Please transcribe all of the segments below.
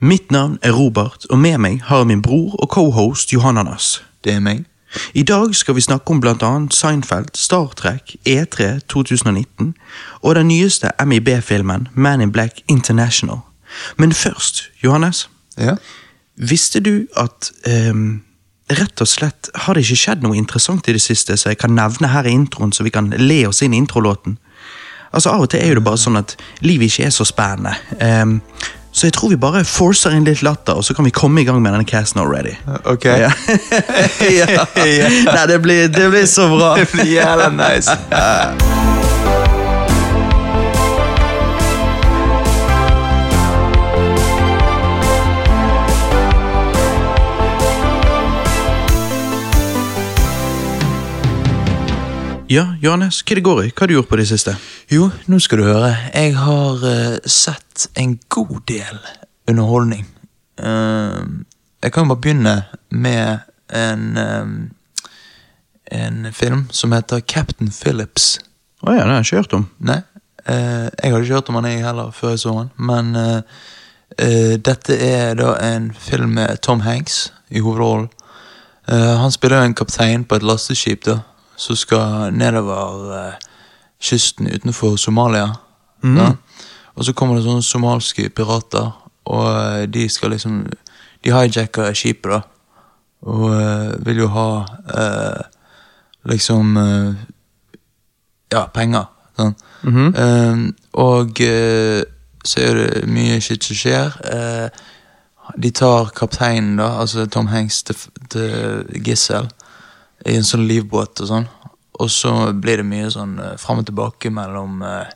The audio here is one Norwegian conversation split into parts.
Mitt navn er Robert, og med meg har jeg min bror og cohost Johananas. Det er meg. I dag skal vi snakke om annet Seinfeld, Star Trek, E3 2019 og den nyeste MIB-filmen Man in Black International. Men først, Johannes, Ja. visste du at um, rett og slett har det ikke skjedd noe interessant i det siste så jeg kan nevne her i introen, så vi kan le oss inn i introlåten? Altså Av og til er jo det bare sånn at livet ikke er så spennende. Ehm, så jeg tror vi bare forcer inn litt latter, og så kan vi komme i gang med denne casten already. Ok. Ja. ja. Nei, det blir, det blir så bra. Det blir jævla nice. Ja, Johannes, hva det går i? Hva har du gjort på det siste? Jo, nå skal du høre. Jeg har eh, sett en god del underholdning. Eh, jeg kan jo bare begynne med en eh, En film som heter Captain Phillips. Å ja, det har jeg ikke hørt om. Nei, eh, jeg hadde ikke hørt om han jeg heller før jeg så han, men eh, eh, dette er da en film med Tom Hanks i hovedrollen. Eh, han spiller jo en kaptein på et lasteskip da, som skal nedover eh, kysten utenfor Somalia. da. Og så kommer det sånne somalske pirater, og eh, de skal liksom De hijacker skipet, da. Og eh, vil jo ha eh, liksom ja, penger. Sånn. Eh, og eh, så er det mye shit som skjer. Eh, de tar kapteinen, da, altså Tom Hanks, til, til gissel i en sånn livbåt og sånn. Og så blir det mye sånn uh, fram og tilbake mellom, uh,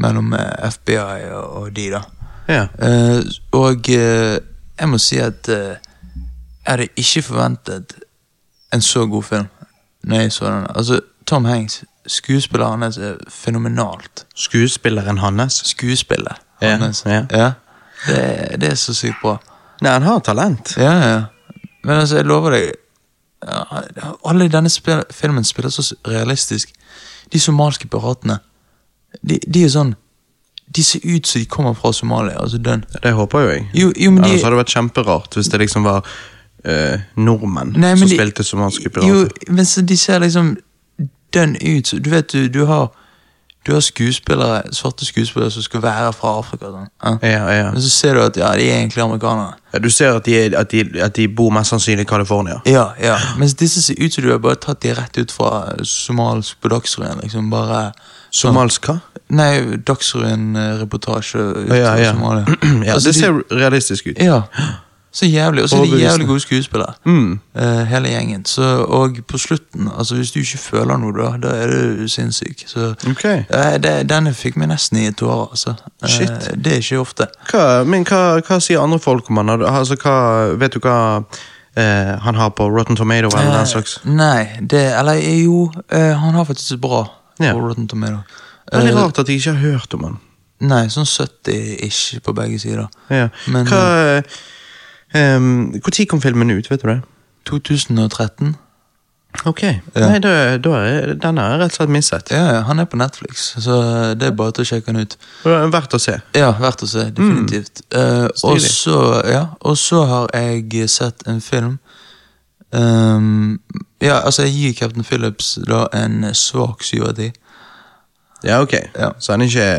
mellom eh, FBI og, og de, da. Ja. Uh, og eh, jeg må si at eh, jeg hadde ikke forventet en så god film når jeg så den. Altså, Tom Hanks, skuespilleren hans er fenomenalt. Skuespilleren hans. Skuespillet Ja, hans. ja. Det, det er så sykt bra. Nei, han har talent. Ja, ja. Men altså, jeg lover deg ja, Alle i denne spil filmen spiller så realistisk. De somalske piratene, de, de er sånn De ser ut som de kommer fra Somalia. altså den. Det håper jo jeg. Jo, jo, men de, Ellers hadde det vært kjemperart hvis det liksom var eh, nordmenn Nei, som de- spilte somaliske Jo, pirater. men så de ser liksom dønn ut. Du vet, du, du har Du har skuespillere, svarte skuespillere som skal være fra Afrika. Sånn. Ja. Ja. Men så ser du at ja, de er egentlig amerikanere. Ja, Du ser at de, er, at, de, at de bor mest sannsynlig i California. Ja, ja. Mens disse ser ut som du har bare tatt de rett ut fra somalsk på Dagsrevyen. Liksom bare. Somalsk hva? Nei, Dagsrevyen-reportasje ut Ja, ja, ja. Ja, Altså, det de- ser realistisk ut. Ja. Så jævlig. Og så er de jævlig gode skuespillere. Mm. uh, hele gjengen. Så, og på slutten, altså hvis du ikke føler noe, da, da er du sinnssyk. Så okay. uh, det, denne fikk meg nesten i tårer, altså. Uh, det er ikke ofte. Hva, men hva, hva sier andre folk om han? Altså, hva, vet du hva han har på Rotten Tomato eller den slags? Nei, det Eller jo, han har faktisk bra yeah. på Rotten Tomato. Veldig rart at jeg ikke har hørt om han. Nei, sånn 70-ish på begge sider. Ja. Men Hva Når kom filmen ut, vet du det? 2013 Ok. Ja. Nei, da, da er, den har jeg rett og slett mistet. Ja, ja, han er på Netflix, så det er bare til å sjekke han ut. Er Verdt å se. Ja, verdt å se, definitivt. Eh, og, så, ja, har jeg sett en film um, Ja, altså, jeg gir Captain Phillips da en svak syv av ti. Ja, ok. Ja. Så han er ikke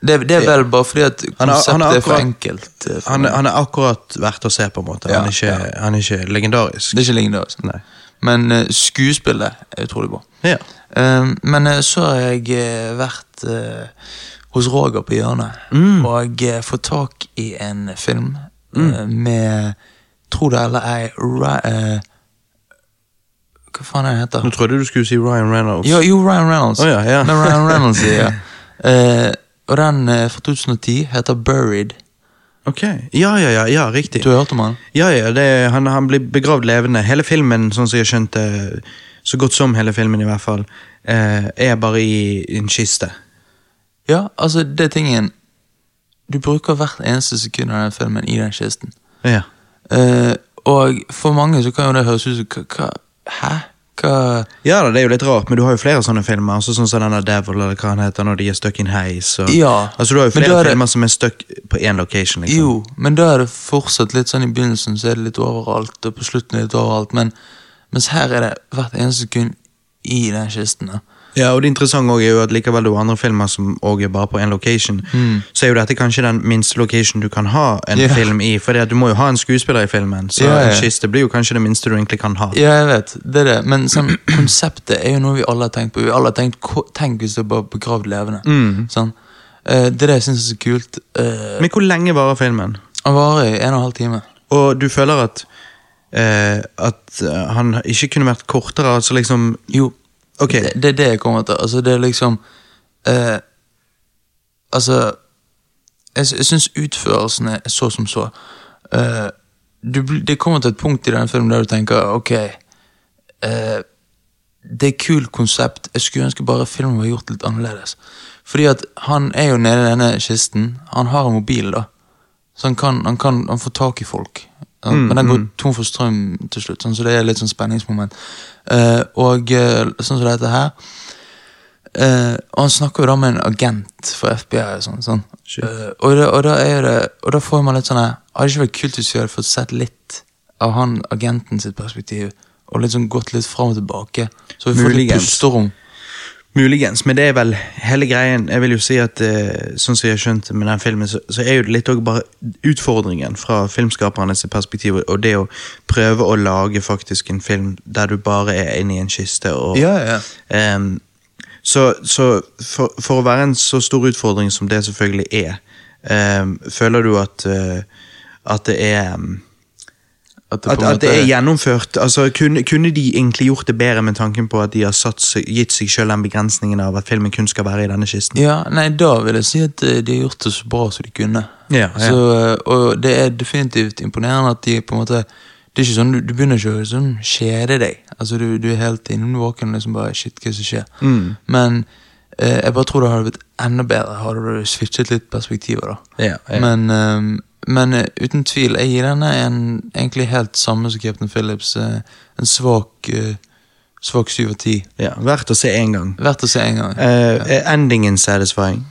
Det, det er vel bare fordi at Han er- konseptet han er er for enkelt. eh, for Han, meg. han er akkurat verdt å se, på en måte. Ja, han, er ikke, ja. han er ikke legendarisk. Det er ikke legendarisk. Nei. Men uh, skuespillet er utrolig bra. Ja. Uh, men uh, så har jeg vært hos Roger på hjørnet Mm. og fått tak i en film eh, med Tro det eller ei Hva faen er det heter Nå trodde du skulle si Ryan Reynolds. Jo, jo Ryan Reynolds. Oh, ja, ja. Men Ryan Reynolds ja. Og den eh, fra 2010 heter Buried. Ok. Ja, ja, ja, ja, riktig. Du har hørt om han? Ja, ja, det, han, han blir begravd levende. Hele filmen, sånn som jeg skjønte, så godt som hele filmen i hvert fall, eh, er bare i, i en kiste. Ja, altså, det er tingen Du bruker hvert eneste sekund av den filmen i den kisten. Ja. Eh, og for mange så kan jo det høres ut som hva, hva, Hæ? Hva Ja da, det er jo litt rart, men du har jo flere sånne filmer. Altså sånn som denne Devil, eller hva han heter, når de er stuck in heis. Og, Ja, altså Du har jo flere er det- filmer som er stuck på én location. liksom. Jo, men da er det fortsatt litt sånn i begynnelsen så er det litt overalt, og på slutten er det litt overalt, men mens her er det hvert eneste sekund i den kisten. da. Ja, og det interessante er jo at likevel det er andre filmer som også er bare på én location, så er jo dette kanskje den minste location du kan ha en yeah. Film i. For du må jo ha en skuespiller i filmen, så yeah, en kiste blir jo kanskje det minste du egentlig kan ha. Ja, jeg vet, det er det, men sånn, konseptet er jo noe vi alle har tenkt på. Vi alle har tenkt, Tenk hvis det bare begravd levende. Sånn. Eh, det er det jeg syns er så kult. Eh, Men hvor lenge varer filmen? Han varer i en og en halv time. Og du føler at eh, at han ikke kunne vært kortere? altså liksom Jo, Ok. det, det er det jeg kommer til. Altså, det er liksom eh, Altså Jeg, jeg syns utførelsen er så som så. Eh, du, det kommer til et punkt i denne filmen der du tenker ok eh, Det er et kult konsept. Jeg skulle ønske bare filmen var gjort litt annerledes. Fordi at han er jo nede i denne kisten. Han har en mobil, da. Så han kan, han kan han får tak i folk. Ja, men den går tom for strøm til slutt, sånn, så det er litt sånn spenningsmoment. Uh, og eh, sånn som dette her uh, Og han snakker jo da med en agent for FBI sånn. sånn. Uh, og, da, og, da det, og da får man litt sånn Hadde det ikke vært kult hvis vi hadde fått sett litt av han agenten sitt perspektiv, og litt sånn gått litt fram og tilbake? Så vi får litt pusterom. Muligens, men det er vel hele greien. Jeg vil jo si at eh, sånn som jeg har skjønt med den filmen, så, så er jo det litt også bare utfordringen fra filmskapernes perspektiv, og det å prøve å lage faktisk en film der du bare er inne i en kiste. og Ja, ja. Eh, så så for, for å være en så stor utfordring som det selvfølgelig er, eh, føler du at, eh, at det er ehm, At det, at, måte... at det er gjennomført? Altså, kunne, kunne de egentlig gjort det bedre med tanken på at de har seg- gitt seg selv den begrensningen av at filmen kun skal være i denne kisten? Ja, nei, da vil jeg si at eh, de har gjort det så bra som de kunne. Ja, ja. Så, eh, og det er definitivt imponerende at de på en måte Det er ikke sånn, Du, du begynner ikke å sånn, kjede deg. Altså, du, du er helt innvåken og liksom bare Shit, hva som skjer? Mm. Men eh, jeg bare tror det hadde blitt enda bedre hadde du switchet litt perspektiver. da Ja. Men, eh, men uh, uten tvil, jeg gir denne en egentlig helt samme som Captain Phillips. Uh, en svak uh, Svak syv av ti. ja, Verdt å se én gang. Verdt å se en gang. Uh, Er endingen satisfying?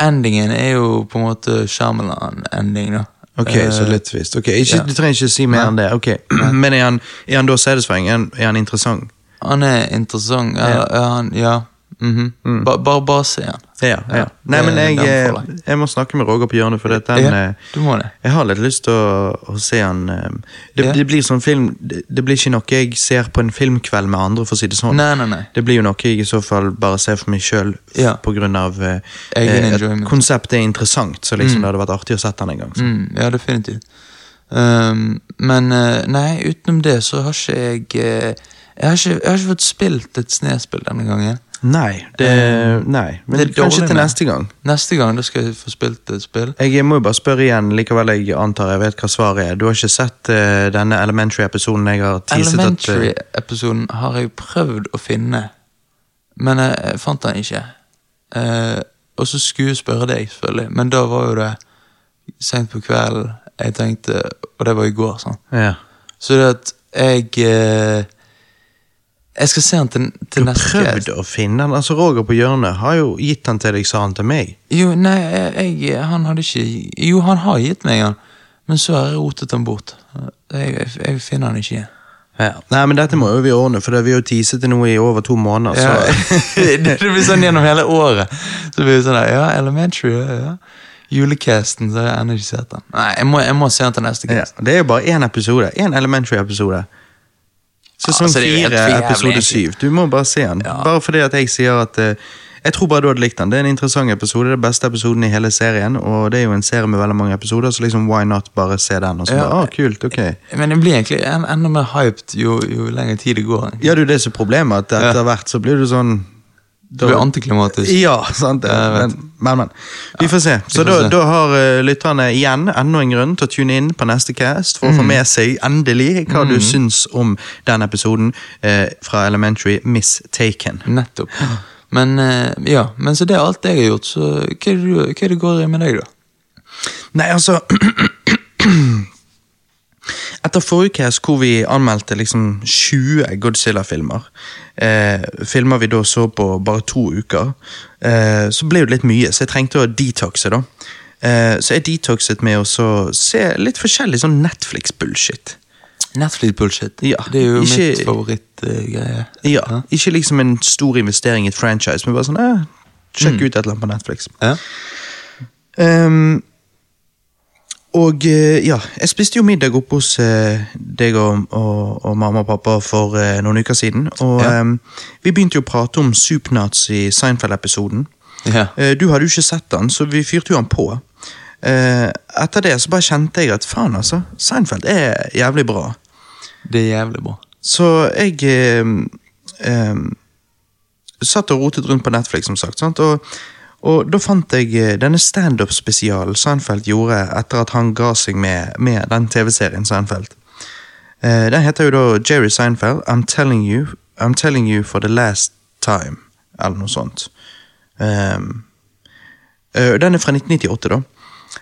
Endingen er jo på en måte Shyamalan-ending, da. Ok, så litt tvist. Ok, ikke, ja. Du trenger ikke si mer enn det. ok Men er han, er han da satisfying? Er han, er han interessant? Han er interessant. Ja. Ja. Er han, ja. Mhm. mm. bare, bare se han. Ja, ja. Ja, Nei, men jeg, den eh, jeg. jeg må snakke med Roger på hjørnet, for den, Ja, eh, du må det. jeg har litt lyst til å, å se han eh, det, det blir sånn film det, det blir ikke noe jeg ser på en filmkveld med andre, for å si det sånn. Nei, nei, nei. Det blir jo noe jeg i så fall bare ser for meg sjøl, Ja. på grunn av eh, at konseptet er interessant. Så liksom det hadde vært artig å sette den en gang. Så. Mm, ja, definitivt. Um, men nei, utenom det så har ikke jeg jeg, har ikke, jeg har ikke fått spilt et snespill denne gangen. Nei, det, nei. Men det kanskje til neste gang. Neste gang da skal jeg få spilt et spill. Jeg må jo bare spørre igjen, likevel jeg antar jeg vet hva svaret er. Du har ikke sett uh, denne Elementary-episoden jeg har teaset eh, Elementary-episoden har jeg prøvd å finne, men jeg, fant den ikke. Uh, og så skulle jeg spørre deg, selvfølgelig, men da var jo det seint på kvelden. Jeg tenkte, Og det var i går. sånn. ja. Så det at jeg eh, Jeg skal se han til, Du til neste prøvd cast. å finne han, Altså Roger på hjørnet har jo gitt han til deg, sa han til meg. Jo, nei, jeg, jeg, han hadde ikke Jo, han har gitt meg han, men så har jeg rotet han bort. Jeg, jeg, finner han ikke igjen. Ja. Nei, men dette må jo vi ordne, for det- vi har jo teaset til noe i over to måneder. Så. Ja, det blir sånn gjennom hele året. Så blir det sånn der, Ja, Elementary, ja, ja. Julecasten, så har jeg ennå ikke sett den. Nei, jeg må, jeg må se den til neste Ja, cast. det er jo bare én episode. Én Elementary-episode. Sesong Altså, fire, episode syv. Du må bare se den. Ja. Bare fordi at jeg sier at uh, Jeg tror bare du hadde likt den. Det er en interessant episode. Det er beste episoden i hele serien. Og det er jo en serie med veldig mange episoder, så liksom why not bare se den? Og så Ja. bare, ah, kult, ok Men jeg blir egentlig enda mer hyped jo, jo lenger tid det går. Ja, det er jo det som er problemet, at etter hvert så blir du sånn Det blir antiklimatisk. Ja, sant det. Men, men, men. Vi får se. Så da, da har uh, lytterne igjen enda en grunn til å tune inn på neste cast for å Mm. få med seg endelig hva du syns om den episoden eh, fra Elementary Mistaken. Nettopp. Men eh, ja, men så det er alt jeg har gjort, så hva er det, du, hva er det går i med deg, da? Nei, altså etter forrige cast hvor vi anmeldte liksom 20 Godzilla-filmer, eh, filmer vi da så på bare to uker, eh, så ble det litt mye, så jeg trengte å detoxe, da. Eh, så jeg detoxet med å se litt forskjellig sånn Netflix-bullshit. Netflix-bullshit. Ja, Det er jo ikke- mitt favorittgreie. Ja, Ikke liksom en stor investering i et franchise, men bare sånn eh, Sjekk ut et eller annet på Netflix. Ja. Ehm, og eh, ja, jeg spiste jo middag oppe hos eh, deg og, og, og mamma og pappa for eh, noen uker siden. Og Ja. um, vi begynte jo å prate om Supernats i Seinfeld-episoden. Ja. Uh, du hadde jo ikke sett den, så vi fyrte jo den på. Uh, etter det så bare kjente jeg at faen, altså. Seinfeld er jævlig bra. Det er jævlig bra. Så jeg eh, um, satt og rotet rundt på Netflix, som sagt. Sant? Og, og da fant jeg eh, denne standup-spesialen Seinfeld gjorde etter at han ga seg med, med den TV-serien Seinfeld. Eh, den heter jo da Jerry Seinfeld, I'm telling you, I'm telling you for the last time, eller noe sånt. Um, eh, den er fra 1998, da.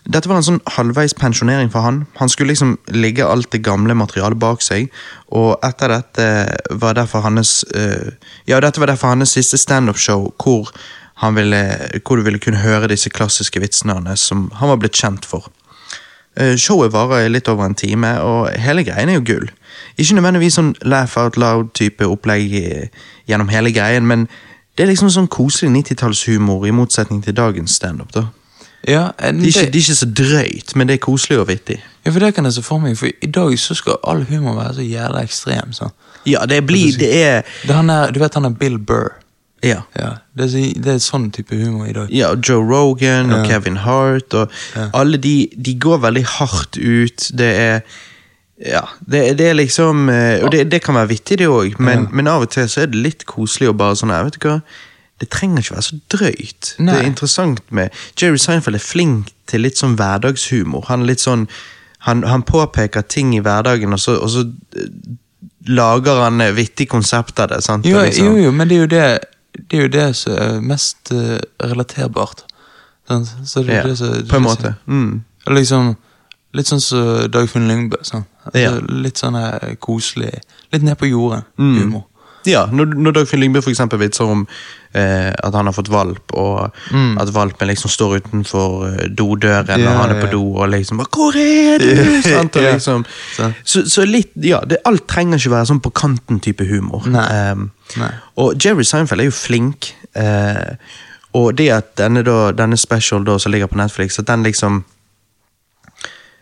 Dette var en sånn halvveis pensjonering for han. Han skulle liksom ligge alt det gamle materialet bak seg, og etter dette var derfor hans eh, Ja, dette var derfor hans siste standup-show hvor, ville- hvor du ville kunne høre disse klassiske vitsene hans som han var blitt kjent for. Eh, Showet varer i litt over en time, og hele greien er jo gull. Ikke nødvendigvis sånn laugh out loud-type opplegg gjennom hele greien, men det er liksom sånn koselig 90-tallshumor i motsetning til dagens standup. da. Ja, eh, Det er, ikke, det, det er ikke så drøyt, men det er koselig og vittig. ja, for det kan jeg se for meg, for i dag så skal all humor være så jævla ekstrem. Så. Ja, det blir Det er Det han er, du vet han er Bill Burr. Ja. Ja, det, er, det er sånn type humor i dag. Ja, Joe Rogan og Ja. Kevin Hart og alle de, de går veldig hardt ut. Det er Ja, det, det er liksom eh, Og det, det kan være vittig, det òg, men, men av og til så er det litt koselig å bare sånn her, Vet du hva? Det trenger ikke være så drøyt. Nei. Det er interessant med Jerry Seinfeld er flink til litt sånn hverdagshumor. Han er litt sånn Han, han påpeker ting i hverdagen, og så, og så eh, lager han eh, vittig konsept av det. sant? Jo, liksom- jo, jo, men det er jo det, det, er jo det som er mest eh, relaterbart. Så det er Ja, det som, på en måte. Mm. Liksom, litt sånn som Dagfinn Lyngbø. Sånn. Altså. Litt sånn koselig, litt ned på jorden Mm. Ja, når, når Dagfinn Lyngbø eksempel vitser om eh, at han har fått valp, og Mm. at valpen liksom står utenfor eh, dodøren yeah, når han er på do, og liksom bare, 'Hvor er du?' Sant? Og liksom. Så, så litt, ja, det, alt trenger ikke være sånn på kanten-type humor. Nei. Um, Nei. og Jerry Seinfeld er jo flink, Uh, og det at denne, da, denne special da, som ligger på Netflix, at den liksom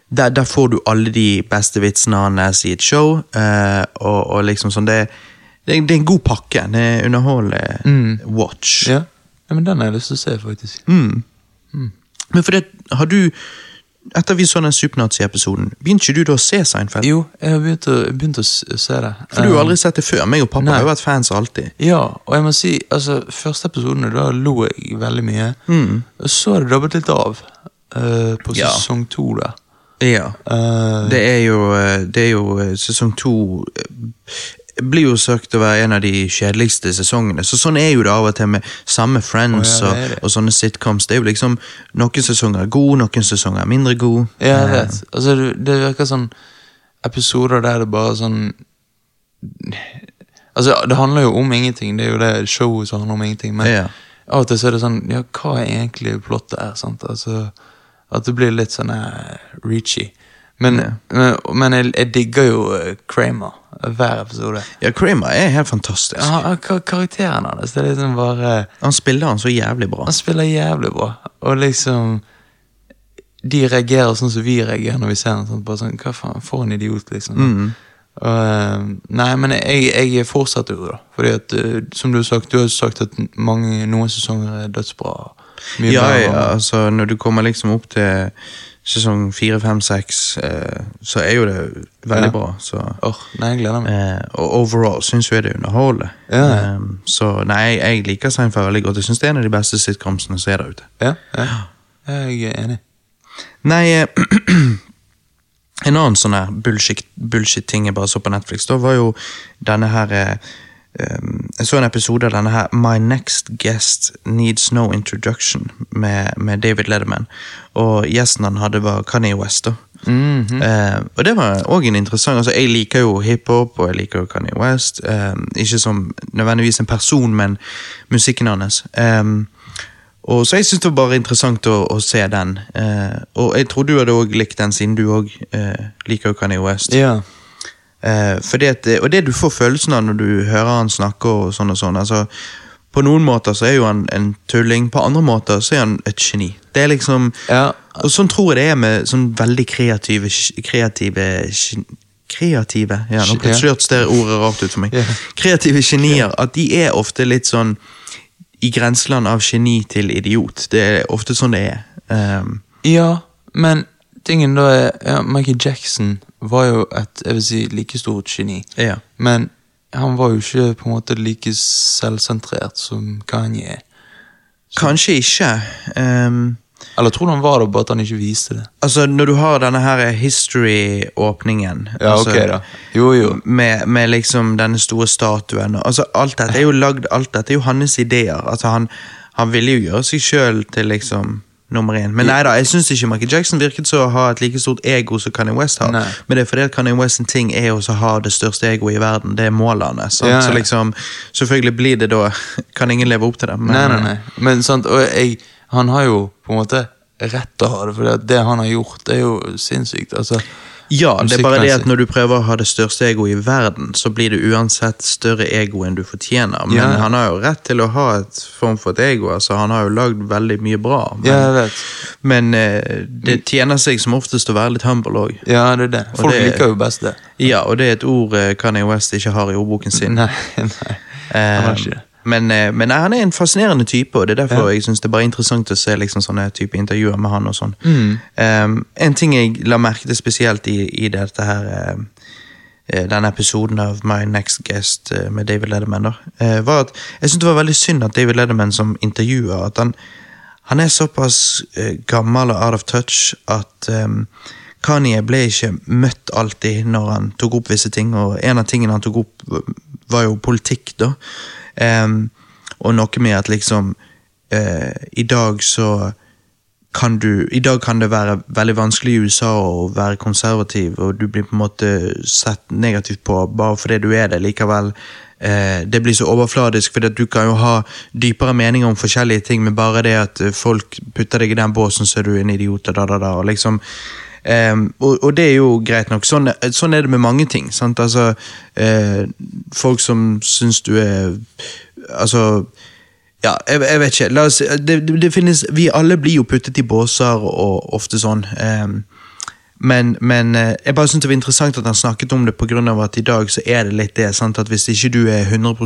der, der får du alle de beste vitsene hans i et show, Uh, og, og liksom sånn det, det, er- det er en god pakke. Det er underholdende Mm. watch. Ja. ja, men den har jeg lyst til å se, faktisk. Mm. Men for det, har du Etter vi så den Supernazi-episoden, begynte ikke du da å se Seinfeld? Jo, jeg har begynt å, begynt å se det. For du har Um, aldri sett det før. Meg og pappa Nei. har jo vært fans alltid. Ja, og jeg må si, altså, første episodene, da lo jeg veldig mye. Mm. Så har det dabbet litt av uh, på Ja. sesong to da. Ja. Uh, Det er jo, eh, det er jo eh, sesong to eh, blir jo søkt å være en av de kjedeligste sesongene. Så Sånn er jo det av og til med samme Friends oh, ja, og, det det. og sånne sitcoms. Det er jo liksom Noen sesonger er gode, noen sesonger er mindre gode. Ja, jeg Eh, vet. Altså, det, det virker sånn episoder der det bare sånn Altså, det handler jo om ingenting. Det er jo det showet som handler om ingenting. Men Ja. av og til så er det sånn Ja, hva er egentlig plottet her? Sant? Altså, at det blir litt sånn uh, reachy. Men, men, men jeg, jeg digger jo eh, Kramer hver episode. Ja, Kramer er helt fantastisk. Ja, karakteren hans, det er liksom bare Han spiller han så jævlig bra. Han spiller jævlig bra. Og liksom De reagerer sånn som vi reagerer når vi ser ham. Sånn, bare sånn, Hva faen, for en idiot, liksom. Mm. Og, eh, nei, men jeg, jeg fortsetter jo, da. Fordi at, eh, som du har sagt, du har sagt at mange, noen sesonger er dødsbra. Mye Ja, bra. ja, altså når du kommer liksom opp til sesong fire, fem, seks, eh, så er jo det veldig Ja. bra. Så Åh, nei, jeg gleder meg. Eh, og overall syns jeg det er underholdende. Ja. Eh, så nei, jeg liker Seinfeld veldig godt. Jeg syns det er en av de beste sitcomsene som er der ute. Ja, ja. Jeg er enig. Nei, eh, en annen sånn her bullshit- bullshit-ting jeg bare så på Netflix, da var jo denne her eh, um, Jeg så en episode av denne her My Next Guest Needs No Introduction med, med David Letterman. Og gjesten han hadde, var Kanye West. da. Eh, og det var òg en interessant altså Jeg liker jo hiphop, og jeg liker jo Kanye West. eh, ikke som nødvendigvis en person, men musikken hans. Eh, og Så jeg syns det var bare interessant å, å se den. Eh, og jeg tror du hadde òg likt den, siden du òg eh, liker jo Kanye West. Ja. Eh, det- og det du får følelsen av når du hører han snakke og sånn og sånn altså, På noen måter så er jo han en tulling, på andre måter så er han et geni. Det er liksom Ja. Og sånn tror jeg det er med sånn veldig kreative Kreative Kreative? Ja, nå plutselig hørtes det ordet rart ut for meg. Kreative genier, at de er ofte litt sånn i grenseland av geni til idiot. Det er ofte sånn det er. Um, Ja, men tingen da er ja, Michael Jackson var jo et jeg vil si, like stort geni. ja. Men han var jo ikke på en måte like selvsentrert som Kanye er. Kanskje ikke. Um, Eller tror du han var det, bare at han ikke viste det? Altså, når du har denne her history-åpningen Ja, altså, ok da. Jo, jo. Med, med liksom denne store statuen og- altså, Alt dette er jo lagd Alt dette er jo hans ideer. Altså, han, han ville jo gjøre seg sjøl til liksom nummer én. Men nei da, jeg syns ikke Michael Jackson virket så å ha et like stort ego som Kanye West har. Nei. Men det er fordi at Kanye West sin ting er å ha det største egoet i verden. Det er målene. Ja, Så liksom, selvfølgelig blir det da Kan ingen leve opp til det. Men, Nei, nei, nei. Men sant, og jeg, han har jo på en måte rett til å ha det, for det, det han har gjort, det er jo sinnssykt. Altså, Ja, det er bare det at når du prøver å ha det største egoet i verden, så blir det uansett større ego enn du fortjener. Men Ja. han har jo rett til å ha et form for et ego. altså Han har jo lagd veldig mye bra. Men, Ja, jeg vet. men eh, det tjener seg som oftest å være litt humble òg. Ja, det er det. Folk det- liker jo best det. Ja, og det er et ord eh, Kanye West ikke har i ordboken sin. Nei, nei. Eh, Han har ikke det. Men, eh, men han er en fascinerende type, og det er derfor jeg synes det er bare interessant å se liksom, sånne type intervjuer med han. og sånn. Mm. Um, en ting jeg la merke til spesielt i, i dette her eh, eh, denne episoden av My Next Guest med David Lederman, var at jeg syntes det var veldig synd at David Lederman som intervjuer at han, han er såpass gammel og out of touch at um, Kanye ble ikke møtt alltid når han tok opp visse ting, og en av tingene han tok opp, var jo politikk, da. Em, og noe med at liksom uh, I dag så kan du I dag kan det være veldig vanskelig i USA å være konservativ, og du blir på en måte sett negativt på bare fordi du er det likevel. Eh, det blir så overfladisk, for du kan jo ha dypere meninger om forskjellige ting, men bare det at folk putter deg i den båsen, så er du en idiot, da, da, da, og liksom Ehm, og, og det er jo greit nok. Sånn, sånn er det med mange ting. Altså, uh, folk som syns du er Altså ja, jeg, jeg vet ikke. Oss, det, det, finnes, vi alle blir jo puttet i båser, og ofte sånn. Um, men, men eh, jeg bare synes det var interessant at han snakket om det, av at i dag så er det litt det. Sant? At hvis ikke du er 100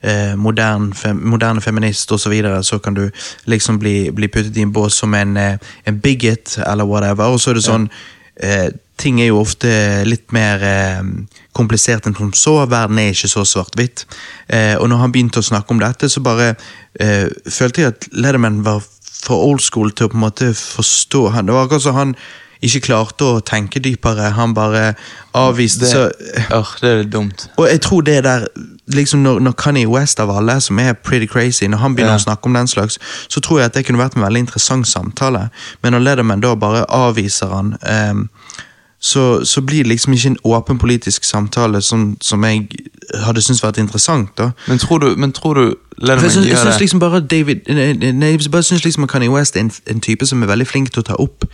eh, modern, fem, moderne feminist osv., så, videre, så kan du liksom bli, bli puttet i en bås som en, eh, en bigot eller whatever. Og så er det sånn eh, Ting er jo ofte litt mer eh, komplisert enn som så. Verden er ikke så svart-hvitt. Eh, og når han begynte å snakke om dette, så bare eh, følte jeg at Lederman var for old school til å på en måte forstå han. Det var akkurat som han ikke klarte å tenke dypere. Han bare avviste Det, så Åh, det er dumt. og jeg tror det der liksom når, når Kanye West av alle, som er pretty crazy, når han begynner Ja. å snakke om den slags, så tror jeg at det kunne vært en veldig interessant samtale. Men når Lederman da bare avviser han, um, så, så blir det liksom ikke en åpen politisk samtale som, som jeg hadde syntes vært interessant. da. Men tror du, men tror du For jeg syns, jeg syns liksom bare David nei, Jeg bare syns liksom Kanye West er en, en type som er veldig flink til å ta opp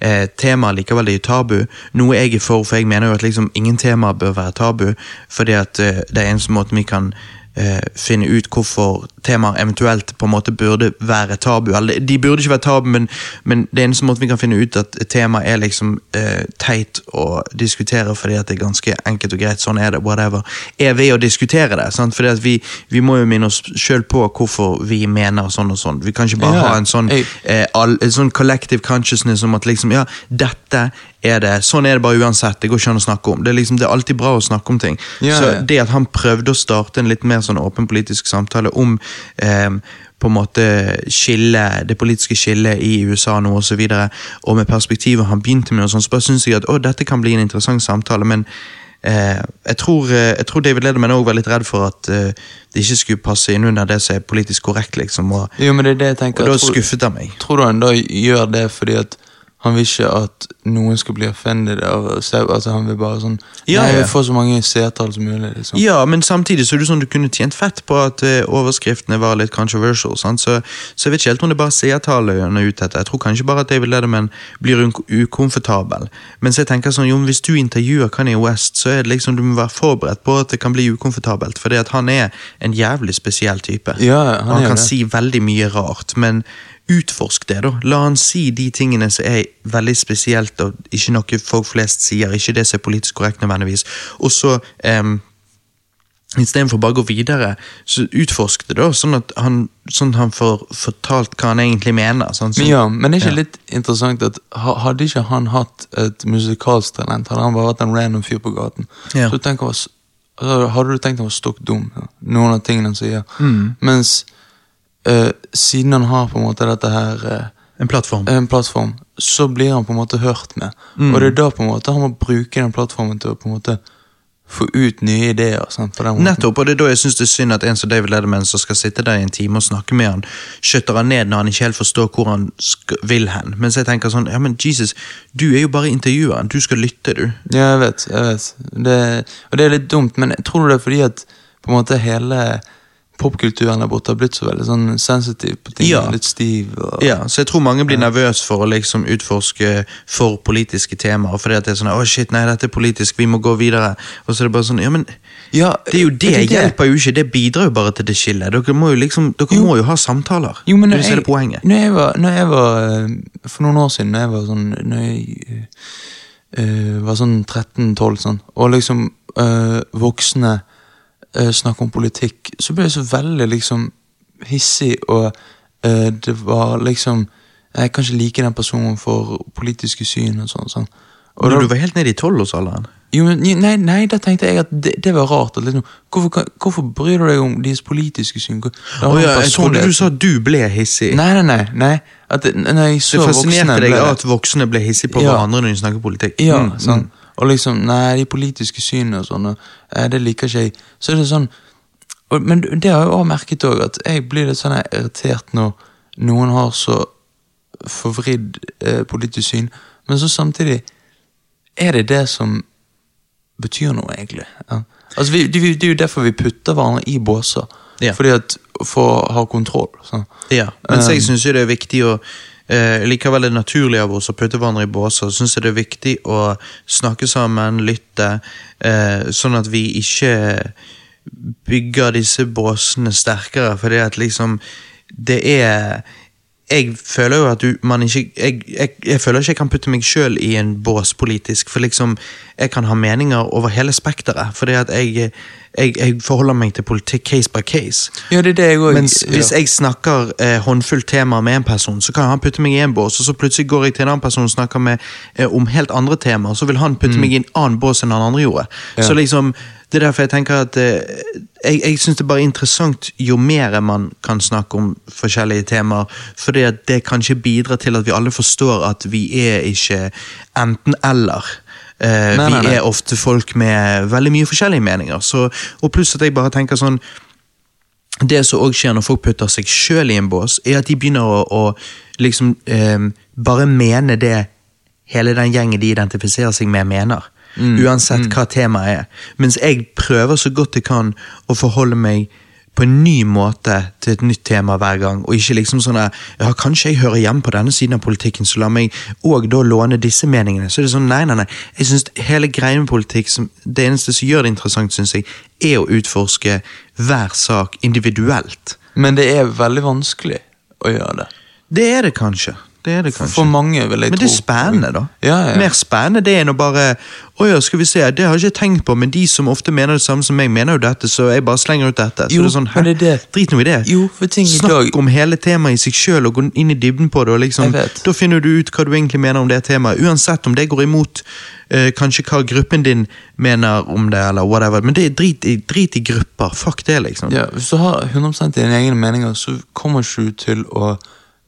eh, temaer likevel det er tabu. Noe jeg er for, for jeg mener jo at liksom ingen tema bør være tabu. Fordi at eh, det er eneste måten vi kan eh, finne ut hvorfor temaer eventuelt på en måte burde være tabu. Eller, de burde ikke være tabu, men, men det eneste måten vi kan finne ut at tema er liksom eh, teit å diskutere fordi at det er ganske enkelt og greit, sånn er det, whatever, er ved å diskutere det. sant? Fordi at vi, vi må jo minne oss sjøl på hvorfor vi mener sånn og sånn. Vi kan ikke bare Ja, ha en sånn, eh, all, en sånn collective consciousness om at liksom, ja, dette er det, sånn er det bare uansett, det går ikke an å snakke om. Det er liksom, det er alltid bra å snakke om ting. Ja, Så det at han prøvde å starte en litt mer sånn åpen politisk samtale om eh, på en måte skille, det politiske skillet i USA nå og så og med perspektivet han begynte med, og sånn, så bare synes jeg at å, dette kan bli en interessant samtale, men eh, jeg, tror, eh, jeg tror David Lederman òg var litt redd for at eh, det ikke skulle passe inn under det som er politisk korrekt, liksom. Og, Jo, men det er det jeg tenker. og da Tror- skuffet han meg. Tror du han da gjør det fordi at han vil ikke at noen skal bli offended av altså Han vil bare sånn Ja, Nei, ja. vi får så mange seertall som mulig. liksom. Ja, men samtidig så er det sånn du kunne tjent fett på at eh, overskriftene var litt controversial. Sant? Så, så jeg vet ikke helt om det er bare seertallet han er ute etter. Jeg tror kanskje bare at David Letterman blir ukomfortabel. Mens jeg tenker sånn, jo, hvis du intervjuer Kanye West, så er det liksom du må være forberedt på at det kan bli ukomfortabelt. Fordi at han er en jævlig spesiell type. Ja, han han er kan det. si veldig mye rart, men utforsk det, da. La han si de tingene som er veldig spesielt, og ikke noe folk flest sier. Ikke det som er politisk korrekt nødvendigvis. Og så um, Istedenfor bare å gå videre, så utforsk det, da, sånn at han, sånn at han får fortalt hva han egentlig mener. Sånn, sånn. Men ja, men det er ikke Ja. litt interessant at Hadde ikke han hatt et musikalsk talent, hadde han bare vært en random fyr på gaten. Ja. Så tenk han altså, hadde du tenkt han var stokk dum, ja. noen av tingene han sier. Mm. Mens eh, siden han har på en måte dette her eh, En plattform. en plattform, så blir han på en måte hørt med. Mm. Og det er da på en måte han må bruke den plattformen til å på en måte få ut nye ideer. Sant, på den måten. Nettopp, og det er da jeg synes det er synd at en som David Lederman som skal sitte der i en time og snakke med han, skjøtter han ned når han ikke helt forstår hvor han sk vil hen. Mens jeg tenker sånn, ja men Jesus, du er jo bare intervjueren, du skal lytte, du. Ja, jeg vet. jeg vet. Det, og det er litt dumt, men jeg tror du det er fordi at på en måte hele popkulturen der borte har blitt så veldig sånn sensitiv på ting. Ja. Litt stiv. Og, Ja, så jeg tror mange blir nervøse for å liksom utforske for politiske temaer, fordi at det er sånn, å shit, nei, dette er politisk, vi må gå videre. Og så er det bare sånn, ja men, Ja, det er jo det, det er hjelper jo ikke, det bidrar jo bare til det skillet. Dere må jo liksom, dere Jo. må jo ha samtaler. Jo, men når jeg, poenget. når jeg var, når jeg var eh, For noen år siden, når jeg var sånn Når jeg eh, var sånn 13-12, sånn, og liksom uh, voksne uh, snakke om politikk, så ble jeg så veldig liksom hissig, og eh, det var liksom Jeg kan ikke like den personen for politiske syn og sånn. sånn. Og da- du var helt nede i tolvårsalderen. jo, men, nei, nei, da tenkte jeg at det, det var rart. Liksom, hvorfor, kan- hvorfor bryr du deg om deres politiske syn? Hvor- en ja, jeg trodde du sa at du ble hissig. Nei, nei, nei. nei. At det, så det voksne fascinerte deg ble at voksne ble hissige på Ja. hverandre når de snakker politikk. Ja, Mm, sånn. mm. Og liksom, nei, de politiske synene og sånn, eh, det liker ikke jeg. Så er det sånn og, Men det har jeg også merket òg, at jeg blir litt sånn irritert når noen har så forvridd eh, politisk syn, men så samtidig er det det som betyr noe, egentlig. Ja. Altså, vi, det, det er jo derfor vi putter hverandre i båser. Ja. Fordi at For å ha kontroll. Så. Ja, mens jeg syns jo det er viktig å eh, Likevel er det naturlig av oss å putte hverandre i båser. Syns jeg det er viktig å snakke sammen, lytte, eh, sånn at vi ikke bygger disse båsene sterkere, fordi at liksom Det er jeg føler jo at du, man ikke jeg, jeg, jeg føler ikke jeg kan putte meg sjøl i en bås politisk, for liksom jeg kan ha meninger over hele spekteret. Fordi at jeg, jeg, jeg forholder meg til politikk case by case. Ja, det er det jeg også, Mens hvis jeg snakker eh, håndfullt tema med en person, så kan han putte meg i en bås, og så plutselig går jeg til en annen person og snakker med, eh, om helt andre temaer, så vil han putte meg i en annen bås enn han andre gjorde. Ja. Så liksom, Det er derfor jeg tenker at eh, jeg, jeg syns det er bare interessant jo mer man kan snakke om forskjellige temaer, fordi at det kanskje bidrar til at vi alle forstår at vi er ikke enten-eller. Eh, Nei, vi nei, nei. er ofte folk med veldig mye forskjellige meninger. Så, og pluss at jeg bare tenker sånn det som også skjer når folk putter seg sjøl i en bås, er at de begynner å, å liksom eh, bare mene det hele den gjengen de identifiserer seg med, mener. Uansett hva temaet er. Mens jeg prøver så godt jeg kan å forholde meg på en ny måte til et nytt tema hver gang, og ikke liksom sånn at, ja, kanskje jeg hører hjemme på denne siden av politikken, så la meg òg da låne disse meningene. Så er det sånn, nei, nei, nei. Jeg synes hele greia med politikk, som, det eneste som gjør det interessant, syns jeg, er å utforske hver sak individuelt. Men det er veldig vanskelig å gjøre det. Det er det kanskje. Det er det kanskje. For mange, vil jeg Men tro. det er spennende, da. Ja, ja. Mer spennende det enn å bare Å ja, skal vi se, det har jeg ikke tenkt på, men de som ofte mener det samme som meg, mener jo dette, så jeg bare slenger ut dette. Så Jo, det er sånn, hæ? det det. Drit nå i det. Jo, for ting i Snakk dag- om hele temaet i seg sjøl, og gå inn i dybden på det. og liksom, Da finner du ut hva du egentlig mener om det temaet, uansett om det går imot uh, kanskje hva gruppen din mener om det, eller whatever. Men det er drit i, drit i grupper. Fuck det, liksom. Ja, Hvis du har 100 dine egne meninger, så kommer ikke du til å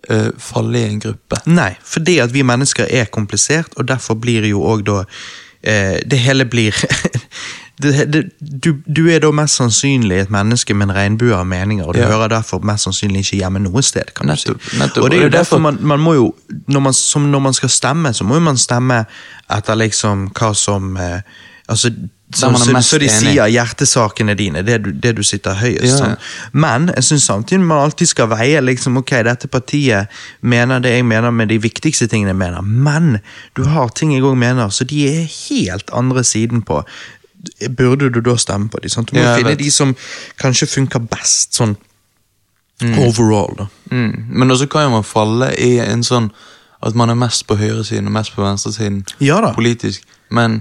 eh, falle i en gruppe. Nei, fordi at vi mennesker er komplisert, og derfor blir jo òg da uh, det hele blir det, det, du, du er da mest sannsynlig et menneske med en regnbue av meninger, og du Ja. hører derfor mest sannsynlig ikke hjemme noe sted. kan du si. nettopp. Og det er jo er derfor man, man må jo når man, som når man skal stemme, så må jo man stemme etter liksom hva som eh, Altså, så, man så, så de enig. sier hjertesakene dine, det du, det du sitter høyest. Ja. Sånn. Men jeg syns samtidig man alltid skal veie liksom, ok, dette partiet mener det jeg mener med de viktigste tingene jeg mener, men du har ting jeg òg mener, så de er helt andre siden på. Burde du da stemme på dem? Sant? Du må Ja, finne vet. de som kanskje funker best, sånn overall, da. Mm. Men også kan jo man falle i en sånn at man er mest på høyresiden og mest på venstresiden Ja da. politisk, men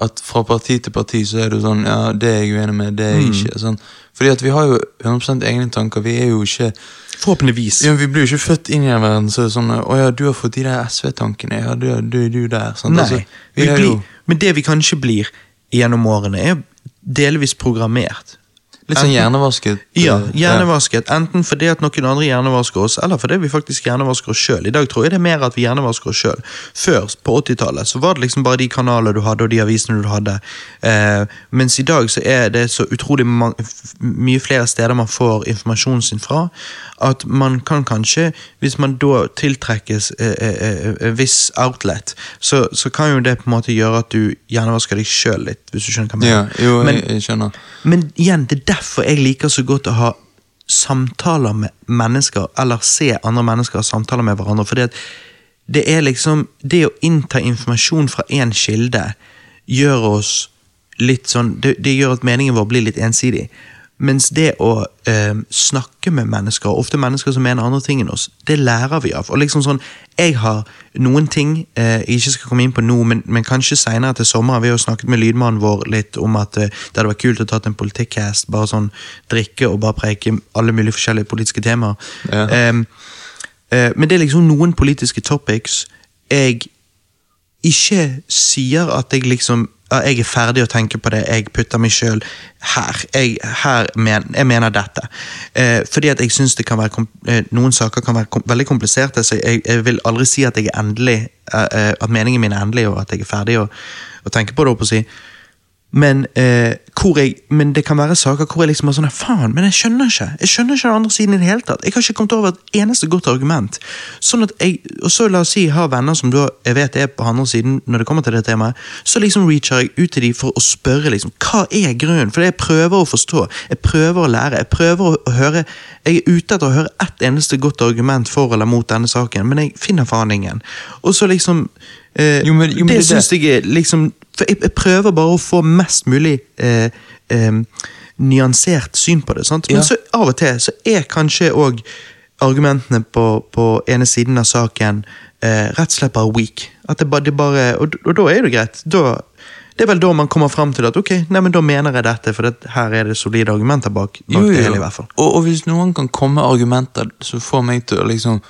at fra parti til parti så er du sånn Ja, det er jeg uenig med, det er Mm. jeg ikke. Sånn. Fordi at vi har jo 100 egne tanker. Vi er jo ikke Forhåpentligvis. ja, Vi blir jo ikke født inn i den verden så er det sånn Å ja, du har fått de der SV-tankene. Ja, du, du du der. Sant? Nei, Altså, vi vi blir, men det vi kanskje blir gjennom årene, er delvis programmert. Litt sånn hjernevasket. Ja, eh, hjernevasket. Enten fordi at noen andre hjernevasker oss, eller fordi vi faktisk hjernevasker oss sjøl. I dag tror jeg det er mer at vi hjernevasker oss sjøl. Før, på 80-tallet, så var det liksom bare de kanalene du hadde, og de avisene du hadde. Eh, mens i dag så er det så utrolig mye flere steder man får informasjonen sin fra, at man kan kanskje, hvis man da tiltrekkes eh, eh, eh, viss outlet, så, så kan jo det på en måte gjøre at du hjernevasker deg sjøl litt, hvis du skjønner hva jeg Ja, jo, Men- jeg, jeg skjønner. men igjen, det er derfor jeg liker så godt å ha samtaler med mennesker, eller se andre mennesker ha samtaler med hverandre. at det er liksom Det å innta informasjon fra én kilde gjør oss litt sånn Det, det gjør at meningen vår blir litt ensidig. Mens det å eh, snakke med mennesker, ofte mennesker som mener andre ting enn oss, det lærer vi av. Og liksom sånn, Jeg har noen ting eh, jeg ikke skal komme inn på nå, men, men kanskje seinere til sommeren. Vi har snakket med lydmannen vår litt om at eh, det hadde vært kult å tatt en politikkcast. Bare sånn drikke og bare preike alle mulige forskjellige politiske temaer. Ja. Em, eh, men det er liksom noen politiske topics jeg ikke sier at jeg liksom jeg er ferdig å tenke på det, jeg putter meg sjøl her. Jeg, her men, jeg mener dette. Eh, fordi at jeg syns eh, noen saker kan være kom, veldig kompliserte, så jeg, jeg vil aldri si at jeg er endelig, eh, eh, at meningen min er endelig, og at jeg er ferdig å, å tenke på det. å si. Men, eh, jeg, men det kan være saker hvor jeg liksom er sånn Faen, men jeg skjønner ikke Jeg skjønner ikke den andre siden i det hele tatt. Jeg har ikke kommet over et eneste godt argument. Sånn at jeg, Og så la oss si jeg har venner som da jeg vet er på andre siden når det kommer til det temaet. Så liksom reacher jeg ut til dem for å spørre liksom hva er grunnen. For jeg prøver å forstå. Jeg prøver å lære. Jeg prøver å, høre Jeg er ute etter å høre ett eneste godt argument for eller mot denne saken, men jeg finner faen ingen. Og så liksom eh, Jo, men- jo, men Det det det. syns jeg er liksom For jeg, jeg prøver bare å få mest mulig eh, eh, nyansert syn på det. Sant? Men Ja. så av og til så er kanskje òg argumentene på, på ene siden av saken eh, rett og slett bare weak. At det bare, det bare, og, og da er det greit. Da, det er vel da man kommer fram til at ok, nei, men da mener jeg dette, for det, her er det solide argumenter bak, bak det hele. i hvert fall. Og, og hvis noen kan komme med argumenter som får meg til å liksom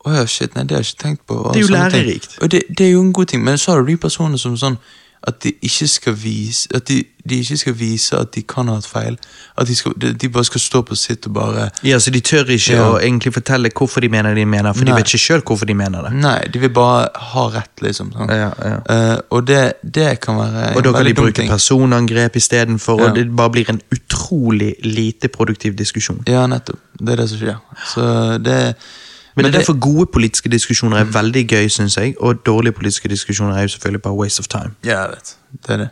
Å ja, shit, nei, det har jeg ikke tenkt på. Det er jo lærerikt. Og det, det er jo en god ting, men så har du de personene som sånn at de ikke skal vise At de, de ikke skal vise at de kan ha hatt feil. At de, skal, de, de bare skal stå på sitt og bare Ja, så De tør ikke Ja. å egentlig fortelle hvorfor de mener de mener, for de vet ikke sjøl hvorfor de mener det. Nei, de vil bare ha rett, liksom. Sånn. Ja, ja. Uh, og det, det kan være Og da kan de bruke ting. personangrep istedenfor, Ja. og det bare blir en utrolig lite produktiv diskusjon. Ja, nettopp. Det er det som skjer. Så det Men, er det- derfor gode politiske diskusjoner er veldig gøy, syns jeg, og dårlige politiske diskusjoner er jo selvfølgelig bare waste of time. Ja, jeg vet. Det er det.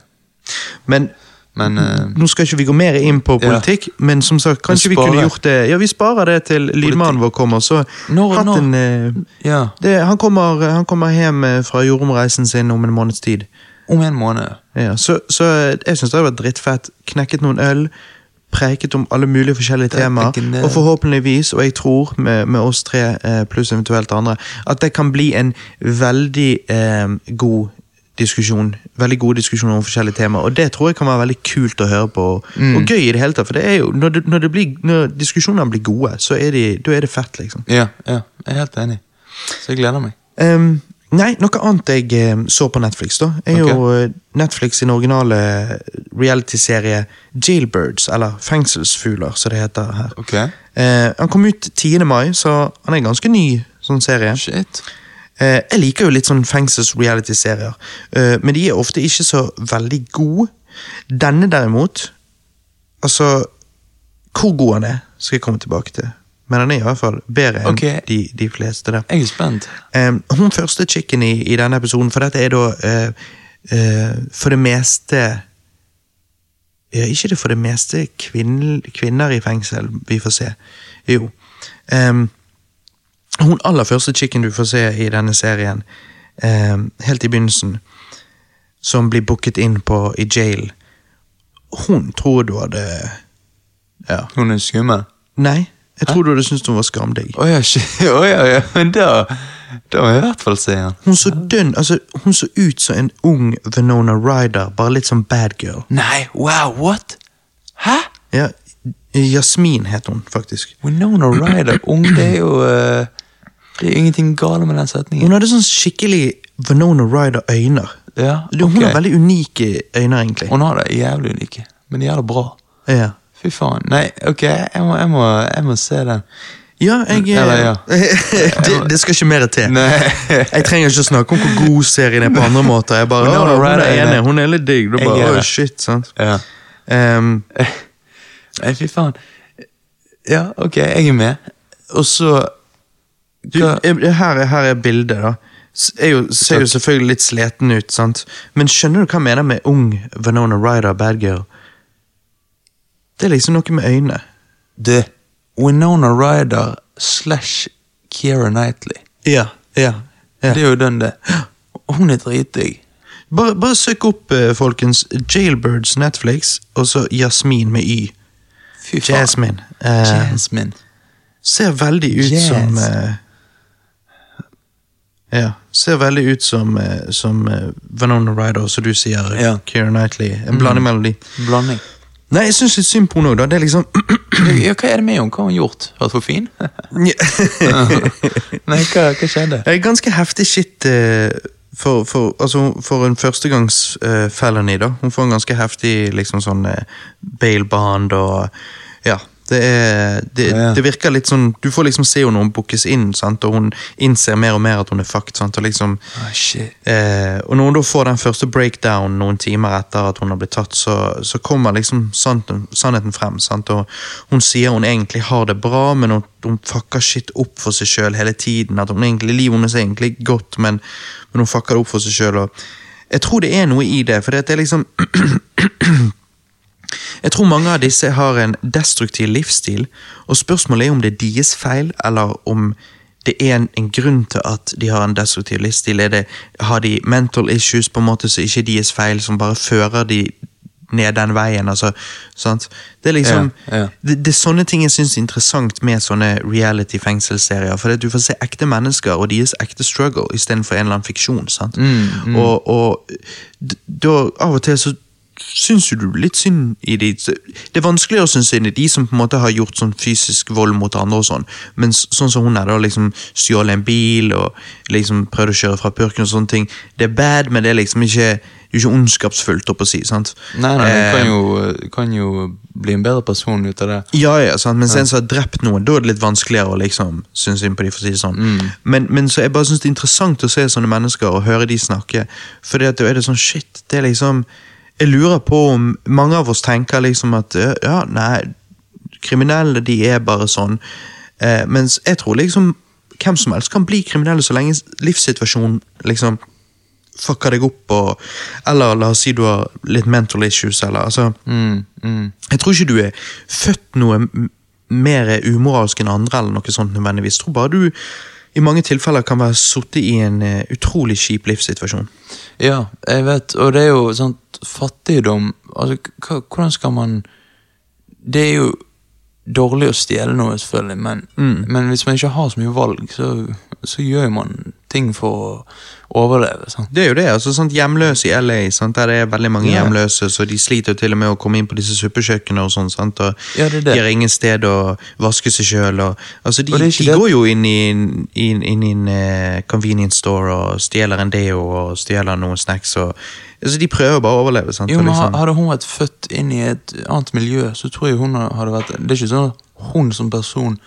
Men Men uh, nå skal ikke vi gå mer inn på Ja. politikk, men som sagt, kanskje vi kunne gjort det Ja, vi sparer det til lydmannen vår kommer, så Når- hatt når- en eh, ja. det, han, kommer, han kommer hjem eh, fra jordomreisen sin om en måneds tid. Om en måned. Ja, så, så jeg syns det hadde vært drittfett. Knekket noen øl, preiket om alle mulige forskjellige er temaer. ikke. Og forhåpentligvis, og jeg tror med, med oss tre eh, pluss eventuelt andre, at det kan bli en veldig eh, god diskusjon. Veldig gode diskusjoner om forskjellige temaer. Og det tror jeg kan være veldig kult å høre på, Mm. og gøy i det hele tatt. For det er jo, når, det, når, det blir, når diskusjonene blir gode, så er de, da er det fett, liksom. Ja, ja, jeg er helt enig. Så jeg gleder meg. Ehm, nei, noe annet jeg eh, så på Netflix, da, er okay. jo eh, Netflix sin originale realityserie Jailbirds, eller Fengselsfugler, som det heter her. Okay. Eh, han kom ut 10. mai, så han er ganske ny sånn serie. Shit. Eh, jeg liker jo litt sånn fengsels-reality-serier, eh, men de er ofte ikke så veldig gode. Denne derimot, altså Hvor god han er, skal jeg komme tilbake til. Men han er i hvert fall bedre enn okay. de, de fleste der. Jeg er spent. Um, hun første chicken i, i denne episoden, for dette er da eh, eh, for det meste ja, Ikke det for det meste kvinn, kvinner i fengsel vi får se. Jo. Um, hun aller første chicken du får se i denne serien, eh, helt i begynnelsen, som blir booket inn på i jail, hun tror du hadde Ja. Hun er skummel. Nei, jeg tror du hadde syntes hun var skamdigg. Oh, ja, oh, ja, ja, men da Da må jeg i hvert fall se han. Hun så dønn, altså hun så ut som en ung Venona Ryder, bare litt som bad girl. Nei, wow, what? Hæ? Ja, Jasmin het hun faktisk. Winona Ryder, ung, det er jo uh, Det er ingenting gale med den setningen. Hun hadde sånn skikkelig Venona Ryder-øyner. Ja, Hun har veldig unike øyner, egentlig. Hun har det jævlig unike, men de er det bra. Ja, Fy faen. Nei, ok, jeg må, jeg må, jeg må se den. ja jeg Eller, ja. det, det skal ikke mer til. Nei. Jeg trenger ikke å snakke om hvor god serien er på andre måter. Jeg bare, Winona «Å, hun er enig, hun er litt digg. Du bare, oh, shit, sant? Ja. Um, Nei, fy faen. Ja, ok, jeg er med. Og så Du, her, er- her er bildet, da. Er jo, ser jo selvfølgelig litt sliten ut, sant? men skjønner du hva jeg mener med ung Venona Ryder, bad girl? Det er liksom noe med øynene. Det Winona Ryder slash Keira Knightley. Ja, ja. ja. Det er jo den det. Hun er dritdigg. Bare, bare søk opp, eh, folkens, Jailbirds Netflix, og så Jasmin med Y. Fy faen. Jasmine. Eh, Jasmine. ser veldig ut Jazz. som eh, Ja. Ser veldig ut som, eh, som eh, Venona Ryder, som du sier. Ja. Mm. Keira Knightley. En blanding mellom de. Blanding. Nei, jeg syns litt synd på henne òg, da. Det er liksom Ja, hva er det med henne? Hva har hun gjort? Vært for fin? Nei, hva, hva skjedde? Det er ganske heftig shit uh, for, for, altså, for en førstegangs eh, felony, da. Hun får en ganske heftig liksom sånn uh, bail bond og Ja. Det, er, det, Ja, ja. det virker litt sånn Du får liksom se henne når hun bookes inn, sant? og hun innser mer og mer at hun er fucked. Sant? Og liksom oh, shit. Eh, og når hun da får den første breakdown noen timer etter at hun har blitt tatt, så, så kommer liksom sannheten, sannheten frem. Sant? Og hun sier hun egentlig har det bra, men hun, hun fucker shit opp for seg sjøl hele tiden. At hun egentlig, Livet hennes er egentlig godt, men, men hun fucker det opp for seg sjøl. Jeg tror det er noe i det, for det er liksom Jeg tror mange av disse har en destruktiv livsstil, og spørsmålet er om det er deres feil, eller om det er en, en grunn til at de har en destruktiv livsstil. Er det, har de mental issues på en måte som ikke er deres feil, som bare fører de ned den veien? altså, sant? Det er liksom, Ja, ja. Det, det er sånne ting jeg syns er interessant med sånne reality-fengselsserier. For at du får se ekte mennesker og deres ekte struggle istedenfor en eller annen fiksjon. sant? Mm, Og, og da av og til så syns jo du litt synd i de Det er vanskeligere å synes synd i de som på en måte har gjort sånn fysisk vold mot andre og sånn, men sånn som hun er, da, liksom stjålet en bil og liksom prøvd å kjøre fra purken og sånne ting. Det er bad, men det er liksom ikke det er ikke ondskapsfullt, opp å si. sant? Nei, nei, du Eh, kan jo, kan jo bli en bedre person ut av det. ja, ja, sant? men en som har drept noen, da er det litt vanskeligere å liksom synes synd på de, for å si det sånn. Men, men så jeg bare synes det er interessant å se sånne mennesker og høre de snakke, for da er det sånn, shit, det er liksom Jeg lurer på om mange av oss tenker liksom at eh, ja, nei, kriminelle de er bare sånn, eh, mens jeg tror liksom hvem som helst kan bli kriminelle så lenge livssituasjonen liksom fucker deg opp, og, eller la oss si du har litt mental issues, eller altså Mm, mm. jeg tror ikke du er født noe mer umoralsk enn andre, eller noe sånt nødvendigvis. Jeg tror bare du i mange tilfeller kan være sittet i en eh, utrolig kjip livssituasjon. Ja, jeg vet, og det er jo sånn fattigdom Altså, hvordan skal man Det er jo dårlig å stjele noe, selvfølgelig, men, men hvis man ikke har så mye valg, så, så gjør man ting for å overleve. sant? Det er jo det, altså sant, Hjemløse i LA, sant, der det er veldig mange Ja. hjemløse, så de sliter jo til og med å komme inn på disse suppekjøkkenene og sånn. sant, og Ja, det det. De har ingen sted å vaske seg sjøl. Altså, de, de går jo inn i, en- eh, convenience store og stjeler en deo og stjeler noen snacks. og altså, De prøver bare å overleve. sant, Jo, men liksom- Hadde hun vært født inn i et annet miljø, så tror jeg hun hadde vært Det er ikke sånn at hun som person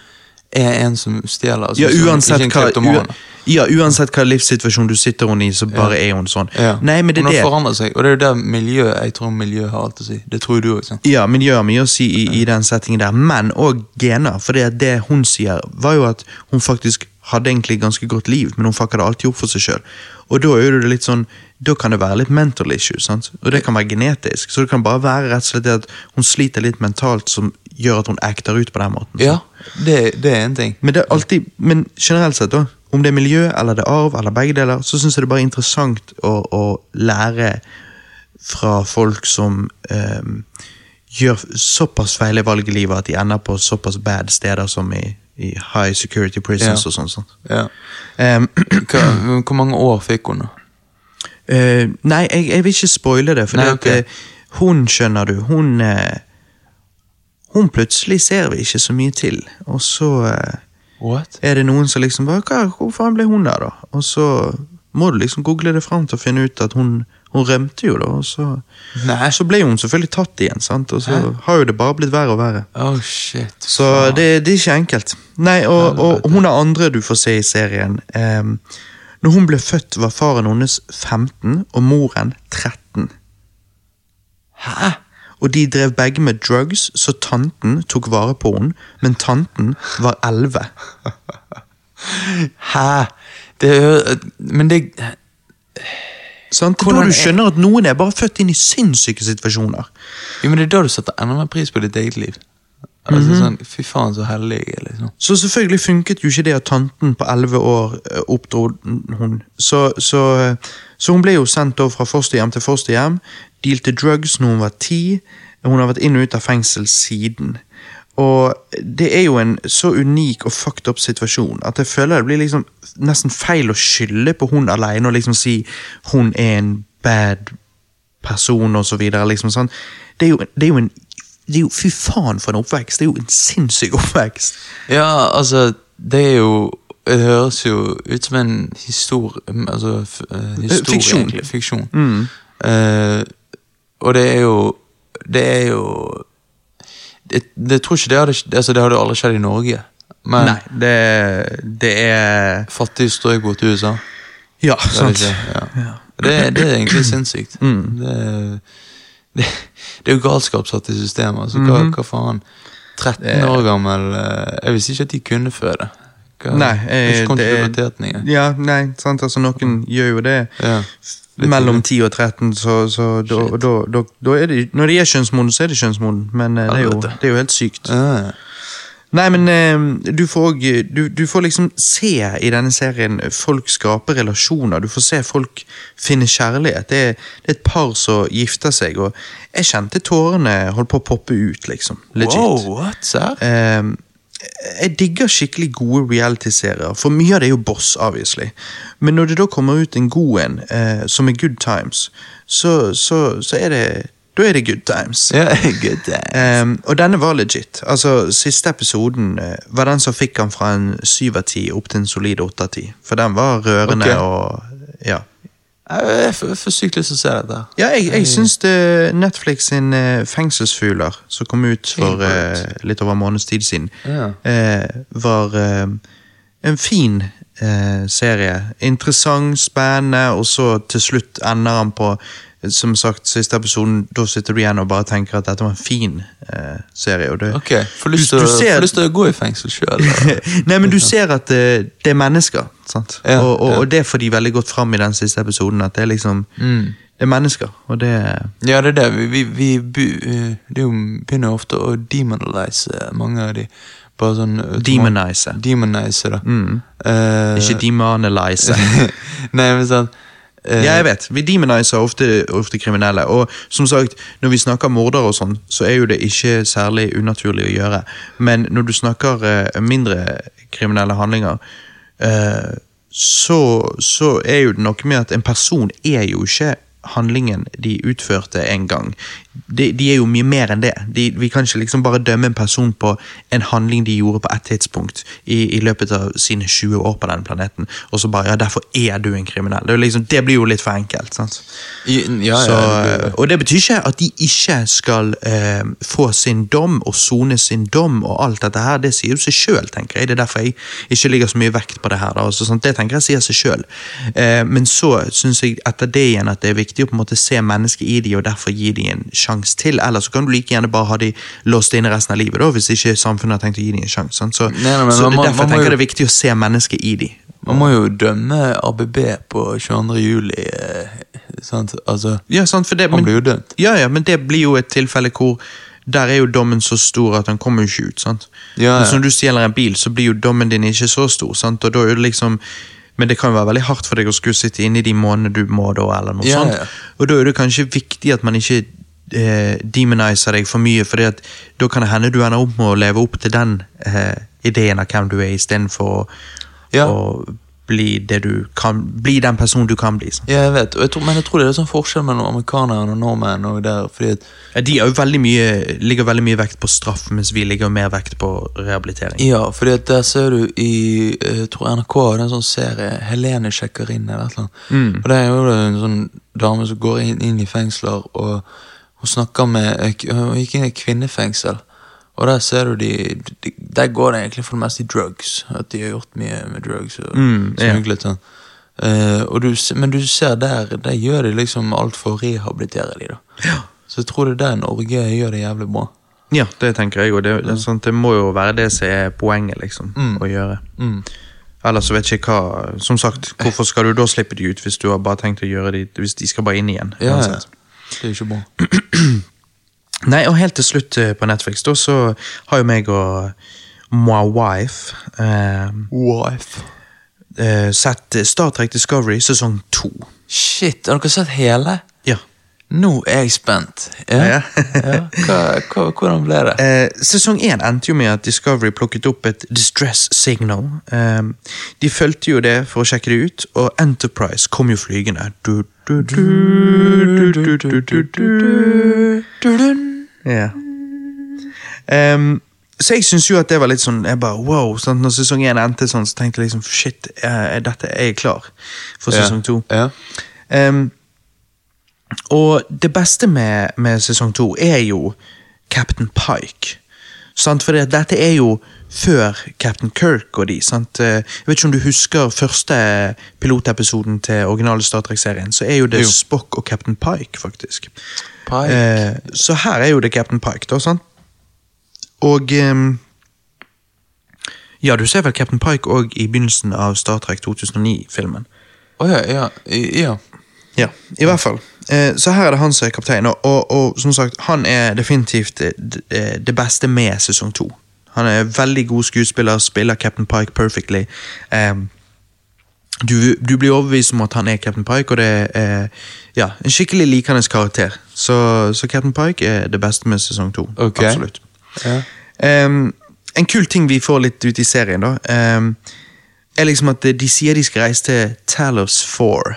er en som stjeler. Altså, Ja, uansett hva, ja, uansett hva livssituasjon du sitter hun i, så bare er hun sånn. Ja. Nei, men det Hun er har det. forandret seg, og det er jo der miljøet Jeg tror miljø har alt å si. Det tror du òg. Ja, miljøet har mye å si i, i den settingen der, men òg gener. For det, det hun sier, var jo at hun faktisk hadde egentlig ganske godt liv, men hun fucka det alltid opp for seg sjøl. Og da er det litt sånn Da kan det være litt mental issues, sant? og det kan være genetisk. Så det kan bare være rett og slett det at hun sliter litt mentalt, som gjør at hun acter ut på den måten. Ja, det, det er en ting. Men, det er alltid, men generelt sett, da, om det er miljø eller det er arv, eller begge deler, så syns jeg det er bare interessant å, å lære fra folk som um, gjør såpass feile valg i livet at de ender på såpass bad steder som i, i high security prisons Ja. og sånn. Ja. Um, Hva, hvor mange år fikk hun, da? Eh, nei, jeg, jeg vil ikke spoile det, for Nei, det ok. at, eh, hun, skjønner du, hun uh, Hun plutselig ser vi ikke så mye til, og så What? er det noen som liksom bare, hva, Hvor faen ble hun der, da? Og så må du liksom google det fram til å finne ut at hun, hun rømte jo, da. Og så, så ble hun selvfølgelig tatt igjen, sant? og så Hæ? har jo det bare blitt verre og verre. Oh, shit. Så det, det er ikke enkelt. Nei, og, og hun er andre du får se i serien. Ehm, når hun ble født, var faren hennes 15 og moren 13. Hæ? Og de drev begge med drugs, så tanten tok vare på henne, men tanten var 11. Hæ? Det er Men det Sånn, Det er da du er- skjønner at noen er bare født inn i sinnssyke situasjoner. Jo, men det er da du setter enda mer pris på ditt eget liv. Altså sånn, Fy faen, så heldig jeg er, liksom. Så selvfølgelig funket jo ikke det at tanten på 11 år eh, oppdro hun. Så, så, eh, så hun ble jo sendt over fra fosterhjem til fosterhjem, dealte drugs når hun var 10. Hun har vært inn og ut av fengsel siden. Og det er jo en så unik og fucked up situasjon at jeg føler det blir liksom nesten feil å skylde på hun alene og liksom si hun er en bad person og så videre. Liksom, sånn. det, er jo, det er jo en det er jo, Fy faen for en oppvekst! Det er jo en sinnssyk oppvekst. Ja, altså, det er jo Det høres jo ut som en historie Altså eh, historie, fiksjon. egentlig. Fiksjon. Eh, og det er jo Det er jo det, det tror ikke det hadde Altså, det hadde aldri skjedd i Norge. Men Nei, det, det er Fattig strøk til USA. Ja, Det sant. det, ikke, ja. det, er egentlig sinnssykt. Det, det, det er jo galskap satt i systemet. Altså, hva, hva faen? 13 år gammel eh, Jeg visste ikke at de kunne føde. Hva, Nei, jeg det er- Ja, nei, sant, altså noen gjør jo det. Ja. Mellom 10 og 13, så, så da, da, da, da er det Når de er kjønnsmoden, så er de kjønnsmoden, men eh, det er, jo, det er jo helt sykt. Ja. Nei, men eh, du får, du, du får liksom se i denne serien folk skape relasjoner. Du får se folk finne kjærlighet. Det er, det er et par som gifter seg, og jeg kjente tårene holdt på å poppe ut, liksom. Legit. Wow, what? sir? Eh, jeg digger skikkelig gode reality-serier, for mye av det er jo boss, obviously. Men når det da kommer ut en god en, eh, som er good times, så, så, så er det Da er det good times. Ja, good times. Um, og denne var legit. Altså, Siste episoden uh, var den som fikk han fra en syv av ti opp til en solid åtte av ti. For den var rørende okay. og Ja. Jeg er for sykt lyst til å se dette. Ja, jeg, jeg syns det- Netflix sin uh, Fengselsfugler, som kom ut for uh, litt over en måneds tid siden, Ja. var en fin serie. Interessant, spennende, og så til slutt ender han på som sagt, siste episoden, da sitter du igjen og bare tenker at dette var en fin eh, serie. Og det, Ok, Får lyst Du- til du å- ser- får lyst til å gå i fengsel sjøl. Nei, men du ser at det, det er mennesker, sant? Ja, og, og, ja. og det får de veldig godt fram i den siste episoden, at det er liksom Det er mennesker, og det Ja, det er det. Vi, vi, vi eh, det jo, begynner ofte å demonalize mange av de. Bare sånn Demonize. Demonize, da. Mm. Uh, Ikke demonalize. Nei, men sånn eh, Ja, jeg vet. Vi demoniser ofte, ofte kriminelle. Og som sagt, når vi snakker mordere og sånn, så er jo det ikke særlig unaturlig å gjøre. Men når du snakker uh, mindre kriminelle handlinger, uh, så, så er jo det noe med at en person er jo ikke handlingen de utførte en gang. De, de er jo mye mer enn det. De, vi kan ikke liksom bare dømme en person på en handling de gjorde på et tidspunkt i, i løpet av sine 20 år på denne planeten, og så bare ja, derfor er du en kriminell. Det, liksom, det blir jo litt for enkelt. sant? I, ja, Så, ja, det, og det betyr ikke at de ikke skal eh, få sin dom og sone sin dom og alt dette her. Det sier jo seg sjøl, tenker jeg. Det er derfor jeg ikke ligger så mye vekt på det her. Altså, sånn, det tenker jeg sier seg sjøl. Eh, men så syns jeg etter det igjen at det er viktig å på en måte se mennesket i de og derfor gi de en sjanse til. Eller så kan du like gjerne bare ha de låst inne resten av livet, da, hvis ikke samfunnet har tenkt å gi dem en sjanse. sant? Så, Nei, nei, men så man det er derfor jeg tenker jo- det er viktig å se mennesket i de. Man må jo dømme ABB på 22. juli, eh, sant? Altså, Ja, sant, det, han blir jo dømt. Ja, ja, men det blir jo et tilfelle hvor der er jo dommen så stor at han kommer jo ikke ut. sant? Ja, ja. Men når du stjeler en bil, så blir jo dommen din ikke så stor. sant? Og da er det liksom... Men det kan jo være veldig hardt for deg å skulle sitte inne i de månedene du må, da, eller noe Ja, sånt. ja. Og da er det kanskje viktig at man ikke eh, demoniser deg for mye, for da kan det hende du ender opp med å leve opp til den eh, ideen av hvem du er, istedenfor Ja. å bli, det du kan, bli den personen du kan bli. Sånn. Ja, jeg vet, jeg tror, men jeg tror det er sånn forskjell mellom amerikanerne og nordmenn. Og der, fordi at, Ja, De veldig mye, ligger veldig mye vekt på straff, mens vi ligger mer vekt på rehabilitering. ja, fordi at der ser du i jeg tror NRK har en sånn serie, Helene sjekker inn eller et eller annet. Og der er jo det en sånn dame som går inn, inn i fengsler, og hun snakka med Hun gikk inn i kvinnefengsel. Og der ser du de, de Der går det egentlig for det meste i drugs. At de har gjort mye med drugs. Og Mm, ja. smuglet sånn. Uh, du, men du ser der, der gjør de liksom alt for å rehabilitere de da. Så jeg tror det er der Norge gjør det jævlig bra. Ja, det tenker jeg, òg. det, det, er det må jo være det som er poenget, liksom, å gjøre. Mm. Ellers så vet jeg ikke hva Som sagt, hvorfor skal du da slippe de ut hvis du har bare tenkt å gjøre de Hvis de skal bare inn igjen? Ja, ja. Det er ikke bra. Nei, og helt til slutt eh, på Netflix, da, så har jo meg og my wife eh, Wife. eh, sett Star Trek Discovery sesong to. Shit, har dere sett hele? Ja. Nå er jeg spent. Ja? Ja. ja. Hva, hva, hvordan ble det? Eh, sesong én endte jo med at Discovery plukket opp et distress signal. Eh, de fulgte jo det for å sjekke det ut, og Enterprise kom jo flygende. Du, du, du. Ja. Ehm, så jeg syns jo at det var litt sånn jeg bare, wow, sant? Når sesong én endte sånn, så tenkte jeg liksom shit, er, er dette er jeg klar for Ja. sesong to. Ja. Ehm, og det beste med, med sesong to er jo Captain Pike. Sant? For dette er jo før Captain Kirk og de. Sant? Eh, Jeg vet ikke om du husker første pilotepisoden til originale Star Trek-serien. Så er jo det Jo. Spock og Captain Pike, faktisk. Pike. Eh, så her er jo det Captain Pike, da. sant? Og eh, Ja, du ser vel Captain Pike òg i begynnelsen av Star Trek 2009-filmen. Å ja, ja, ja. Ja, i hvert fall. Eh, så her er det han som er kaptein, og, og, og som sagt, han er definitivt eh, eh, det beste med sesong to. Han er veldig god skuespiller, spiller Captain Pike perfectly. Du, du blir overbevist om at han er Captain Pike, og det er ja, en skikkelig likende karakter. Så, så Captain Pike er det beste med sesong to. Okay. Absolutt. ja. Um, en kul ting vi får litt ut i serien, da, um, er liksom at de sier de skal reise til Talos 4.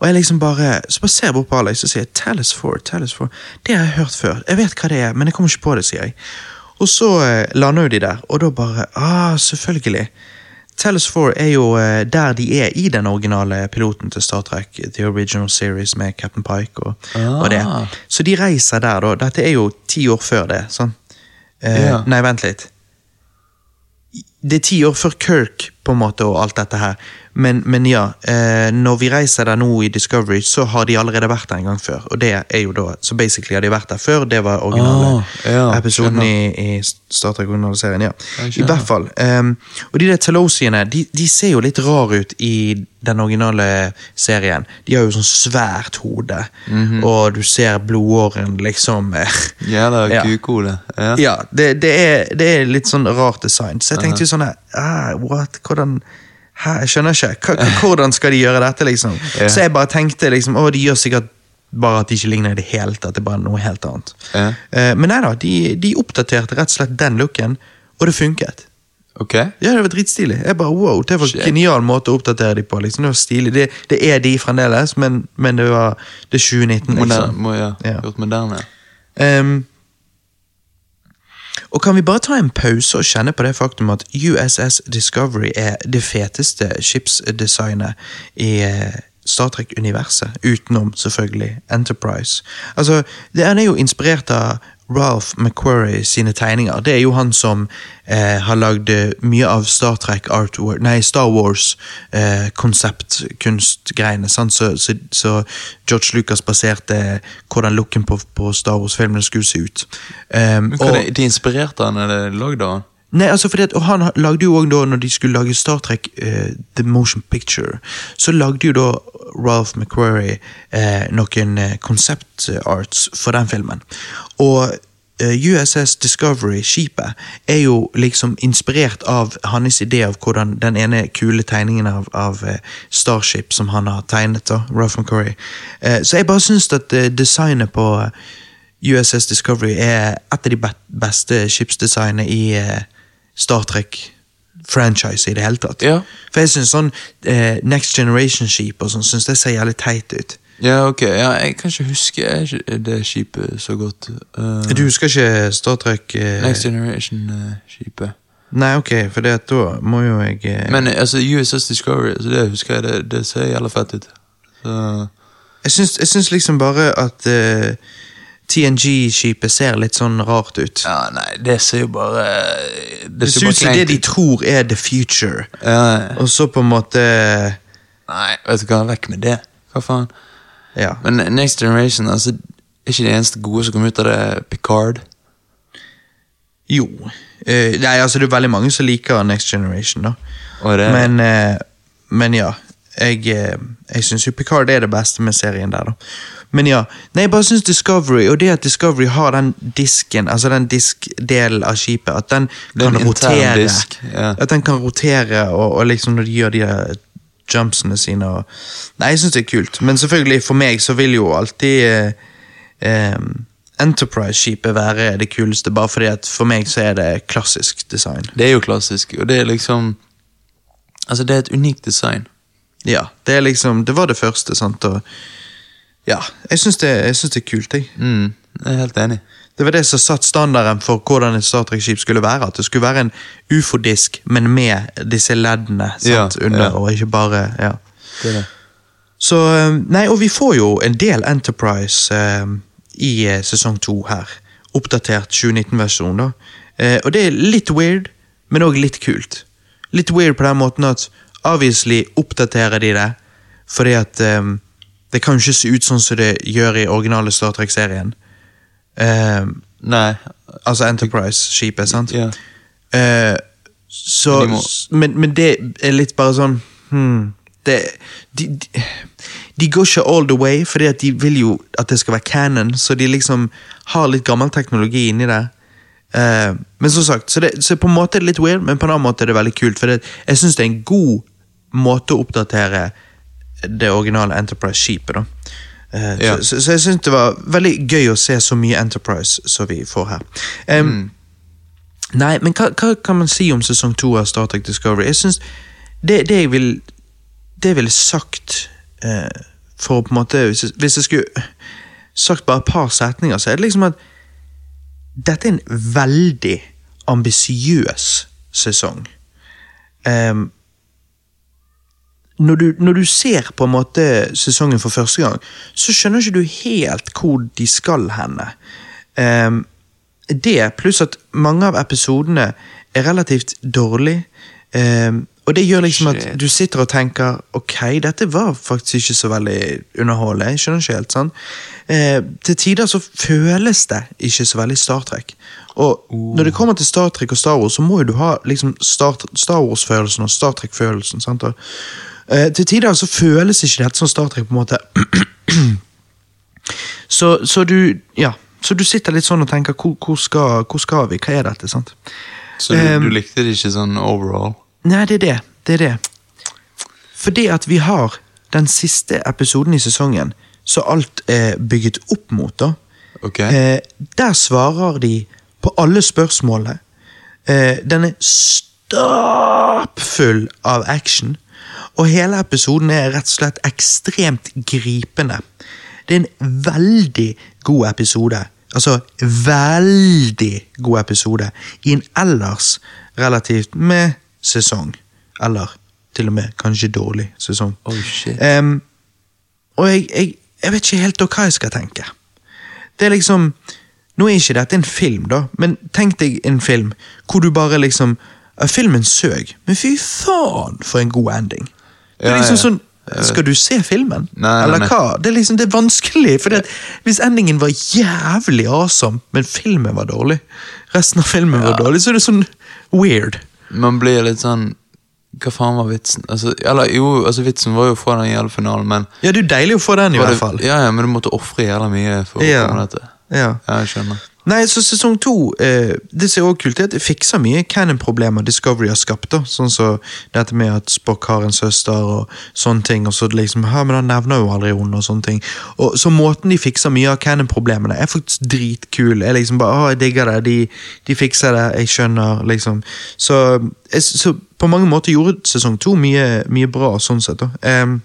Og jeg liksom bare så bare ser jeg bort på Alex og sier Talos 4, Talos 4. Det har jeg hørt før. Jeg vet hva det er, men jeg kommer ikke på det, sier jeg. Og så eh, lander jo de der, og da bare Ah, selvfølgelig. Talis for er jo eh, der de er i den originale piloten til Star Trek, The Original Series med Captain Pike og, og det. Ah. Så de reiser der, da. Dette er jo ti år før det. sånn. Eh, Ja. Nei, vent litt. Det er ti år før Kirk, på en måte, og alt dette her. Men, men ja, eh, når vi reiser der nå i Discovery, så har de allerede vært der en gang før. Og det er jo da, Så basically har de vært der før. Det var originale Ah, ja, episoden i, i Star Trek originale-serien. ja. I hvert fall. ehm, og de der Telosiene, de, de ser jo litt rar ut i den originale serien. De har jo sånn svært hode, Mhm. og du ser blodåren liksom Ja, det er kukhode. Ja. ja, det, det, er, det er litt sånn rart design. Så jeg tenkte jo sånn her, ah, what, hvordan Hæ, jeg skjønner ikke. H hvordan skal de gjøre dette, liksom? Yeah. Så jeg bare tenkte liksom, å, de gjør sikkert bare at de ikke ligner i det hele tatt. Det er bare noe helt annet. Yeah. Uh, men nei da, de, de oppdaterte rett og slett den looken, og det funket. Ok? Ja, det var dritstilig. Jeg bare, wow, Det var en genial måte å oppdatere de på. liksom. Det var stilig. Det, det er de fremdeles, men, men det var det er 2019. Moderne, liksom. må, ja. Ja. Gjort moderne. Ehm, og kan vi bare ta en pause og kjenne på det faktum at USS Discovery er det feteste skipsdesignet i eh, Star Trek-universet, utenom selvfølgelig Enterprise. Altså, Den er jo inspirert av Ralph McQuarrie sine tegninger. Det er jo han som eh, har lagd eh, mye av Star Trek artwork, nei, Star Wars eh. Eh, Så, så, så George Lucas baserte hvordan looken på, på Star Wars-filmene skulle se ut. Um, Men hva er det, de inspirerte han, eller lagde han? Nei, altså fordi at, og Han lagde jo også da, når de skulle lage Star Trek uh, The Motion Picture, så lagde jo da Ralph McQuarrie uh, noen konseptarts concept arts for den filmen. Og eh, USS Discovery, skipet, er jo liksom inspirert av hans idé av hvordan den ene kule tegningen av, av eh, Starship som han har tegnet, da, Ralph McQuarrie. Eh, så jeg bare syns at eh, designet på eh, USS Discovery er et av de beste skipsdesignene i eh, Star Trek-franchise i det hele tatt. Ja. For jeg syns sånn eh, Next Generation-skip og sånn, synes det ser jævlig teit ut. Ja, ok. Ja, jeg kan ikke huske eh, det skipet så godt. Uh, Du husker ikke Star Trek eh, Next Generation-skipet. Nei, ok, for da må jo jeg eh, Men eh, altså, USS Discovery, altså, det husker jeg, det, det ser jævla fett ut. Så, Jeg syns, liksom bare at eh, TNG-skipet ser litt sånn rart ut. ja, nei, det ser jo bare det ser ser ut som det de tror er the future, Ja, og så på en måte nei, vet du hva, vekk med det. Hva faen? Ja. Men Next Generation, altså, er ikke det eneste gode som kom ut av det Picard? Jo. Uh, nei, altså det er veldig mange som liker Next Generation, da. Det, Men, uh, men ja. Jeg, eh, jeg syns jo Picard er det beste med serien der, da. Men ja. Nei, jeg bare syns Discovery, og det at Discovery har den disken, altså den diskdelen av skipet, at den kan den rotere. disk, ja. At den kan rotere, og, og liksom når de gjør de der jumpsene sine og Nei, jeg syns det er kult. Men selvfølgelig, for meg så vil jo alltid eh, eh, Enterprise-skipet være det kuleste, bare fordi at for meg så er det klassisk design. det er jo klassisk, og det er liksom Altså, det er et unikt design. Ja, det er liksom Det var det første, sant, og Ja, jeg syns det, det er kult, jeg. Mm, jeg er helt enig. Det var det som satte standarden for hvordan et Star Trek-skip skulle være. At det skulle være en ufo-disk, men med disse leddene sant, Ja, under, ja. og ikke bare Ja. Det det. Så eh, Nei, og vi får jo en del Enterprise eh, i eh, sesong to her. Oppdatert 2019-versjon, da. Eh, og det er litt weird, men òg litt kult. Litt weird på den måten at obviously oppdaterer de det, fordi at eh, det kan jo ikke se ut sånn som det gjør i originale Star Trek-serien. Eh, Nei. altså Enterprise-skipet, sant? Ja. Eh, så, Men må- men, men det er litt bare sånn hmm, det, de, de, de går ikke all the way, fordi at de vil jo at det skal være canon, så de liksom har litt gammel teknologi inni der. Eh, men som sagt, så, det, så på en måte er det litt weird, men på en annen måte er det veldig kult. For det, jeg syns det er en god måte å oppdatere det originale Enterprise-skipet. da. Eh, Ja. så, så, så jeg syns det var veldig gøy å se så mye Enterprise som vi får her. Em, Nei, men hva, hva kan man si om sesong to av Star Trek Discovery? Jeg synes det, det jeg vil Det jeg ville sagt uh, For på en måte hvis jeg, hvis jeg skulle sagt bare et par setninger, så er det liksom at dette er en veldig ambisiøs sesong. Em, når du, når du ser på en måte sesongen for første gang, så skjønner ikke du helt hvor de skal henne. Um, det, pluss at mange av episodene er relativt dårlige. Um, og det gjør liksom at du sitter og tenker ok, dette var faktisk ikke så veldig underholdende. Skjønner ikke helt sånn. Eh, til tider så føles det ikke så veldig Star Trek. Og når det kommer til Star Trek og Star Wars, så må jo du ha liksom Star, Star Wars-følelsen og Star Trek-følelsen. sant? Og, eh, til tider så føles ikke dette som Star Trek, på en måte. så, så du ja, så du sitter litt sånn og tenker hvor, hvor, skal, hvor skal vi, hva er dette? sant? Så du, um, du likte det ikke sånn overall? Nei, det er det. Det er det. Fordi at vi har den siste episoden i sesongen, så alt er bygget opp mot, da. Okay. Eh, der svarer de på alle spørsmålene. Eh, den er stappfull av action. Og hele episoden er rett og slett ekstremt gripende. Det er en veldig god episode. Altså veldig god episode i en ellers relativt med sesong. Eller til og med kanskje dårlig sesong. Oh, shit. Em, og jeg, jeg, jeg vet ikke helt hva jeg skal tenke. Det er liksom Nå er ikke dette en film, da, men tenk deg en film hvor du bare liksom Filmen søg, men fy faen for en god ending. Det er liksom sånn Skal du se filmen? Nei, nei, Eller hva? Det er liksom det er vanskelig. For hvis endingen var jævlig awesome, men filmen var dårlig, resten av filmen var dårlig, så er det sånn weird. Man blir litt sånn Hva faen var vitsen? Altså, eller jo, altså vitsen var jo å få den jævla finalen, men Ja, det er jo deilig å få den, i hvert fall. Ja, ja, men du måtte ofre jævla mye for å Ja. komme dette. Ja. Ja, jeg skjønner. Nei, så sesong to eh, Det som også kult, er at det fikser mye canon-problemer Discovery har skapt. da Sånn som dette med at Spock har en søster og sånne ting. Og så liksom, hør, men Han nevner jo aldri henne og sånne ting. Og Så måten de fikser mye av canon-problemene, er faktisk dritkul. Jeg liksom bare, å, jeg digger det, de, de fikser det, jeg skjønner, liksom. Så, jeg, så på mange måter gjorde sesong to mye, mye bra, sånn sett. da Em,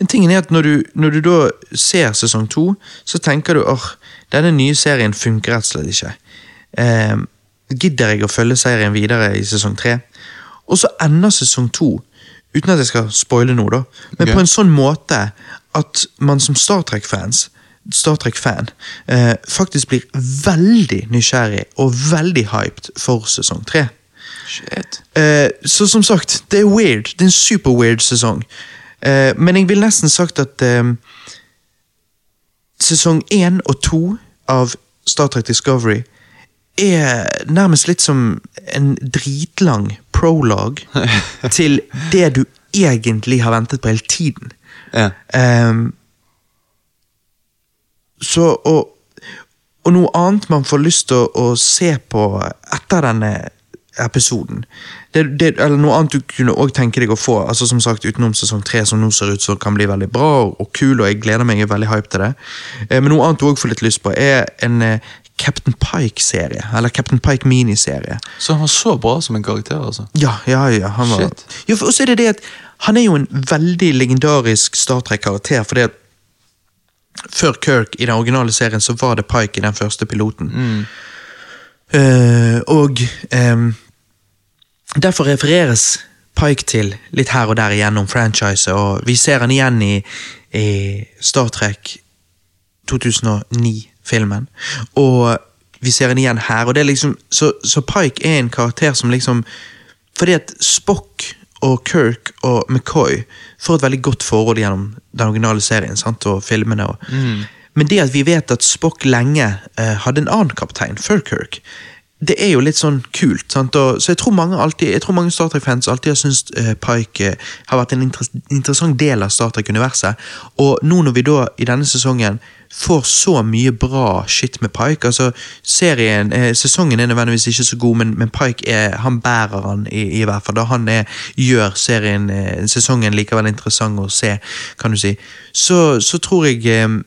en ting er at når du, når du da ser sesong to, så tenker du åh, denne nye serien funker rett og slett ikke. Eh, gidder jeg å følge serien videre i sesong tre? Og så ender sesong to, uten at jeg skal spoile noe, da, men okay. på en sånn måte at man som Star Trek-fans Star Trek-fan eh, faktisk blir veldig nysgjerrig og veldig hyped for sesong tre. Shit. Eh, så som sagt, det er weird. Det er en super weird sesong. Eh, men jeg vil nesten sagt at eh, sesong én og to av Star Trek Discovery er nærmest litt som en dritlang prolog til det du egentlig har ventet på hele tiden. Ja. Um, så, og, og noe annet man får lyst til å, å se på etter denne episoden det, det, Eller noe annet du kunne også tenke deg å få, altså som sagt utenom sesong tre, som nå ser ut som kan bli veldig bra og, og kul, og jeg gleder meg, jeg er veldig hype til det. Eh, men noe annet du også får litt lyst på, er en eh, Captain Pike-serie. Eller Captain Pike-miniserie. Så han var så bra som en karakter, altså. Ja, ja, ja. Han var, Shit. ja for også er det det at han er jo en veldig legendarisk Star Trek-karakter, fordi at før Kirk i den originale serien så var det Pike i den første piloten. Eh, og ehm, derfor refereres Pike til litt her og der gjennom franchiset, og vi ser han igjen i, i Star Trek 2009-filmen. Og vi ser han igjen her, og det er liksom Så, så Pike er en karakter som liksom Fordi at Spock og Kirk og McCoy får et veldig godt forhold gjennom den originale serien sant? og filmene. Og, Men det at vi vet at Spock lenge eh, hadde en annen kaptein, før Kirk, det er jo litt sånn kult. Sant? Og, så jeg tror mange, alltid, jeg tror mange Star Trek-fans alltid har syntes eh, Pike eh, har vært en inter interessant del av Star Trek-universet. Og nå når vi da i denne sesongen får så mye bra shit med Pike altså serien, eh, Sesongen er nødvendigvis ikke så god, men, men Pike er, han bærer han i, i hvert fall. da Han er, gjør serien, eh, sesongen likevel interessant å se, kan du si. Så, så tror jeg eh,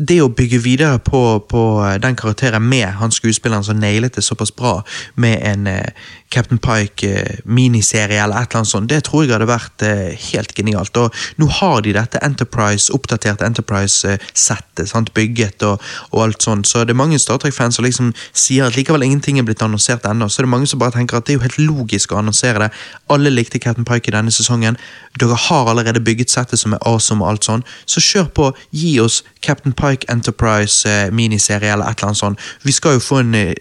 det å bygge videre på, på den karakteren med han skuespilleren som nailet det såpass bra, med en eh, Captain Pike-miniserie eller et eller annet sånt, det tror jeg hadde vært eh, helt genialt. Og nå har de dette Enterprise, oppdaterte Enterprise-settet, bygget og, og alt sånt, så det er mange Star Trek-fans som liksom sier at likevel ingenting er blitt annonsert ennå, så det er mange som bare tenker at det er jo helt logisk å annonsere det. Alle likte Captain Pike i denne sesongen, dere har allerede bygget settet som er awesome og alt sånn, så kjør på, gi oss Captain Pike Enterprise-miniserie eller et eller annet sånt. Vi skal jo få en eh,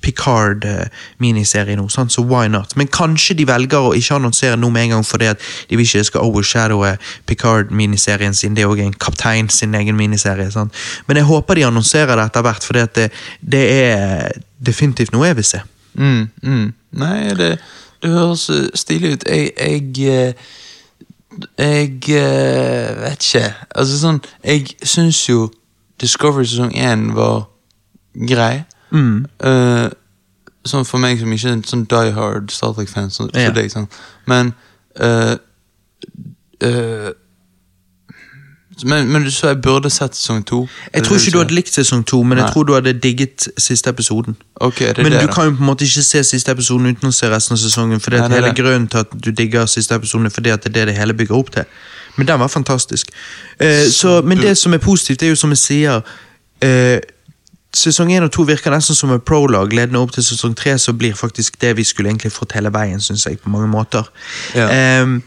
Picard-miniserie nå, sant? Så why not? Men kanskje de velger å ikke annonsere noe med en gang fordi at de vil ikke skal overshadowe Picard-miniserien sin. Det er òg en kaptein sin egen miniserie. Sant? Men jeg håper de annonserer det etter hvert, for det, det er definitivt noe jeg vil se. Mm, mm. Nei, det, det høres eh, stilig ut. Jeg Jeg, eh, jeg eh, vet ikke. Altså sånn Jeg syns jo Discovery sesong 1 var grei. Mm. Eh, sånn for meg som ikke er en sånn die hard Star Trek-fan som Ja. deg. Sånn. Men uh, uh, men, men du sa jeg burde sett sesong to? Jeg tror ikke du hadde likt sesong to, men jeg tror du hadde digget siste episoden. Okay, det Men det, du da. kan jo på en måte ikke se siste episoden uten å se resten av sesongen. For det er det hele det. grunnen til at du digger siste episoden, fordi at det er det det hele bygger opp til. Men den var fantastisk. Eh, så, men det som er positivt, er jo som jeg sier eh, sesong én og to virker nesten som en prolog ledende opp til sesong tre, så blir faktisk det vi skulle egentlig fått hele veien, syns jeg, på mange måter. Ja. Um,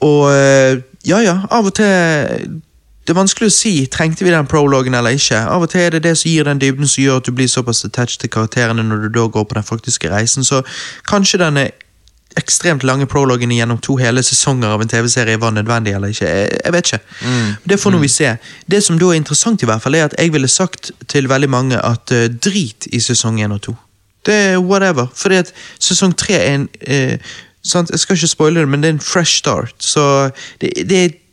og eh, ja, ja, av og til Det er vanskelig å si trengte vi den prologen eller ikke. Av og til er det det som gir den dybden som gjør at du blir såpass attached til karakterene når du da går på den faktiske reisen. Så kanskje denne ekstremt lange prologene gjennom to hele sesonger av en TV-serie var nødvendig eller ikke. Jeg, jeg vet ikke. Det får nå vi se. Det som da er interessant, i hvert fall, er at jeg ville sagt til veldig mange at uh, drit i sesong én og to. Det er whatever. Fordi at sesong tre er en uh, sant? Jeg skal ikke spoile det, men det er en fresh start. Så det, det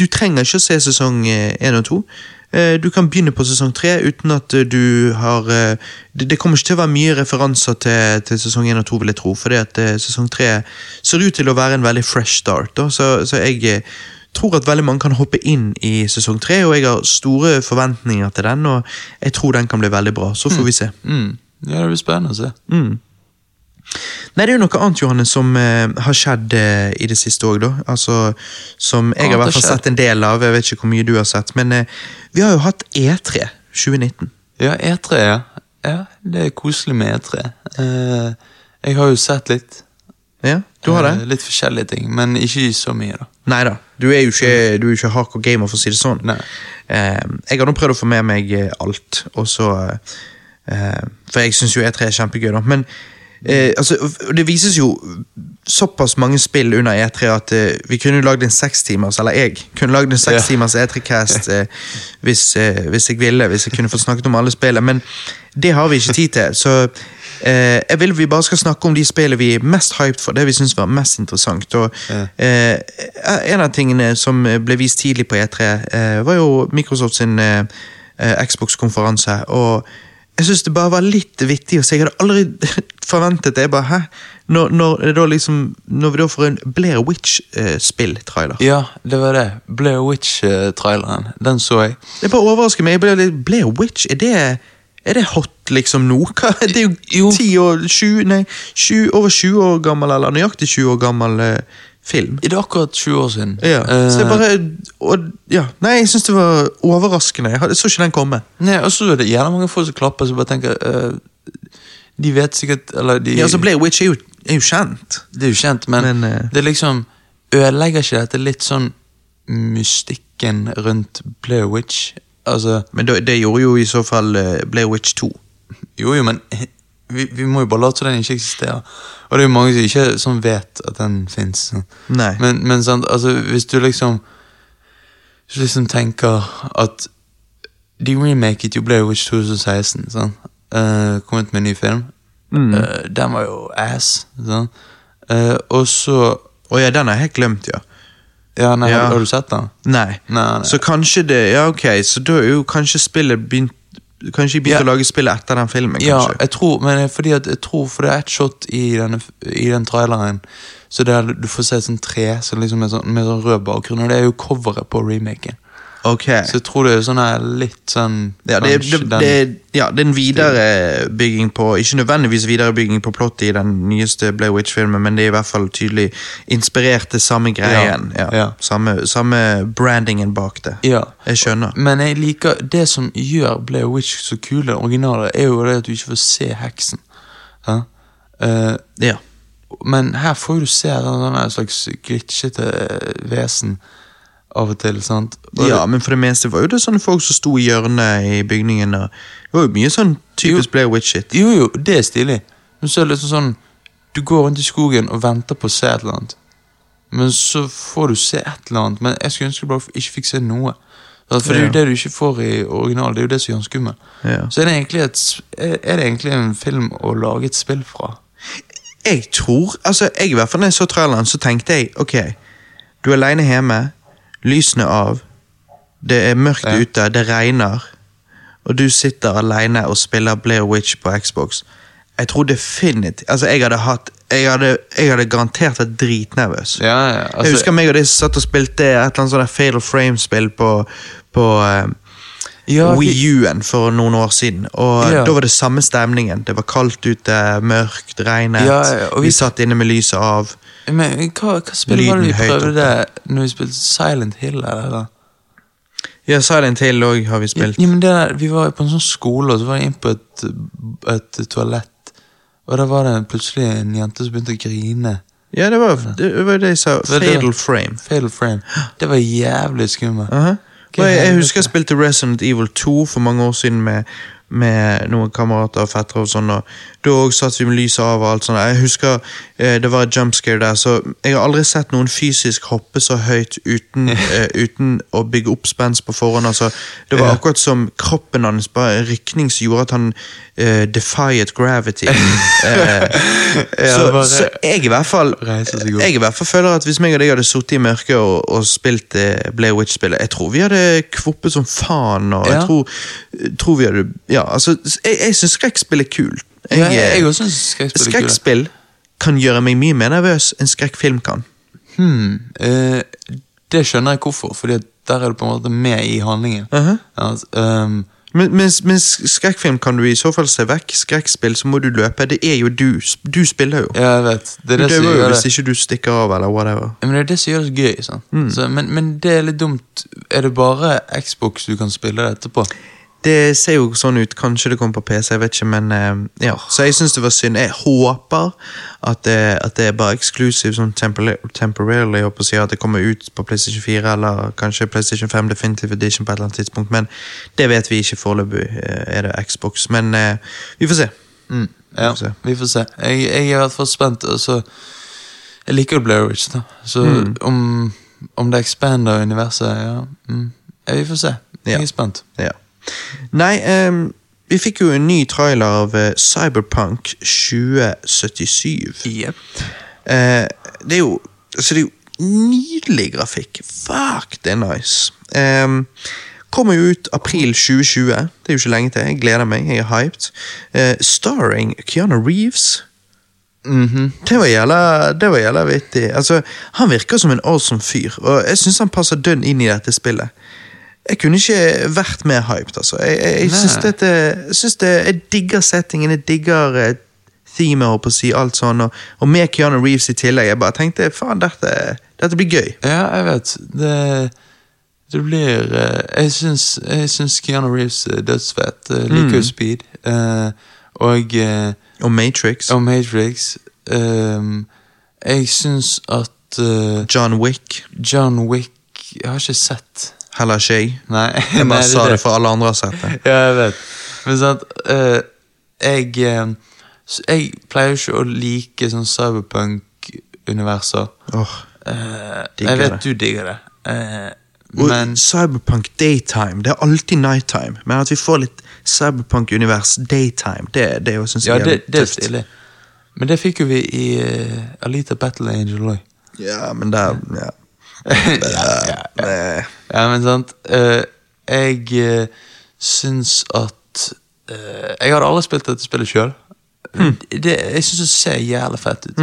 Du trenger ikke å se sesong én og to. Eh, Du kan begynne på sesong tre uten at eh, du har eh, Det, kommer ikke til å være mye referanser til, til sesong én og to, vil jeg tro. Fordi at sesong tre ser ut til å være en veldig fresh start. Da. Så, så jeg tror at veldig mange kan hoppe inn i sesong tre, og jeg har store forventninger til den. Og jeg tror den kan bli veldig bra. Så får vi se. Mm. Ja, det blir spennende å se. Mm. Nei, det er jo noe annet Johannes, som uh, har skjedd uh, i det siste òg. Altså, som jeg har i hvert fall sett en del av. Jeg vet ikke hvor mye du har sett. Men uh, vi har jo hatt E3 2019. Ja, E3, ja. ja. Det er koselig med E3. Eh, jeg har jo sett litt. Ja, du har det? Litt forskjellige ting, men ikke så mye, da. Nei da. Du er jo ikke, du er ikke hardcore gamer, for å si det sånn. Nei. Jeg har nå prøvd å få med meg alt, og så For jeg syns jo E3 er kjempegøy, da. Men eh, altså, det vises jo såpass mange spill under E3 at eh, vi kunne lagd en sekstimers, eller jeg kunne lagd en sekstimers E3-cast eh, hvis, eh, hvis jeg ville, hvis jeg kunne fått snakket om alle spillene, men det har vi ikke tid til. Så eh, jeg vil vi bare skal snakke om de spillene vi er mest hyped for, det vi syns var mest interessant. Og Ja. eh, En av tingene som ble vist tidlig på E3, eh, var jo Microsoft sin Xbox-konferanse. Og jeg syns det bare var litt vittig å se. Jeg hadde aldri forventet det. Jeg bare, hæ? Når, når, det liksom, når vi da får en Blair Witch-spill-trailer. Ja, det var det. Blair Witch-traileren. Den så jeg. Det bare overrasker meg. Litt, Blair Witch, er det, er det hot liksom nå? Det er jo, Jo. 10 år, 20, nei, 20, over 20 år gammel, eller nøyaktig 20 år gammel eh, film. Det er akkurat 20 år siden. Ja, så jeg Eh, bare og, ja, Nei, jeg syns det var overraskende. Jeg, hadde, så ikke den komme. Nei, og så er det gjerne mange folk som klapper, så bare tenker uh, De vet sikkert Eller de Ja, så Blair Witch er jo, er jo kjent. Det er jo kjent, men, Men, uh, det er liksom Ødelegger ikke dette litt sånn mystikken rundt Blair Witch? Altså Men det, det gjorde jo i så fall Blair Witch 2. Jo, jo, men vi, vi må jo bare late som den ikke eksisterer. Og det er jo mange som ikke sånn vet at den fins. Nei. Men, men sant, altså, hvis du liksom Hvis du liksom tenker at De remaket jo Blair Witch 2016, sant? Uh, kom ut med en ny film. Mm. Uh, den var jo ass. Sant? Uh, og så Å ja, den har jeg helt glemt, ja. Ja, nei, Ja. Har, har du sett den? Nei. Nei, nei. Så kanskje det Ja, ok, så da er jo kanskje spillet begynt Kanskje de begynte Ja. å lage spillet etter den filmen, Ja, kanskje? jeg tror, men fordi at, jeg tror for det er et shot i, denne, i den traileren Så der du får se et sånt tre så liksom med, sånn, med sånn rød bakgrunn, og det er jo coveret på remaken. Ok. Så jeg tror det er sånn her litt sånn Ja, det, det, den- det, ja, det er en viderebygging på Ikke nødvendigvis viderebygging på plottet i den nyeste Blair Witch-filmen, men det er i hvert fall tydelig inspirert til samme greien. Ja, Ja. Samme, samme brandingen bak det. Ja. Jeg skjønner. Men jeg liker det som gjør Blair Witch så kule, den originale, er jo det at du ikke får se heksen. Ja? Ja. men her får du se en slags glitchete eh, vesen av og til. sant? Og ja, men for det meste var jo det sånne folk som sto i hjørnet i bygningen. Og det var jo mye sånn typisk Blair Witch-shit. Jo, jo, det er stilig. Men så er det liksom sånn Du går rundt i skogen og venter på å se et eller annet. Men så får du se et eller annet. Men jeg skulle ønske du bare ikke fikk se noe. For det er jo det du ikke får i original. Det er jo det som gjør den skummel. Ja. Så er det, egentlig et, er det egentlig en film å lage et spill fra? Jeg tror Altså, jeg i hvert fall når jeg så traileren, så tenkte jeg ok, du er aleine hjemme, lysene av, det er mørkt Ja. ute, det regner, og du sitter aleine og spiller Blair Witch på Xbox. Jeg tror definitivt Altså, jeg hadde hatt Jeg hadde, jeg hadde garantert vært dritnervøs. Ja, ja, jeg altså, husker meg og de satt og spilte et eller annet sånt der Fatal Frame-spill på, på eh, ja, Wii U-en for noen år siden. Og Ja. Da var det samme stemningen. Det var kaldt ute, mørkt, regnet. Ja, vi, vi- satt inne med lyset av. Men hva, hva spill var det vi Lyden høyt prøvde når vi spilte Silent Hill? eller? Ja, Silent Hill òg har vi spilt. ja, men det der, Vi var på en sånn skole, og så var jeg inn på et, et toalett. Og der var det plutselig en jente som begynte å grine. Ja, det var det, var det jeg sa. var det- Fatal Frame. Fatal frame. Det var jævlig skummelt. Aha. Og jeg, jeg husker jeg spilte Resident Evil 2 for mange år siden med, med noen kamerater og fettere. og sånn, og Da òg satt vi med lyset av. og alt sånt. Jeg husker eh, det var et jumpscare der, så jeg har aldri sett noen fysisk hoppe så høyt uten, eh, uten å bygge opp spenst på forhånd. altså. Det var akkurat som kroppen hans, bare rykning som gjorde at han eh, defied gravity. Eh, så, så jeg i hvert fall jeg i hvert fall føler at hvis meg og deg hadde sittet i mørket og, og spilt eh, Blair Witch-spillet, jeg tror vi hadde kvoppet som faen. og jeg tror, tror vi hadde Ja, altså, jeg, jeg syns skrekkspill er kult. Ja, jeg, eh, jeg synes skrekkspill er kan gjøre meg mye mer nervøs enn skrekkfilm kan. Hmm, eh, det skjønner jeg hvorfor, Fordi der er du på en måte med i handlingen. Mhm. Altså, um, Men, mens, mens skrekkfilm kan du i så fall se vekk. Skrekkspill så må du løpe. Det er jo du. Du spiller jo. ja, jeg vet. Det er Du det som dør jo hvis ikke du stikker av, eller whatever. Ja, Men det er det som gjør det så gøy. Mm. Så, men, men det er litt dumt. Er det bare Xbox du kan spille dette på? Det ser jo sånn ut. Kanskje det kommer på PC, jeg vet ikke, men eh, ja. Så jeg syns det var synd. Jeg håper at det, at det er bare exclusive, sånn tempora- temporarily, håper jeg, at det kommer ut på PlayStation 4 eller kanskje PlayStation 5 Definitive Edition på et eller annet tidspunkt, men det vet vi ikke foreløpig. eh, Er det Xbox? Men eh, vi får se. Mm, ja, Vi får se. vi får se. Jeg, jeg er i hvert fall spent. Altså, jeg liker jo Blair Witch, da. Så Mm. om, om det expander universet, ja, mm, ja Vi får se. Jeg Ja. er spent. Ja. Nei, um, vi fikk jo en ny trailer av eh, Cyberpunk 2077. Yep. Uh, det er jo altså det er jo nydelig grafikk. Fuck, det er nice. Um, kommer jo ut april 2020. Det er jo ikke lenge til. Jeg gleder meg. Jeg er hyped. Uh, starring Keanu Reeves. Mhm. Det var jævla, det var jævla vittig. Altså, han virker som en awesome fyr, og jeg syns han passer dønn inn i dette spillet. Jeg kunne ikke vært mer hyped, altså. Jeg, jeg, jeg syns dette jeg, synes det, jeg digger settingen, jeg digger eh, themet, holdt på å si, alt sånn, og, og med Keanu Reeves i tillegg. Jeg bare tenkte faen, dette, dette blir gøy. Ja, jeg vet. Det, det blir eh, Jeg syns, jeg syns Keanu Reeves er dødsfett. Liker jo Speed. eh, og, eh, Og Matrix. og Matrix. Um, jeg syns at uh, John Wick. John Wick Jeg har ikke sett Heller ikke jeg. Nei. Jeg bare sa det, for alle andre har sett det. Ja, jeg vet. Men sant uh, Jeg eh, Jeg pleier jo ikke å like sånn cyberpunk-universer. Åh. uh, jeg vet det. du digger det. Uh, men Cyberpunk daytime. Det er alltid nighttime. Men at vi får litt Cyberpunk-univers daytime, det, det er jo, synes Ja, jeg det, det er stilig. Men det fikk jo vi i Alita Battle Angel òg. Ja, men der ja. Ja, ja, Ja, men sant Uh, Jeg uh, syns at uh, Jeg hadde aldri spilt dette spillet sjøl. Jeg syns det ser jævlig fett ut.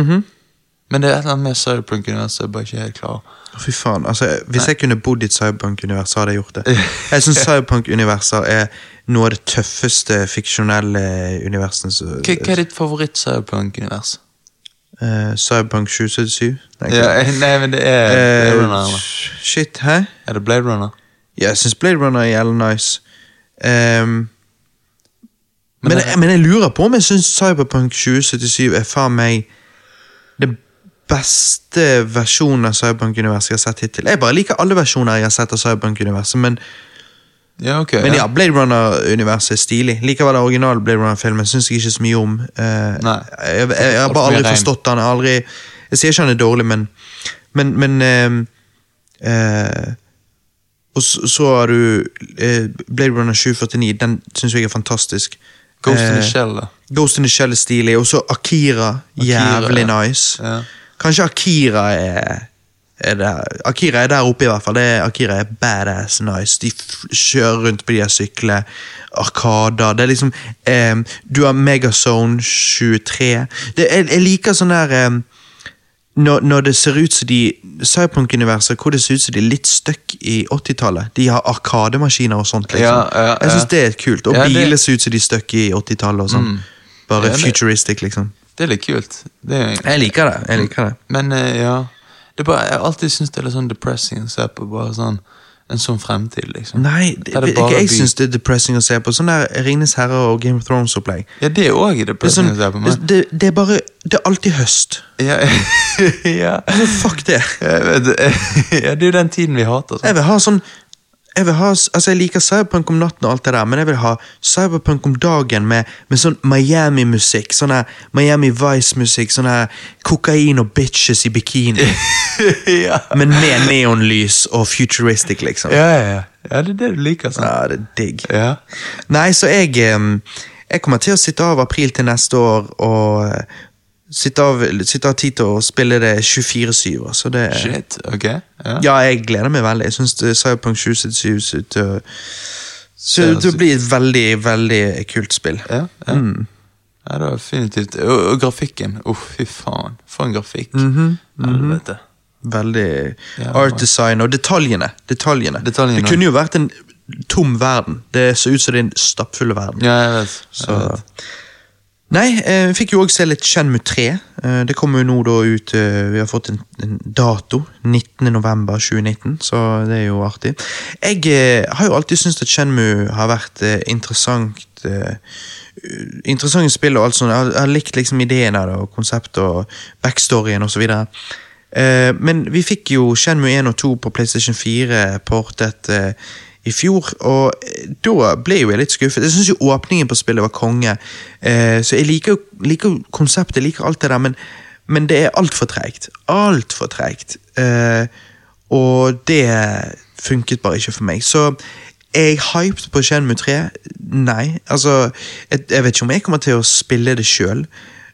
Men det er et eller annet med Cyberpunk-universet jeg bare ikke helt klar Fy faen, altså Hvis jeg kunne bodd i et Cyberpunk-univers, hadde jeg gjort det. Jeg syns Cyberpunk-universer er noe av det tøffeste fiksjonelle universet. Hva, hva er ditt favoritt-Cyberpunk-univers? Eh, Cyberpunk 2077? Nei, Ja, nei, men det er Blade uh, Runner. eller? shit, hæ? Er det Blade Runner? Ja, jeg syns Blade Runner er jævlig nice. Um, Men men, jeg, men jeg lurer på om jeg syns Cyberpunk 2077 er faen meg det beste versjonen av Cyberpunk-universet jeg har sett hittil. Jeg bare liker alle versjoner jeg har sett av Cyberpunk-universet, men, Ja, okay, men ja, Blade Runner-universet er stilig. Likevel den originale Blade Runner-filmen syns jeg ikke så mye om. Eh, jeg, har bare aldri forstått den. Jeg, aldri, jeg sier ikke han er dårlig, men Men, men ehm, eh, Og så, så har du eh, Blade Runner 2049. Den syns jeg er fantastisk. Ghost in Eh, the Shell, da. Ghost in the Shell er stilig. Og så Akira. Jævlig nice. Ja. Kanskje Akira er, er der. Akira er der oppe, i hvert fall. Det er, Akira er badass nice. De kjører rundt på de her syklene. Arkader. Det er liksom eh, Du har Megazone 23. Det, jeg, jeg liker sånn der eh, når, når det ser ut som de Cyberpunk-universet hvor det ser ut som de er litt stuck i 80-tallet. De har arkademaskiner og sånt. liksom. Ja, ja, Jeg syns det er kult. Og Ja, det- biler ser ut som de er stuck i 80-tallet og sånn. Bare Ja, det- futuristic, liksom. Det er litt kult. Det er, Jeg liker det. jeg liker det. men eh, ja bare, Jeg alltid syns det er litt sånn depressing å se på. Bare sånn en sånn fremtid, liksom. Nei, det, det ikke, jeg by. syns det er depressing å se på. Sånn der Ringenes herre og Game of Thrones-opplegg. Ja, det òg er det Det, er sånn, å se på, det, men det, det er bare Det er alltid høst. ja, ja. Altså, fuck det. Ja, det er jo den tiden vi hater. Jeg vil ha sånn jeg vil ha, altså jeg liker cyberpunk om natten, og alt det der, men jeg vil ha cyberpunk om dagen med, med sånn Miami-musikk. Sånn Miami Vice-musikk. Sånn kokain og bitches i bikini. ja. men med neonlys og futuristic, liksom. Ja, ja, ja. det er det du liker, Sånn. Ja, det er digg. Ja. Nei, så jeg Jeg kommer til å sitte av april til neste år og sitte av, sitte av tid til å spille det 24-7. Så det Shit, ok. Ja. Ja, jeg gleder meg veldig. Jeg syns Cyberpunk 2077 ser ut til å bli et veldig, veldig kult spill. Ja, ja. ja, det var definitivt. Og, og grafikken. Oh, fy faen. For en grafikk. Helvete. Veldig Ja, art design og detaljene. detaljene. Detaljene. Det kunne jo vært en tom verden. Det ser ut som det er en stappfull verden. Ja, jeg vet. Så. Jeg vet. Nei, eh, vi fikk jo også se litt Shenmue 3. Eh, det kommer jo nå da ut eh, Vi har fått en, en dato. 19. november 2019, så det er jo artig. Jeg har jo alltid syntes at Shenmue har vært interessant Interessante spill og alt sånt. Jeg har, likt liksom ideen av det, og konseptet og backstoryen osv. Men vi fikk jo Shenmue 1 og 2 på PlayStation 4 portet i fjor, og eh, da ble jo jeg litt skuffet. Jeg syns åpningen på spillet var konge, eh, så jeg liker liker konseptet, jeg liker alt det der, men, men det er altfor treigt. Altfor treigt. Eh, og det funket bare ikke for meg. Så er jeg hyped på Shenmue 3? Nei. Altså, jeg, jeg vet ikke om jeg kommer til å spille det sjøl.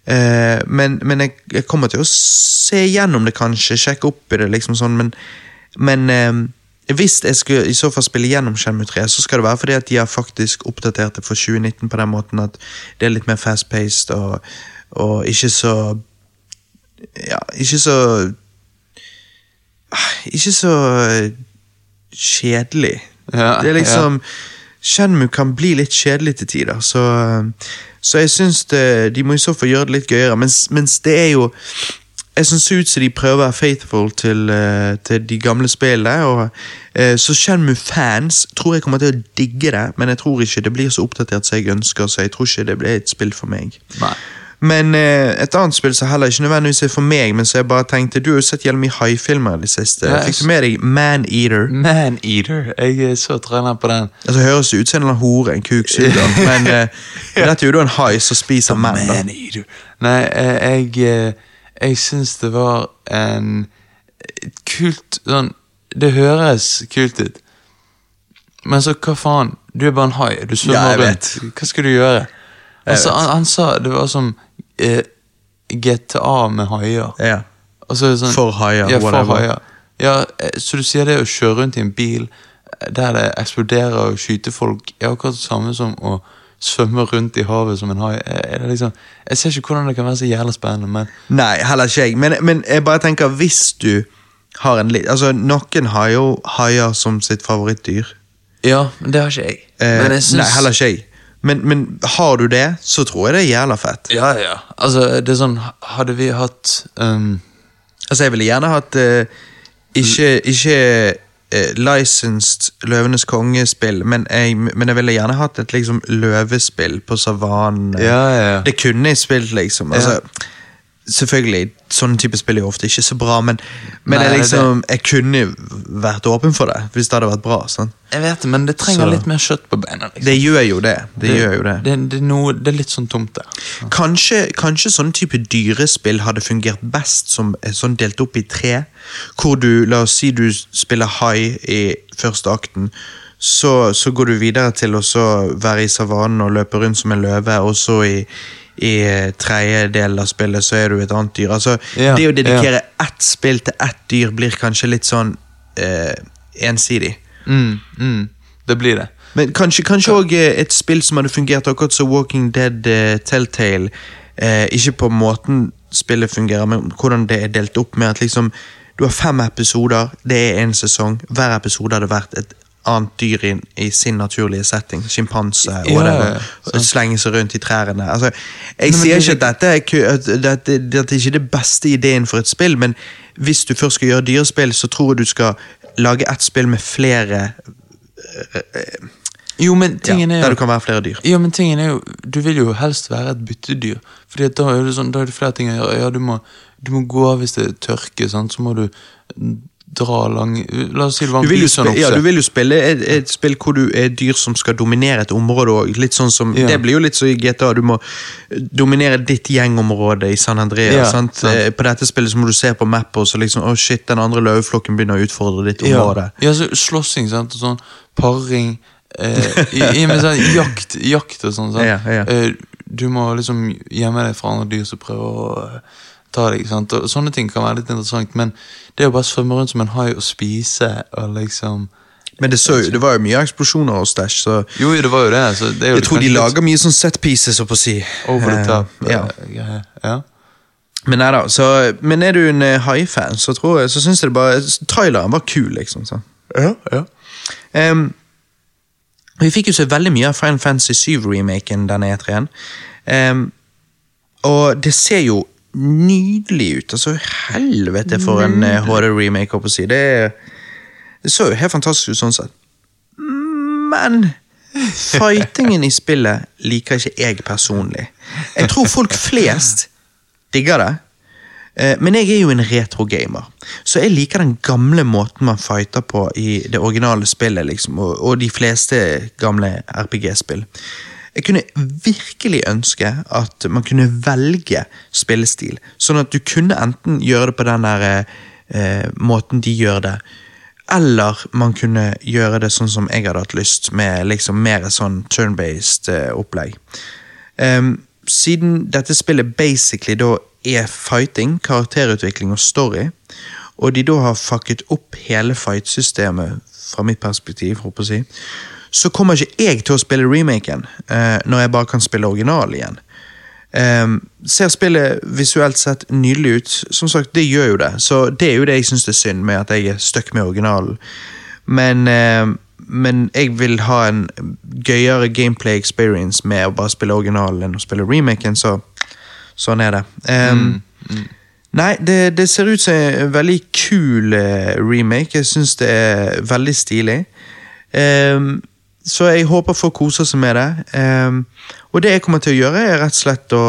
Uh, men men jeg, jeg kommer til å se gjennom det, kanskje. Sjekke opp i det, liksom sånn. Men, men eh, hvis jeg skulle i så fall spille gjennom Shenmue 3, så skal det være fordi at de har faktisk oppdatert det for 2019 på den måten at det er litt mer fast-paced og, og ikke så Ja, ikke så Ikke så eh, kjedelig. Ja, det er liksom Shenmue kan bli litt kjedelig til tider, så, eh, så jeg syns det, de må i så fall gjøre det litt gøyere. Mens, mens det er jo Jeg syns ut som de prøver å være faithful til, uh, til de gamle spillene. Og, uh, så Shenmue-fans tror jeg kommer til å digge det, men jeg tror ikke det blir så oppdatert som jeg ønsker, så jeg tror ikke det blir et spill for meg. Nei. Men uh, et annet spill som heller ikke nødvendigvis er for meg, men så jeg bare tenkte Du har jo sett gjennom i det siste. Jeg Fikk du med deg Man-Eater? Maneater. Jeg er så trener på den. Altså Høres ut som en eller annen hore, en kuksuger, men eh, dette er jo da en hai som spiser menn. Man Eater. Nei, jeg Jeg syns det var en kult sånn Det høres kult ut. Men så hva faen? Du er bare en hai. Du svømmer ja, rundt. Hva skal du gjøre? Altså, han, han sa det var som eh, GTA med haier. Ja. Og så det sånn, For haier, Ja, for haier. Ja, eh, så du sier det å kjøre rundt i en bil eh, der det eksploderer og skyter folk, er akkurat det samme som å svømme rundt i havet som en hai. Det liksom, jeg ser ikke hvordan det kan være så jævla spennende, men Nei, heller ikke jeg. Men, men jeg bare tenker, hvis du har en litt Altså, noen har jo haier som sitt favorittdyr. Ja, men det har ikke jeg. Eh, men jeg synes... Nei, heller ikke jeg. Men, men har du det, så tror jeg det er jævla fett. Ja, ja. Altså, det er sånn Hadde vi hatt um, Altså, jeg ville gjerne hatt uh, ikke, ikke licensed Løvenes kongespill, men jeg, men jeg ville gjerne hatt et liksom løvespill på savannen. Ja, ja, ja. Det kunne jeg spilt, liksom. Altså, Selvfølgelig, sånne type spill er jo ofte ikke så bra, men, men Nei, jeg, liksom, jeg kunne vært åpen for det, hvis det hadde vært bra. Sånn. Jeg vet det, men det trenger Så- litt mer kjøtt på beina. Liksom. Det gjør jo det. Det, gjør jo det. Det, det, noe, det er litt sånn tomt der. Kanskje, kanskje sånn type dyrespill hadde fungert best som er sånn delt opp i tre. Hvor du, la oss si du spiller high i første akten, så, så går du videre til å være i savannen og løpe rundt som en løve, og så i, i tredje del av spillet så er du et annet dyr. Altså, Ja, det å dedikere ett spill til ett dyr blir kanskje litt sånn eh, ensidig. Mm, mm, det blir det. Men kanskje òg et spill som hadde fungert akkurat som Walking Dead eh, Telltale. Eh, ikke på måten spillet fungerer, men hvordan det er delt opp med at liksom Du har fem episoder, det er én sesong. Hver episode hadde vært et annet dyr i, i sin naturlige setting. Sjimpanse, Ja, whatever. ja, Slenge seg rundt i trærne. Altså, jeg sier det- ikke at dette dette, dette er ikke det beste ideen for et spill, men hvis du først skal gjøre dyrespill, så tror jeg du skal lage ett spill med flere Jo, men ja, er jo, Der du kan være flere dyr. Jo, men tingen er jo Du vil jo helst være et byttedyr. Fordi da er det sånn, da er det flere ting å gjøre. Ja, du må, du må gå av hvis det er tørke, sant? så må du dra lang La oss si det var Du en spille, ja, du vil jo spille et, et spill hvor du er dyr som skal dominere et område òg. Ja. Det blir jo litt så i GTA. Du må dominere ditt gjengområde i San Andreas. Ja, sant? sant. Eh, På dette spillet så må du se på mappet og så liksom Å, shit, den andre løveflokken begynner å utfordre ditt område. ja, så slåssing, sant, sånn paring eh, i, i, sånn jakt, jakt og sånn. sant? Ja, ja. Eh, du må liksom gjemme deg fra andre dyr som prøver å eh, ta deg. sant? Og Sånne ting kan være litt interessant, men det å bare svømme rundt som en hai og spise og liksom Men det, så, det var jo mye eksplosjoner og stæsj, så Jo, det var jo det. Så det jo jeg tror de lager mye sånn set pieces, så på å si. Over the top. top. ja. eh, ja. Men nei da, så, men er du en haifan, så tror jeg, så syns jeg det bare Traileren var kul, liksom. Så. Ja, ja. Um, vi fikk jo så veldig mye av Final Fantasy 7-remaken denne E3-en. Um, og det ser jo nydelig ut. Altså, helvete for en eh, HD-remake, holdt på å si. Det, det så jo helt fantastisk ut sånn sett. Men fightingen i spillet liker ikke jeg personlig. Jeg tror folk flest digger det. Eh, Men jeg er jo en retro-gamer, så jeg liker den gamle måten man fighter på i det originale spillet, liksom, og, og de fleste gamle RPG-spill. Jeg kunne virkelig ønske at man kunne velge spillestil, sånn at du kunne enten gjøre det på den der eh, måten de gjør det, eller man kunne gjøre det sånn som jeg hadde hatt lyst, med liksom mer sånn turn-based eh, opplegg. Um, siden dette spillet basically da er fighting, karakterutvikling og story, og de da har fucket opp hele fight-systemet fra mitt perspektiv, håper jeg å si, så kommer ikke jeg til å spille remaken eh, når jeg bare kan spille original igjen. Eh, ser spillet visuelt sett nydelig ut? Som sagt, det gjør jo det. Så det er jo det jeg syns er synd med at jeg er stuck med originalen. Men, eh, men jeg vil ha en gøyere gameplay experience med å bare spille originalen enn å spille remaken, så sånn er det. Ehm, Nei, det, det ser ut som en veldig kul eh, remake. Jeg syns det er veldig stilig. Ehm, så jeg håper folk koser seg med det. Um, og det jeg kommer til å gjøre, er rett og slett å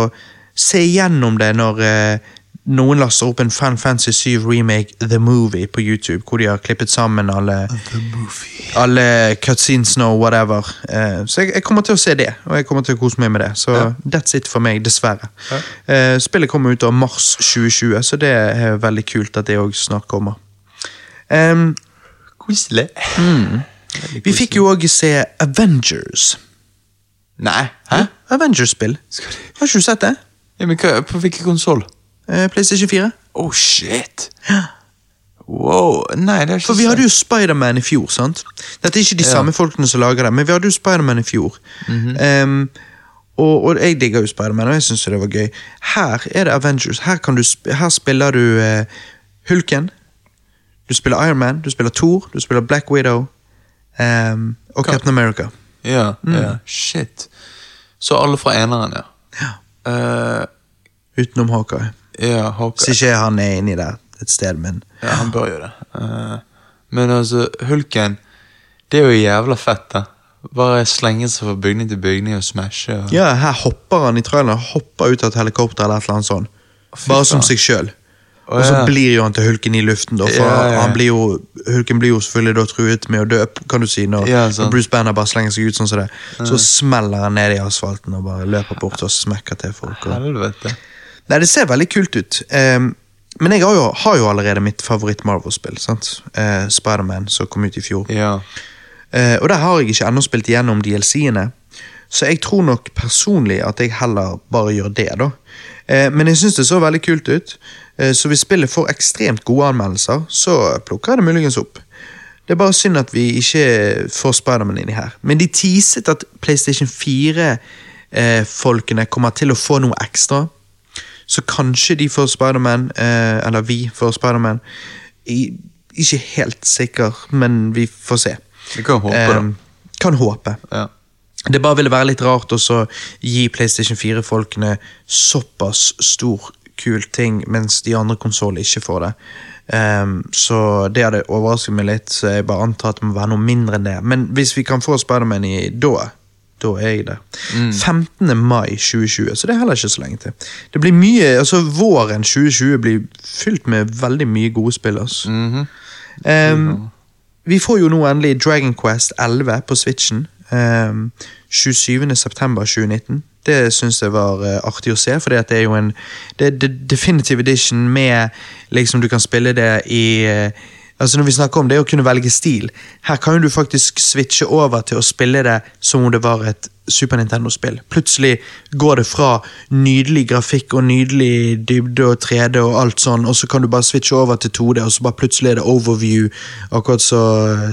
se igjennom det når uh, noen laster opp en Fan Fancy 7 remake The Movie på YouTube, hvor de har klippet sammen alle, alle cutscenesene og whatever. Uh, så jeg, jeg kommer til å se det, og jeg kommer til å kose meg med det. Så that's it for meg, dessverre. Eh, spillet kommer ut av mars 2020, så det er veldig kult at det òg snart kommer. Um, Koselig. Vi fikk jo òg se Avengers. Nei, hæ? Avengers-spill. Har ikke du sett det? Ja, men hva, På hvilken konsoll? Eh, PlayStation 4? Oh, shit! Wow, nei, det er ikke For vi hadde jo Spiderman i fjor, sant? Dette er ikke de Ja. samme folkene som lager det, men vi hadde jo Spiderman i fjor. Mm -hmm. um, og, og jeg digger jo Spiderman, og jeg syns det var gøy. Her er det Avengers. Her, kan du, sp her spiller du uh, Hulken. Du spiller Iron Man, du spiller Thor, du spiller Black Widow ehm, og Captain America. Ja, Mm. ja, shit. Så alle fra eneren, ja. Eh, Utenom Hawkeye. ja, Hawkeye. Så ikke han er inni der et sted, men Ja, han bør jo det. Uh, men altså, Hulken Det er jo jævla fett, da. Bare slenge seg fra bygning til bygning og smashe. Og... Ja, her hopper han i traileren, hopper ut av et helikopter eller et eller annet sånt. Bare som seg sjøl. Og så ja. blir jo han til hulken i luften, da, for Ja, ja. Han blir jo, hulken blir jo selvfølgelig da truet med å dø, kan du si, når, når Bruce Banner bare slenger seg ut sånn som det. Så smeller han ned i asfalten og bare løper bort og smekker til folk. Og... Nei, det ser veldig kult ut. Um, men jeg har jo, har jo allerede mitt favoritt-Marvel-spill. sant? Uh, Spiderman, som kom ut i fjor. Ja. Eh, og der har jeg ikke ennå spilt igjennom DLC-ene. Så jeg tror nok personlig at jeg heller bare gjør det, da. Eh, men jeg syns det så veldig kult ut. Eh, så hvis spillet får ekstremt gode anmeldelser, så plukker jeg det muligens opp. Det er bare synd at vi ikke får Spiderman inni her. Men de teaset at PlayStation 4-folkene kommer til å få noe ekstra. Så kanskje de får Spiderman, eh, eller vi får Spiderman. Ikke helt sikker, men vi får se. Vi kan håpe, da. Kan håpe. Ja. Det bare ville være litt rart å gi PlayStation 4-folkene såpass stor kul ting, mens de andre konsollene ikke får det. Um, så det hadde overrasket meg litt, så jeg bare antar at det må være noe mindre enn det. Men hvis vi kan få Spiderman i da, da er jeg der. 15. mai 2020, så det er heller ikke så lenge til. Det blir mye, altså Våren 2020 blir fylt med veldig mye gode spill. Altså. Ehm, vi får jo nå endelig Dragon Quest 11 på Switchen. Um, 27. september 2019. Det syns jeg var eh, artig å se, for det er jo en det, er definitive edition med liksom Du kan spille det i eh, Altså Når vi snakker om det å kunne velge stil, her kan jo du faktisk switche over til å spille det som om det var et Super Nintendo-spill. Plutselig går det fra nydelig grafikk og nydelig dybde og 3D og alt sånn, og så kan du bare switche over til 2D, og så bare plutselig er det overview, akkurat så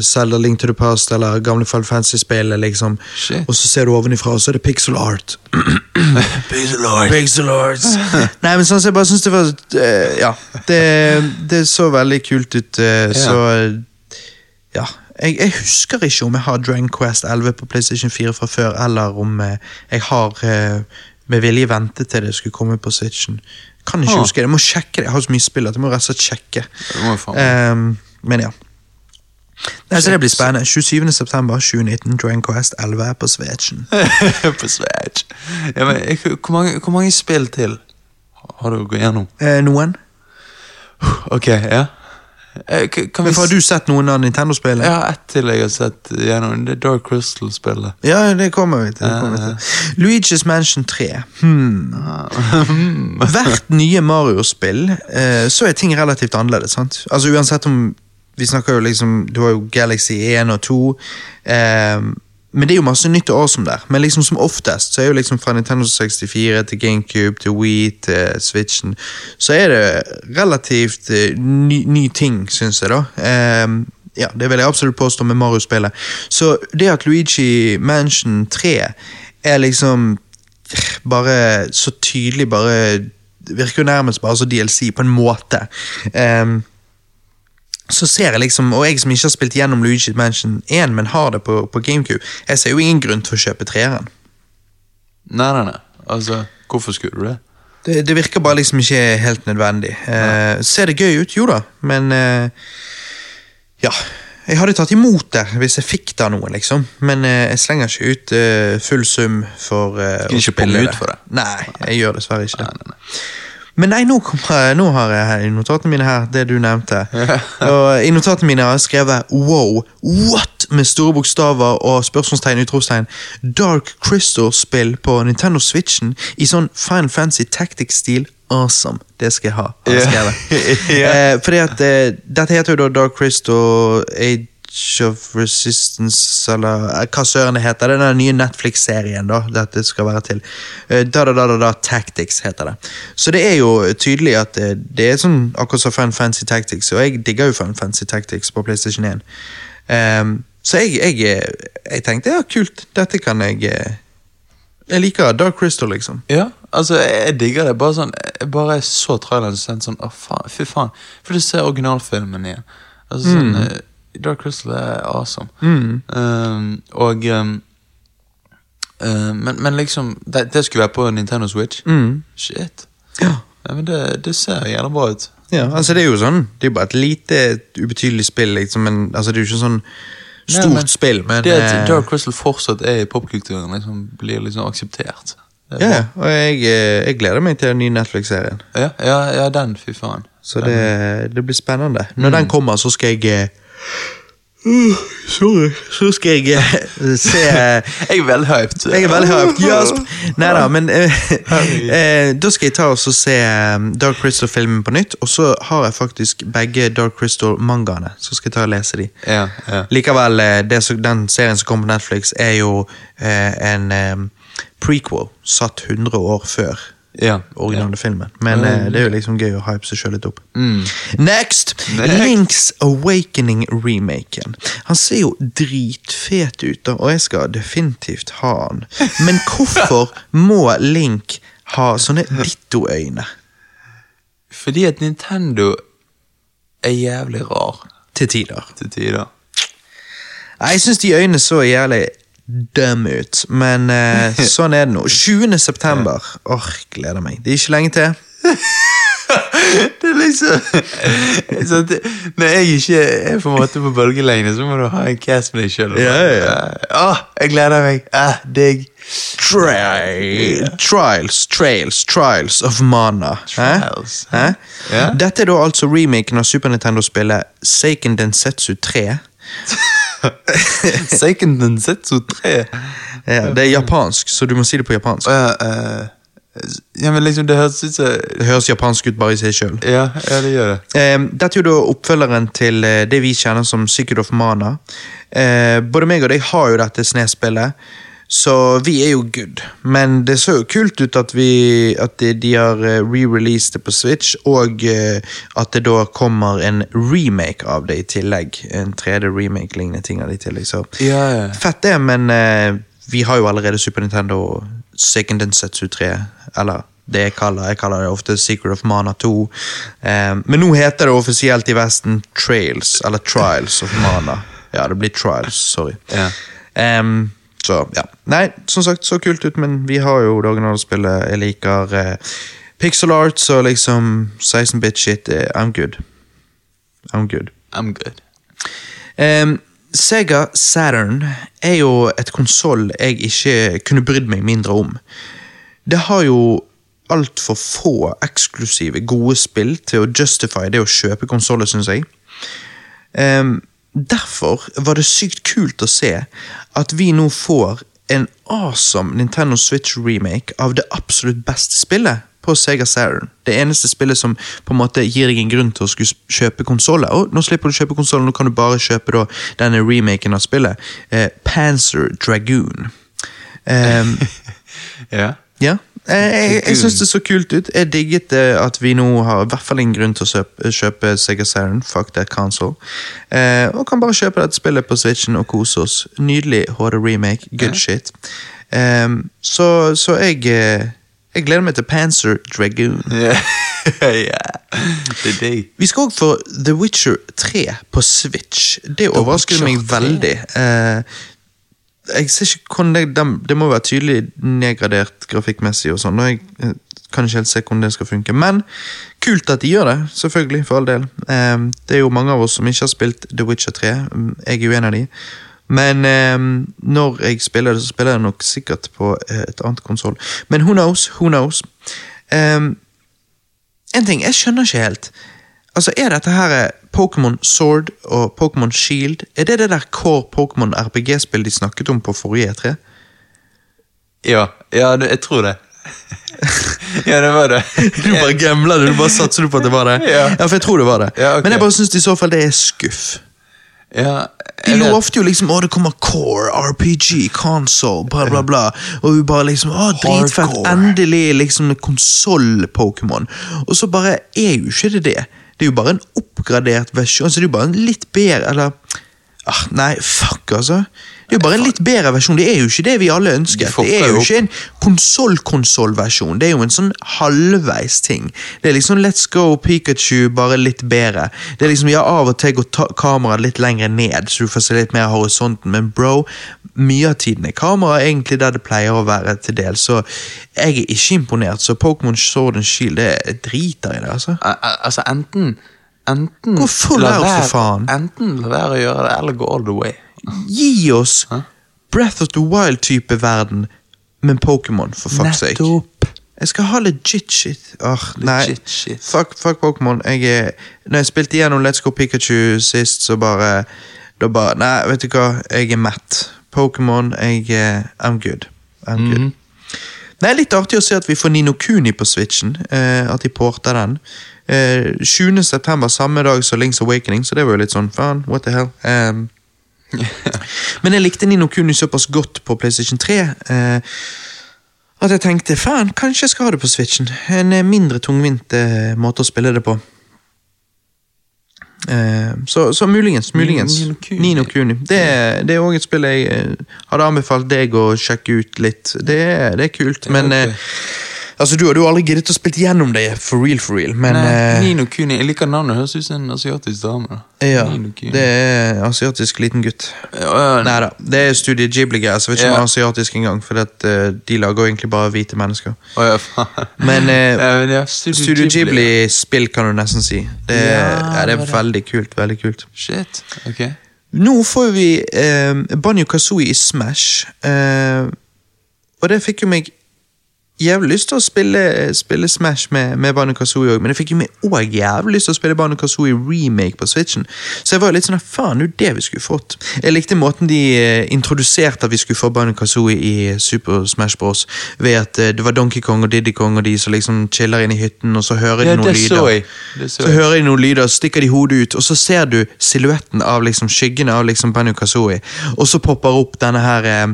Zelda Link to the Past eller gamle Fall Fancy-spillet, liksom. Shit. Og så ser du ovenifra, og så er det pixel art. Pixel art. Pixel arts. Nei, men sånn, så jeg bare syns det var uh, Ja. Det, det så veldig kult ut, eh, så Ja. Jeg, jeg husker ikke om jeg har Dragon Quest 11 på PlayStation 4 fra før, eller om eh, jeg har eh, med vilje ventet til det skulle komme på Switchen. Kan ikke Ah. huske det. Jeg må sjekke det. Jeg har så mye spill at jeg må rett og slett sjekke. Ehm, men ja. Nei, så Det blir spennende. 27. september 2019, Dragon Quest 11 er på Switchen. på Switch. Ja, men, jeg- hvor, mange, hvor mange spill til har du gått gjennom? Eh, noen? Ok, ja. Eh, Kan vi Har du sett noen av Nintendo-spillene? Ja, ett til jeg har sett gjennom. Det Dark Crystal-spillet. Ja, det kommer vi til. Kommer vi Ja, Uh, Luigi's Mansion 3. Hmm. Hvert nye Mario-spill eh, så er ting relativt annerledes. sant? Altså Uansett om Vi snakker jo liksom Du har jo Galaxy 1 og 2. Eh, men det er jo masse nytt og awesome der. Men liksom som oftest så er jo liksom fra Nintendo 64 til GameCube til Wii til Switchen, så er det relativt eh, ny, ny ting, syns jeg, da. Um, ja, Det vil jeg absolutt påstå med Mario-spillet. Så det at Luigi Mansion 3 er liksom bare så tydelig bare Virker jo nærmest bare som DLC, på en måte. Ehm, så ser jeg liksom, og jeg som ikke har spilt gjennom Luigi Mansion 1, men har det på, på GameCube, jeg ser jo ingen grunn til å kjøpe treeren. Nei, nei, nei. Altså, hvorfor skulle du det? Det, det virker bare liksom ikke helt nødvendig. Eh, ser det gøy ut? Jo da, men eh, Ja. Jeg hadde tatt imot det hvis jeg fikk det av noen, liksom. Men eh, jeg slenger ikke ut eh, full sum for eh, Skal ikke punge ut for det? Nei, jeg gjør dessverre ikke det. Men nei, nå, kommer, nå har jeg her i notatene mine her det du nevnte. og I notatene mine har jeg skrevet 'wow, what?' med store bokstaver og spørsmålstegn utropstegn. Dark Crystal-spill på Nintendo Switchen i sånn Final Fantasy Tactics-stil. Awesome. Det skal jeg ha. har jeg skrevet. Ja. eh, fordi at eh, Dette heter jo da Dark Crystal Age of Resistance, eller eh, hva søren det heter. Er den nye Netflix-serien da, dette skal være til. Eh, da, da, da, da, da, Tactics heter det. Så det er jo tydelig at det, det er sånn akkurat som Fun Fancy Tactics, og jeg digger jo Fun Fancy Tactics på PlayStation 1. Um, så jeg, jeg, eh, jeg tenkte ja, kult, dette kan jeg eh, Jeg liker Dark Crystal, liksom. Ja, altså, jeg, digger det. Bare sånn, jeg bare så traileren og tenkte sånn, å faen, fy faen. For du ser originalfilmen igjen. Altså sånn, eh, Dark Crystal er awesome. Um, og um, uh, men, men liksom, det, det skulle være på Nintendo Switch. Shit. Ja. Ja, men det, det ser gjerne bra ut. Ja, altså det er jo sånn Det er jo bare et lite, ubetydelig spill, liksom, men altså, det er jo ikke sånn stort Nei, men spill, men Det at eh, Dark Crystal fortsatt er i popkulturen, liksom, blir liksom akseptert. Er ja, og jeg, eh, jeg gleder meg til den nye Netflix-serien. Ja, ja, ja, den, fy faen. Så det, det blir spennende. Når den kommer, så skal jeg eh, uh, Sorry. Så skal jeg uh, se Jeg er velhyped. Jeg er veldig hyped. Jasp! Nei da, men uh, eh, Da skal jeg ta og se eh, Dark Crystal-filmen på nytt, og så har jeg faktisk begge Dark Crystal-mangaene. Så skal jeg ta og lese de. Ja, ja. Likevel, eh, det den serien som kom på Netflix, er jo eh, en eh, prequel satt 100 år før Ja. originale filmen. Men eh, det er jo liksom gøy å hype seg sjøl litt opp. Next! Next. Links Awakening-remaken. Han ser jo dritfet ut, da, og jeg skal definitivt ha han. Men hvorfor må Link ha sånne ditto-øyne Fordi at Nintendo er jævlig rar til tider? til tider. Nei, Jeg syns de øynene så jævlig dumb ut, men eh, sånn er det nå. 20. september. Åh, gleder meg. Det er ikke lenge til. Det er liksom så det, Når jeg ikke er på en måte på bølgelengde, så må du ha en cast med deg sjøl. Ja, ja, Åh, jeg gleder meg. Ah, digg. Tri trials, Trails, Trials of Mana. Hæ? Trials. Hæ? Ja. Dette er da altså remaken av Super Nintendo-spillet Seiken Densetsu 3. Seiken Densetsu 3. Ja, det er japansk, så du må si det på japansk. Ja, eh, ja, men liksom, det høres ut som Det høres japansk ut bare i seg sjøl. ja, ja, det gjør det. Eh, dette er jo da oppfølgeren til eh, det vi kjenner som Secret of Mana. Eh, både meg og deg har jo dette snespillet, så vi er jo good. Men det så jo kult ut at, vi, at de, de har eh, re-released det på Switch, og eh, at det da kommer en remake av det i tillegg. En 3D-remake-lignende ting av det i tillegg. Så Ja, ja. fett det, men uh, vi har jo allerede Super Nintendo Second Densetsu 3, eller det jeg kaller, jeg kaller det ofte Secret of Mana 2. Um, men nå heter det offisielt i Vesten Trails, eller Trials of Mana. Ja, det blir Trials, sorry. Ja. Em, så, ja. Nei, som sagt, så kult ut, men vi har jo det originale spillet. Jeg liker eh, pixel arts og liksom 16-bit shit. eh, I'm good. I'm good. I'm good. Um, Sega Saturn er jo et konsoll jeg ikke kunne brydd meg mindre om. Det har jo altfor få eksklusive, gode spill til å justify det å kjøpe konsoller, syns jeg. Em, derfor var det sykt kult å se at vi nå får en awesome Nintendo Switch remake av det absolutt beste spillet på Sega Saturn. Det eneste spillet som på en måte gir deg en grunn til å skulle kjøpe konsoller. Nå slipper du å kjøpe konsoller, nå kan du bare kjøpe da, denne remaken av spillet. Eh, Panzer Dragoon. Um, Ja. ja. Eh, Jeg, jeg, syns det så kult ut. Jeg digget det at vi nå har i hvert fall ingen grunn til å kjøpe, kjøpe Sega Saturn. Fuck that console. Eh, og kan bare kjøpe dette spillet på Switchen og kose oss. Nydelig HD remake. Good shit. Eh, så, så jeg eh, Jeg gleder meg til Panzer Dragoon. Ja. ja. Det er digg. Vi skal òg få The Witcher 3 på Switch. Det overrasker meg veldig. Eh, jeg ser ikke hvordan det, det, må være tydelig nedgradert grafikkmessig og sånn. og Jeg eh, kan ikke helt se hvordan det skal funke. Men kult at de gjør det, selvfølgelig, for all del. Eh, det er jo mange av oss som ikke har spilt The Witcher 3. Mm, Jeg er jo en av de. Men eh, når jeg spiller det, så spiller jeg nok sikkert på eh, et annet konsoll. Men who knows? Who knows? Eh, en ting, jeg skjønner ikke helt. Altså, Er dette her Pokémon Sword og Pokémon Shield Er det det der Core Pokémon RPG-spill de snakket om på forrige E3? Ja, ja jeg tror det. ja, det var det. Du bare gamla du, du bare satser du på at det var det? Ja. for jeg tror det var det. Ja, okay. Men jeg bare syns i så fall det er skuff. Ja, De lovte jo liksom å det kommer Core, RPG, console, bla, bla, bla. Og vi bare liksom å dritfett, endelig liksom konsoll-Pokémon. Og så bare er jo ikke det det. Det er jo bare en oppgradert versjon. Så det er jo bare en litt bedre Eller ah, Nei, fuck, altså. Det er jo bare en litt bedre versjon. Det er jo ikke det vi alle ønsket. De Det er jo ikke en konsoll-konsoll-versjon. Det er jo en sånn halvveis ting. Det er liksom Let's Go Pikachu, bare litt bedre. Det er liksom, ja, Av og til går kameraet litt lenger ned, så du får se litt mer horisonten, men bro, mye av tiden er kameraet egentlig der det pleier å være til del, så jeg er ikke imponert. Så Pokémon Sword and Shield, det driter i det, altså. Al- al- Altså, enten Enten la være- Enten la være å gjøre det, eller gå all the way. Gi oss Breath of the Wild-type verden, men Pokémon, for fuck's sake. Jeg skal ha legit shit. Åh, nei. Shit. Fuck, fuck Pokémon. Jeg Når jeg spilte igjennom Let's Go Pikachu sist, så bare Da bare Nei, vet du hva, jeg er mett. Pokémon, jeg I'm good. I'm good. Det er litt artig å se at vi får Nino Kuni på Switchen. Eh, at de porter den. Eh, 20. september, samme dag som Links Awakening, så det var jo litt sånn faen, what the hell. Um, men jeg likte Nino Kuni såpass godt på PlayStation 3 eh, at jeg tenkte faen, kanskje jeg skal ha det på Switchen. En eh, mindre tungvint eh, måte å spille det på. Eh, så, så muligens, muligens. Nino Kuni. Nino Kuni. Det, det er òg et spill jeg eh, hadde anbefalt deg å sjekke ut litt. Det, det er kult, men ok. Altså, Du har jo aldri giddet å spille gjennom det for real, for real, men Nei, eh, Nino Kuni. Jeg liker navnet. Høres ut som en asiatisk dame. ja, det er asiatisk liten gutt. Ja, ja, Nei da, det er Studio Ghibli-greier, så jeg vet ikke om det er asiatisk engang, for at, uh, de lager jo egentlig bare hvite mennesker. Oh, ja, faen. Men, ja, Studio. Ghibli-spill, kan du nesten si. Det, Ja, det er veldig kult. veldig kult. Shit. Ok. Nå får vi eh, Banjo Kazooie i Smash, eh, og det fikk jo meg jævlig lyst til å spille, spille Smash med, med Banu Kazooie òg, men det fikk jo meg òg jævlig lyst til å spille Banu Kazooie remake på Switchen. Så jeg var jo litt sånn faen, det er det vi skulle fått. Jeg likte måten de eh, introduserte at vi skulle få Banu Kazooie i Super Smash Bros. Ved at eh, det var Donkey Kong og Diddy Kong og de som liksom chiller inn i hytten, og så hører de Ja, noen lyder. jeg. Så Så hører de noen lyder, så stikker de hodet ut, og så ser du silhuetten av liksom skyggene av liksom Banu Kazooie. Og så popper opp denne her eh,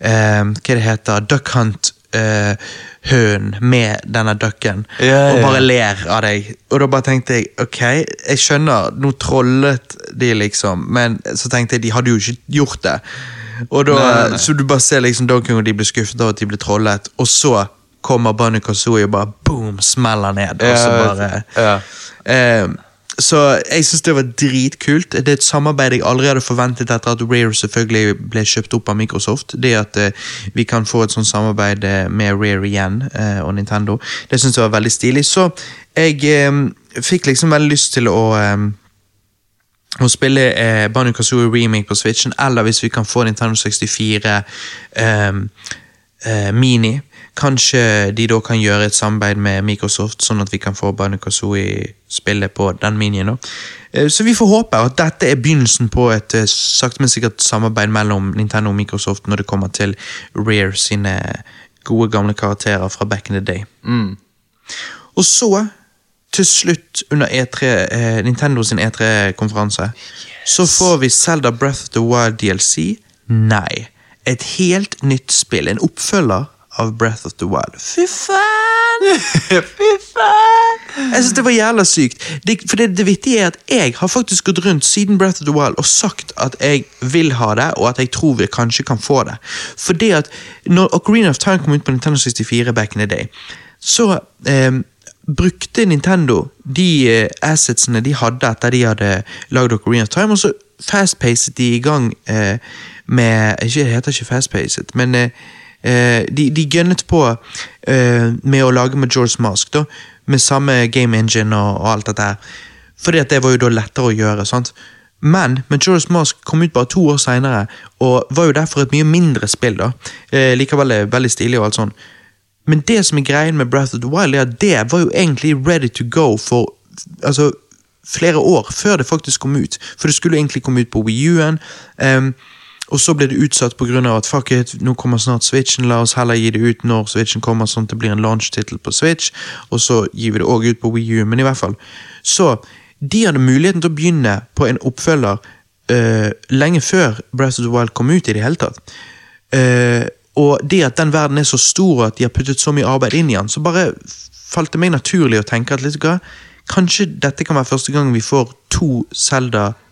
eh, Hva det heter Duck Hunt. Eh, hunden med denne ducken, Ja, og bare ler av deg. Og da bare tenkte jeg ok, jeg skjønner, nå trollet de, liksom, men så tenkte jeg de hadde jo ikke gjort det. Og da, Nei, nei, nei. Så du bare ser liksom Donkey og de blir skuffet av at de blir trollet, og så kommer Bunny Kazooie og bare boom, smeller ned. og så bare... ja. Eh, så jeg syns det var dritkult. Det er et samarbeid jeg aldri hadde forventet etter at Rare selvfølgelig ble kjøpt opp av Microsoft. Det at uh, vi kan få et sånt samarbeid eh, med Rare igjen uh, og Nintendo, det syns jeg var veldig stilig. Så jeg um, fikk liksom veldig lyst til å um, å spille eh, Banjo Kazooie remake på Switchen, eller hvis vi kan få Nintendo 64 eh, eh, Mini. Kanskje de da kan gjøre et samarbeid med Microsoft, sånn at vi kan få Banjo Kazooie-spillet på den minien. da. Eh, så vi får håpe at dette er begynnelsen på et eh, sakte, men sikkert samarbeid mellom Nintendo og Microsoft når det kommer til Rare sine gode, gamle karakterer fra back in the day. Mm. Og så, til slutt, under E3, eh, Nintendo sin E3-konferanse, så får vi Zelda Breath of the Wild DLC. Nei. Et helt nytt spill. En oppfølger av Breath of the Wild. Fy faen! Fy faen! Jeg synes Det var jævla sykt. Det, for det, det vittige er at Jeg har faktisk gått rundt siden Breath of the Wild og sagt at jeg vil ha det, og at jeg tror vi kanskje kan få det. For det at når Ocarina of Time kom ut på Nintendo 64 back in the day, så eh, brukte Nintendo de eh, assetsene de hadde etter de hadde lagd Ocarina of Time, og så fastpacet de i gang eh, med ikke, Det heter ikke fastpacet, men eh, de, de gønnet på eh, med å lage Majora's Mask, da, med samme game engine og, og alt dette her. Fordi at det var jo da lettere å gjøre. sant? Men Majora's Mask kom ut bare to år seinere, og var jo derfor et mye mindre spill. da. Eh, likevel er veldig stilig og alt sånn. Men det som er greien med Breath of the Wild, er at det var jo egentlig ready to go for altså, flere år før det faktisk kom ut. For det skulle egentlig komme ut på Wii U-en. ehm, og så ble det utsatt pga. at fuck it, nå kommer snart Switchen, la oss heller gi det ut når Switchen kommer, sånn at det blir en launch-tittel på Switch. Og så gir vi det òg ut på Wii U, men i hvert fall. Så de hadde muligheten til å begynne på en oppfølger uh, lenge før Breath of the Wild kom ut i det hele tatt. Uh, og det at den verden er så stor, og at de har puttet så mye arbeid inn i den, så bare falt det meg naturlig å tenke at litt, kanskje dette kan være første gang vi får to Zelda, eh,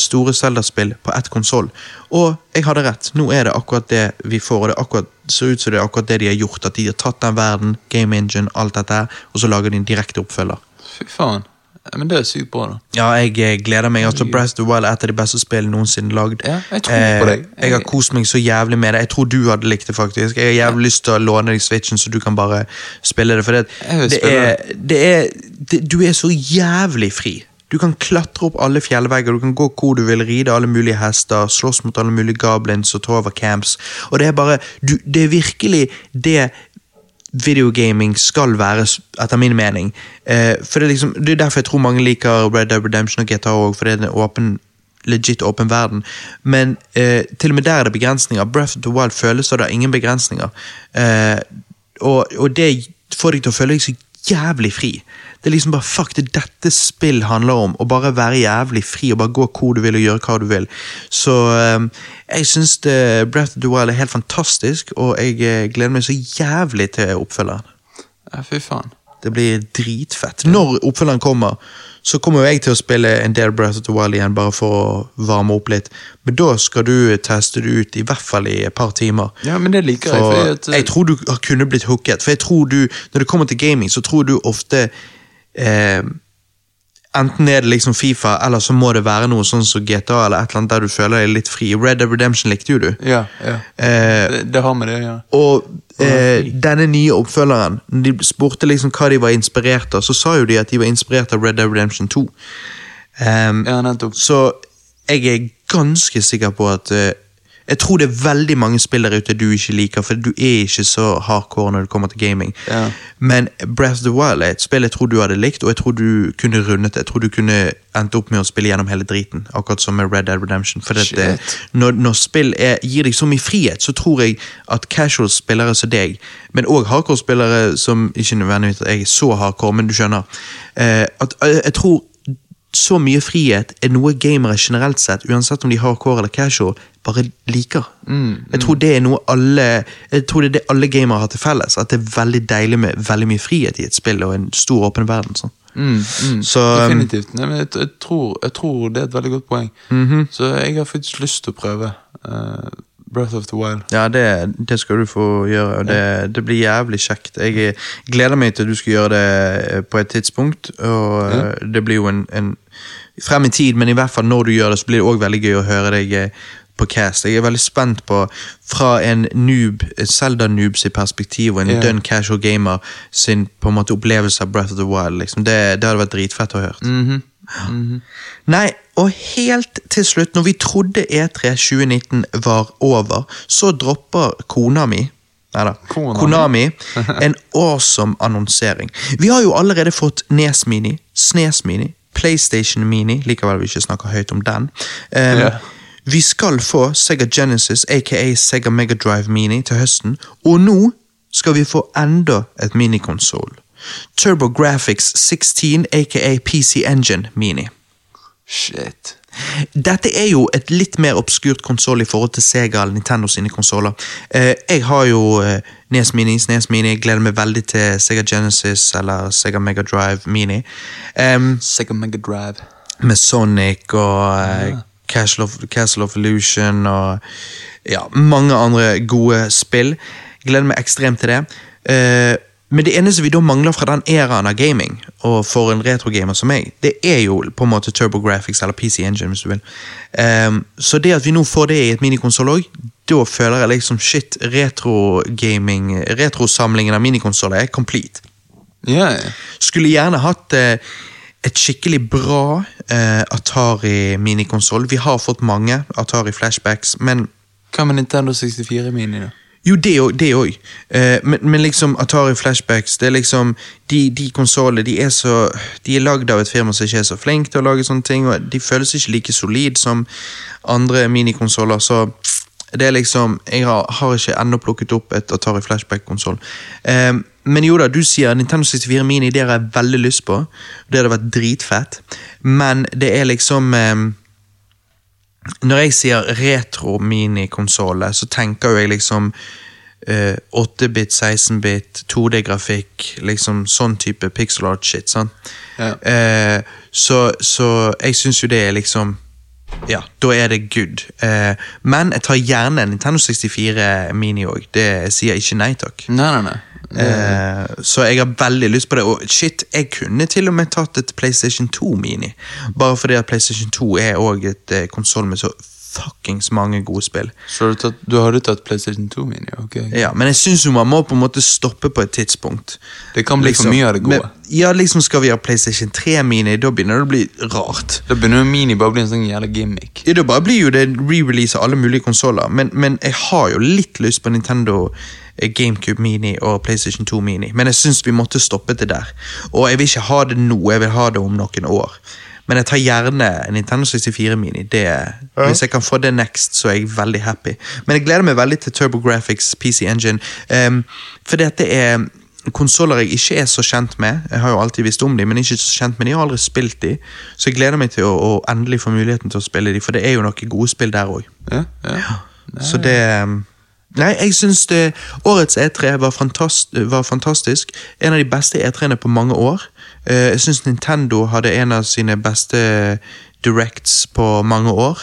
store Zelda-spill på ett konsoll. Og jeg hadde rett. Nå er det akkurat det vi får, og det akkurat, ser ut som det er akkurat det de har gjort. At de har tatt den verden, game engine, alt dette og så lager de en direkte oppfølger. Fy faen. Men det er sykt bra, da. Ja, jeg eh, gleder meg. altså Breath of the Wild er et av de beste spillene noensinne lagd. Ja, jeg tror på deg. jeg har kost meg så jævlig med det. Jeg tror du hadde likt det, faktisk. Jeg har jævlig lyst til å låne deg Switchen, så du kan bare spille det. For det, det er, det er det, Du er så jævlig fri. Du kan klatre opp alle fjellvegger, du kan gå hvor du vil, ride alle mulige hester, slåss mot alle mulige goblins og ta over camps. Og det er bare du, Det er virkelig det videogaming skal være, etter min mening. Eh, for det er, liksom, det er derfor jeg tror mange liker Red Dead Redemption og GTA òg, for det er en åpen, legit åpen verden. Men eh, til og med der er det begrensninger. Breath of the Wild føles som det er ingen begrensninger. Eh, og, og det får deg til å føle deg så jævlig fri. Det er liksom bare fuck, det dette spill handler om. Å bare være jævlig fri og bare gå hvor du vil og gjøre hva du vil. Så eh, jeg syns Breath of the Wild er helt fantastisk, og jeg eh, gleder meg så jævlig til oppfølgeren. Ja, fy faen. Det blir dritfett. Når oppfølgeren kommer, så kommer jo jeg til å spille en del Breath of the Wild igjen, bare for å varme opp litt. Men da skal du teste det ut, i hvert fall i et par timer. Ja, men det liker jeg. For fordi at, jeg tror du har kunne blitt hooket. For jeg tror du, når det kommer til gaming, så tror du ofte eh, Enten er det liksom Fifa, eller så må det være noe sånn som GTA, eller et eller annet der du føler deg litt fri. Red Dead Redemption likte jo du. ja, ja. Eh, Det, det har med det, ja. og eh, denne nye oppfølgeren, de spurte liksom hva de var inspirert av, så sa jo de at de var inspirert av Red Dead Redemption 2. Um, Ja, nettopp. så jeg er ganske sikker på at eh, Jeg tror det er veldig mange spill der ute du ikke liker, for du er ikke så hardcore når det kommer til gaming. Ja. Men Breath of the Wild er et spill jeg tror du hadde likt, og jeg tror du kunne rundet det. Jeg tror du kunne endt opp med å spille gjennom hele driten, akkurat som med Red Dead Redemption. For dette, når, når spill er, gir deg så mye frihet, så tror jeg at casual spillere som deg, men òg hardcore-spillere som ikke nødvendigvis er så hardcore, men du skjønner eh, at eh, Jeg tror så mye frihet er noe gamere generelt sett, uansett om de har hardcore eller casual, bare liker. Jeg tror det er noe alle Jeg tror det er det alle gamere har til felles. At det er veldig deilig med veldig mye frihet i et spill og en stor, åpen verden. Sånn. Mm, mm, Så, Definitivt. Nei, men jeg, jeg, tror, jeg tror det er et veldig godt poeng. -hmm. Så jeg har faktisk lyst til å prøve uh, Breath of the Wild. Ja, det, det skal du få gjøre, og det, det blir jævlig kjekt. Jeg eh, gleder meg til at du skal gjøre det eh, på et tidspunkt, og ja. det blir jo en, en Frem i tid, men i hvert fall når du gjør det, så blir det òg veldig gøy å høre deg eh, på cast. Jeg er veldig spent på, fra en noob, Zelda-noob sitt perspektiv, og en yeah. done casual gamer sin på en måte opplevelse av Breath of the Wild. Liksom. Det, det hadde vært dritfett å høre. Mhm. Mhm. Nei, og helt til slutt, når vi trodde E3 2019 var over, så dropper kona mi Neida. Konami. Konami. En awesome annonsering. Vi har jo allerede fått Nes Mini, Snes Mini, PlayStation Mini, likevel vi ikke snakker høyt om den. Um, Ja. Vi skal få Sega Genesis, aka Sega Mega Drive Mini, til høsten, og nå skal vi få enda et minikonsoll. TurboGrafx 16, aka PC Engine Mini. Shit. Dette er jo et litt mer obskurt konsoll i forhold til Sega eller Nintendo sine konsoller. Eh, jeg har jo eh, Nes Mini, Snes Mini, jeg gleder meg veldig til Sega Genesis eller Sega Mega Drive Mini. Um, Sega Mega Drive. med Sonic og eh, Castle, of, Castle of Illusion og ja, mange andre gode spill. Gleder meg ekstremt til det. Eh, men det eneste vi da mangler fra den æraen av gaming, og for en retrogamer som meg, det er jo på en måte TurboGrafx eller PC Engine, hvis du vil. Eh, så det at vi nå får det i et minikonsoll òg, da føler jeg liksom shit, retrogaming, retrosamlingen av minikonsoller er complete. Ja. Skulle gjerne hatt eh, et skikkelig bra eh, Atari minikonsoll. Vi har fått mange Atari flashbacks, men Hva med Nintendo 64 Mini, da? jo, det òg. Det. Eh, men, men liksom Atari flashbacks, det er liksom De, de konsollene de er så De er lagd av et firma som ikke er så flink til å lage sånne ting, og de føles ikke like solid som andre minikonsoller, så det er liksom Jeg har, har ikke ennå plukket opp et Atari flashback-konsoll. Eh, men jo da, du sier Nintendo 64 Mini, det har jeg veldig lyst på. Det hadde vært dritfett, men det er liksom eh, når jeg sier retro-minikonsolle, så tenker jeg liksom eh, 8-bit, 16-bit, 2D-grafikk, liksom sånn type pixel art shit. sant? Ja. Eh, så, så jeg syns jo det er liksom Ja, da er det good. Eh, men jeg tar gjerne en Nintendo 64 Mini òg. Det sier jeg ikke nei takk. Nei, nei, nei. Eh, så jeg har veldig lyst på det. Og shit, jeg kunne til og med tatt et PlayStation 2 Mini. Bare fordi at PlayStation 2 er òg et eh, konsoll med så fuckings mange gode spill. Så du, tatt, du hadde tatt PlayStation 2 Mini? ok. Ja, Men jeg syns man må på en måte stoppe på et tidspunkt. Det kan bli for mye av det gode. Men, ja, liksom Skal vi ha PlayStation 3 Mini, da begynner det å bli rart. Da begynner Mini bare å bli en sånn jævla gimmick. Ja, Da bare blir jo det re-release av alle mulige konsoller, men, men jeg har jo litt lyst på Nintendo eh, GameCube Mini og PlayStation 2 Mini, men jeg syns vi måtte stoppe det der. Og jeg vil ikke ha det nå, jeg vil ha det om noen år. Men jeg tar gjerne Nintendo 64 Mini. Det, Hvis jeg kan få det next, så er jeg veldig happy. Men jeg gleder meg veldig til TurboGrafx PC Engine, um, for dette er konsoller jeg ikke er så kjent med. Jeg har jo alltid visst om dem, men ikke så kjent med dem. Jeg har aldri spilt dem, så jeg gleder meg til å, å endelig få muligheten til å spille dem, for det er jo noen gode spill der òg. Ja, ja. Så det um, Nei, jeg syns det- årets E3 var, fantast, var fantastisk. En av de beste E3-ene på mange år. Eh, Jeg syns Nintendo hadde en av sine beste directs på mange år.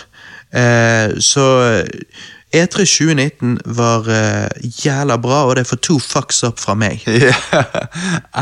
Eh, Så E3 2019 var eh, jævla bra, og det får to fucks up fra meg.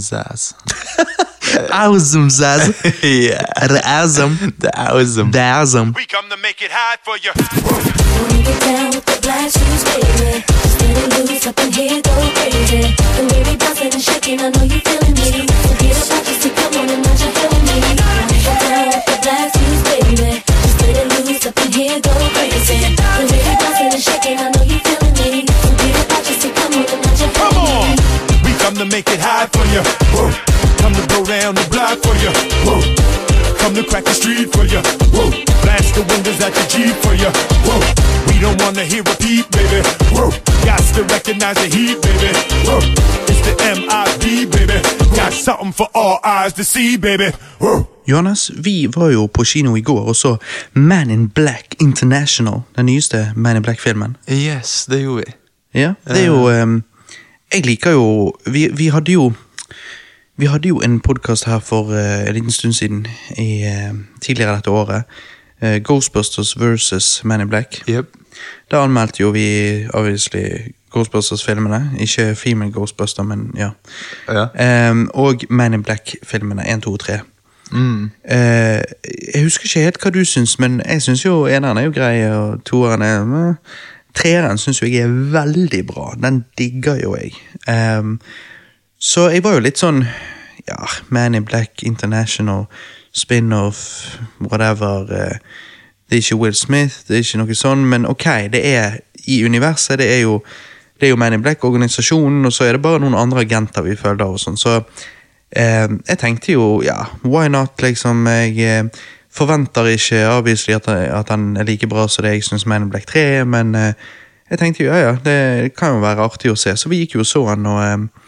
Zazz. Awesome, Zaz. yeah. Det awesome? Det er awesome. Det er awesome. We come to make it hot for you. Wanna get down with the black shoes, baby. Steady loose up in here, go crazy. The way we bouncing and shaking, I know you feeling me. So get up out your come on and now you're feeling me. Wanna get down with the black shoes, baby. Steady loose up in here, go crazy. The way we bouncing and shaking, I know you feeling me. So get up out your come on and now you're Come on. We come to make it hot for you. Whoa. Come to blow down the block for you. Whoa. Come to crack the street for you. Whoa. Blast the windows at your Jeep for you. Whoa. We don't wanna hear a peep, baby. Whoa. Got to recognize the heat, baby. Whoa. It's the M.I.B., baby. Got something for all eyes to see, baby. Whoa. Johannes, vi var jo på kino i går og så Man in Black International. Den nyeste Man in Black-filmen. Yes, det gjorde vi. Ja, det er jo ehm, Jeg liker jo Vi, vi hadde jo Vi hadde jo en podkast her for uh, en liten stund siden, i, uh, tidligere dette året. Uh, Ghostbusters versus Man in Black. Yep. Da anmeldte jo vi obviously Ghostbusters-filmene. Ikke Female Ghostbuster, men ja. Ja. Um, og Man in Black-filmene 1, 2 og 3. Mm. Jeg husker ikke helt hva du syns, men jeg syns jo eneren er jo grei, og toeren er uh, Treeren syns jo jeg er veldig bra. Den digger jo jeg. Ehm, så jeg var jo litt sånn Ja, Man in Black International, spin-off, whatever. eh, det er ikke Will Smith, det er ikke noe sånn, men ok, det er i universet. Det er jo, det er jo Man in Black-organisasjonen, og så er det bare noen andre agenter vi følger. og sånn, så eh, jeg tenkte jo, ja, why not, liksom. Jeg eh, forventer ikke obviously at, at han er like bra som det jeg syns Man in Black 3 er, men eh, jeg tenkte jo, ja ja, det kan jo være artig å se. Så vi gikk jo og så han, og eh,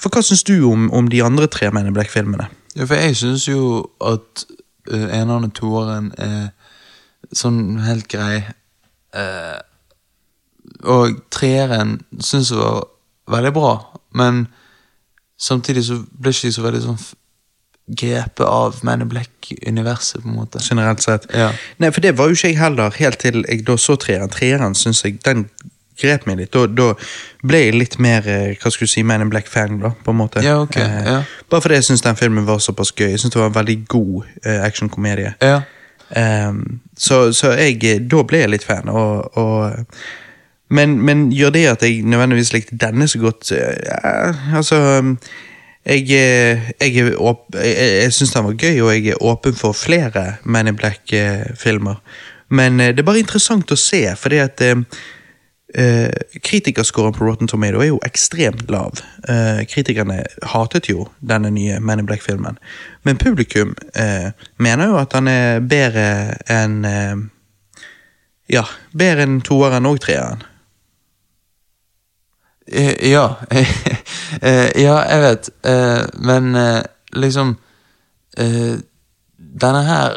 For hva syns du om, om de andre tre Men in Black-filmene? Ja, for jeg syns jo at uh, eneren og toeren er sånn helt grei. Uh, og treeren syns jeg var veldig bra, men samtidig så ble ikke de så veldig sånn grepet av Man in Black-universet, på en måte. generelt sett. Ja. Nei, for det var jo ikke jeg heller, helt til jeg da så treeren. Treeren syns jeg den grep meg litt. Da, ble jeg litt mer eh, hva skulle du si, Man in Black-fan, da, på en måte. Ja, ok, Eh, ja. Bare fordi jeg syns den filmen var såpass gøy. Jeg synes det var en veldig god eh, actionkomedie. Ja. Eh, så, så jeg, eh, da ble jeg litt fan, og, og men, men gjør det at jeg nødvendigvis likte denne så godt? Ja, altså Jeg, jeg, åp- jeg, jeg syns den var gøy, og jeg er åpen for flere Man in Black-filmer. Men det er bare interessant å se, fordi at eh, Kritikerscoren på Rotten Tomato er jo ekstremt lav. Eh, kritikerne hatet jo denne nye Man in Black-filmen. Men publikum eh, mener jo at han er bedre enn Ja, bedre enn toeren og treeren. Ja, ja, jeg vet. Men liksom Denne her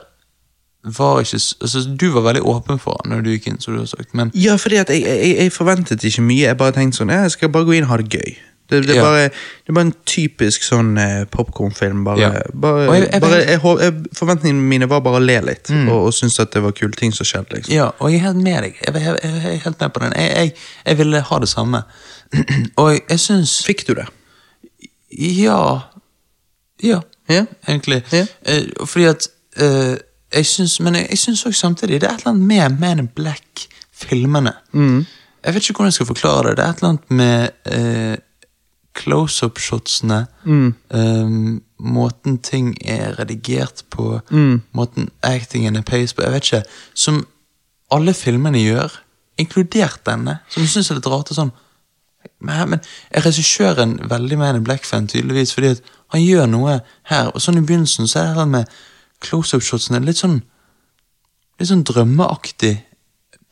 var ikke altså, Du var veldig åpen for det når du gikk inn, som du har sagt, men Ja, fordi at jeg, jeg, jeg forventet ikke mye. Jeg bare tenkte sånn, ja, jeg skal bare gå inn og ha det gøy. Det, det, er, Ja. bare, det er bare en typisk sånn eh, popkornfilm. Ja. Forventningene mine var bare å le litt, Mm. og, og synes at det var kule ting som skjedde. liksom. Ja, og jeg er helt med deg. Jeg, jeg, jeg, jeg er helt med på den. Jeg, ville ha det samme. og jeg syns Fikk du det? Ja. Ja, Ja. egentlig. Ja. Eh, fordi at eh, jeg synes, Men jeg, jeg syns også samtidig det er et eller annet med Man in Black-filmene. Mm. Jeg vet ikke hvordan jeg skal forklare det. Det er et eller annet med eh, close-up-shotsene. Mm. eh, måten ting er redigert på. Mm. Måten actingen er paced på. Jeg vet ikke. Som alle filmene gjør, inkludert denne. Som jeg syns er litt rart. og sånn men, men er regissøren veldig med in Black-fan, tydeligvis, fordi at han gjør noe her. Og sånn i begynnelsen så er det her med close-up-shotsene litt sånn Litt sånn drømmeaktig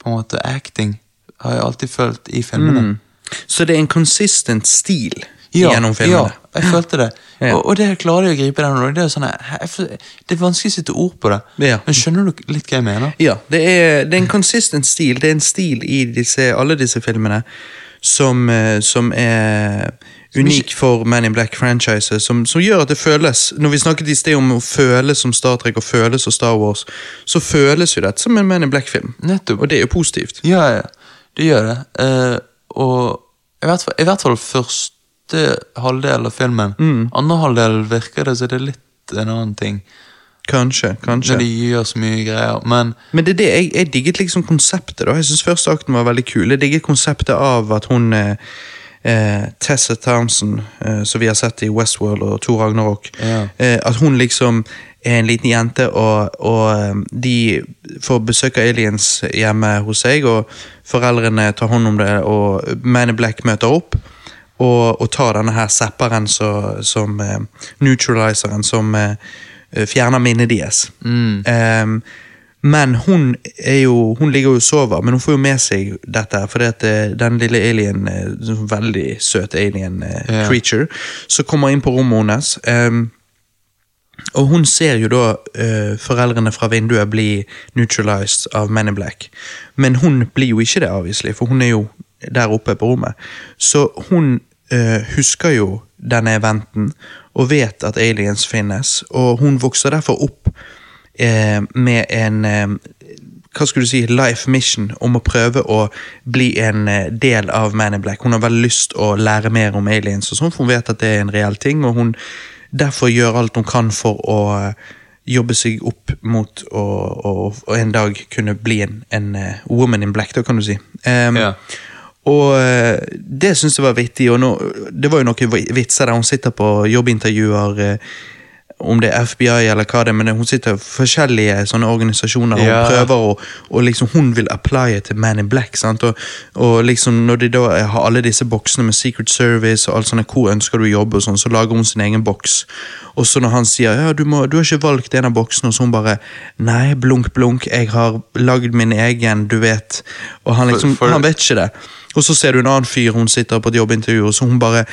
på en måte acting, har jeg alltid følt i filmene. Så det er en consistent stil gjennom filmene? Ja, jeg følte det. Ja. Og, og det klarer jeg å gripe den. Det sånn, det er vanskelig å sette ord på det. Ja. Men skjønner du litt hva jeg mener? Ja, det er, det er en consistent stil. Det er en stil i disse, alle disse filmene som, eh, som er unik for Man in Black-franchiset, som, som gjør at det føles Når vi snakket i sted om å føles som Star Trek og føles som Star Wars, så føles jo dette som en Man in Black-film. Og det er jo positivt. Ja, ja. Det gjør det. Uh, og i hvert, fall, i hvert fall første halvdel av filmen. Mm. Andre halvdel virker det så det er litt en annen ting. Kanskje, kanskje. Når de gjør så mye greier. Men Men det er det, jeg, jeg digget liksom konseptet. da Jeg synes første akten var veldig kul. Jeg digget konseptet av at hun eh, eh, Tessa Townsend, eh, som vi har sett i Westworld og Thor Ragnarok, Ja. eh, at hun liksom er en liten jente, og, og eh, de får besøk av aliens hjemme hos seg, og foreldrene tar hånd om det, og Man in Black møter opp. Og, og tar denne her zapperen så, som eh, neutralizeren som eh, fjerner minnet deres. Ehm, men hun jo Hun ligger jo og sover, men hun får jo med seg dette. For den lille alien, eh, sånn veldig søt alien eh, Ja. creature, som kommer inn på rommet hennes. Um, og hun ser jo da uh, foreldrene fra vinduet bli neutralized av Men in Black. Men hun blir jo ikke det, avviselig, for hun er jo der oppe på rommet. Så hun uh, husker jo denne eventen og vet at aliens finnes, og hun vokser derfor opp eh, med en eh, hva skulle du si, life mission om å prøve å bli en eh, del av Man in Black. Hun har veldig lyst å lære mer om aliens, og sånn, for hun vet at det er en reell ting, og hun derfor gjør alt hun kan for å eh, jobbe seg opp mot å, å, å en dag kunne bli en, en eh, woman in black, da kan du si. Um, Ja. Og det syns jeg var vittig, og nå, det var jo noen vitser der hun sitter på jobbintervjuer om det er FBI eller hva det er, men hun sitter i forskjellige sånne organisasjoner og Ja. prøver å og liksom hun vil applye til Man in Black. sant? Og, og liksom når de da har alle disse boksene med Secret Service og alt sånne, hvor ønsker du å jobbe, og sånn, så lager hun sin egen boks. Og så når han sier ja, du, må, du har ikke valgt en av boksene, og så hun bare nei, blunk, blunk, jeg har lagd min egen, du vet. Og han liksom, For- for- han vet ikke det. Og så ser du en annen fyr, hun sitter på et jobbintervju, og så hun bare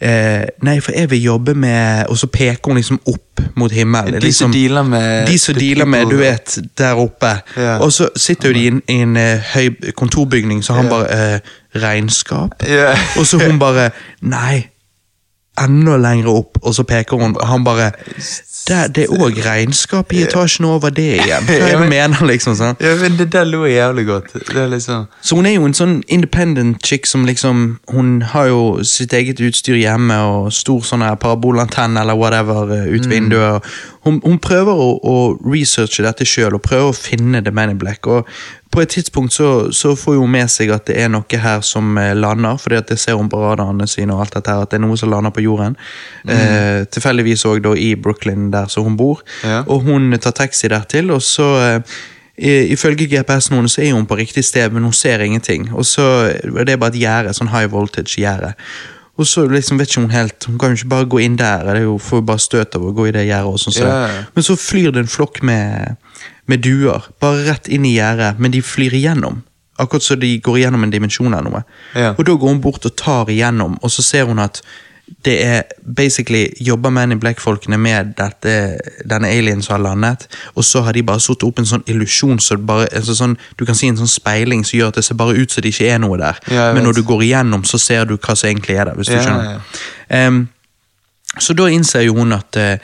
eh, Nei, for jeg vil jobbe med Og så peker hun liksom opp mot himmelen. De som liksom, dealer med De som dealer med, du vet, der oppe. Yeah. Og så sitter jo de i en, eh, høy kontorbygning, så han yeah. bare eh, Regnskap? Yeah. Og så hun bare Nei, enda lenger opp, og så peker hun, og han bare det, det er òg regnskap i etasjen over det igjen. Hva Ja, men- mener, liksom? sånn? ja, men det der lo jeg jævlig godt. Det liksom Så hun er jo en sånn independent chick som liksom Hun har jo sitt eget utstyr hjemme og stor sånn parabolantenne eller whatever eh, ut vinduet. Hun, hun prøver å, å researche dette sjøl og prøver å finne The Man in Black. Og på et tidspunkt så, så får hun med seg at det er noe her som eh, lander, fordi at det ser hun på radarene sine og alt dette her, at det er noe som lander på jorden. Eh, tilfeldigvis òg i Brooklyn, der som hun bor. Ja. Og hun tar taxi dertil, og så eh, Ifølge GPS-en hennes så er hun på riktig sted, men hun ser ingenting. Og så er Det bare et gjerde, sånn high voltage-gjerde. Og så liksom vet ikke hun helt Hun kan jo ikke bare gå inn der. Det er jo, får bare støt av å gå i det gjerdet. sånn, så. Ja. Men så flyr det en flokk med, med duer, bare rett inn i gjerdet, men de flyr igjennom. Akkurat så de går igjennom en dimensjon eller noe. Yeah. Og da går hun bort og tar igjennom, og så ser hun at det er basically jobber Man in Black-folkene med dette, denne alien som har landet, og så har de bare satt opp en sånn illusjon, så bare, altså sånn, du kan si en sånn speiling som gjør at det ser bare ut som det ikke er noe der. Ja, Men når du går igjennom, så ser du hva som egentlig er der, hvis du Ja, skjønner. Em, så da innser jo hun at, eh,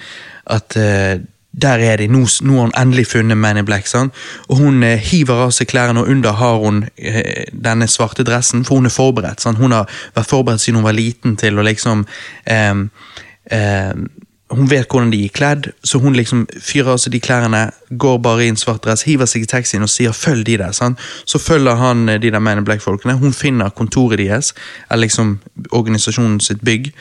at eh, der er de, nå, nå har hun endelig funnet Man in Black. Sant? Og hun eh, hiver av seg klærne, og under har hun eh, denne svarte dressen, for hun er forberedt. Sant? Hun har vært forberedt siden hun var liten til å liksom eh, em, hun vet hvordan de er kledd, så hun liksom fyrer av seg de klærne, går bare i en svart dress, hiver seg i taxien og sier 'følg de der'. Sant? Så følger han eh, de der Man in Black-folkene. Hun finner kontoret deres, eller liksom organisasjonen sitt bygg.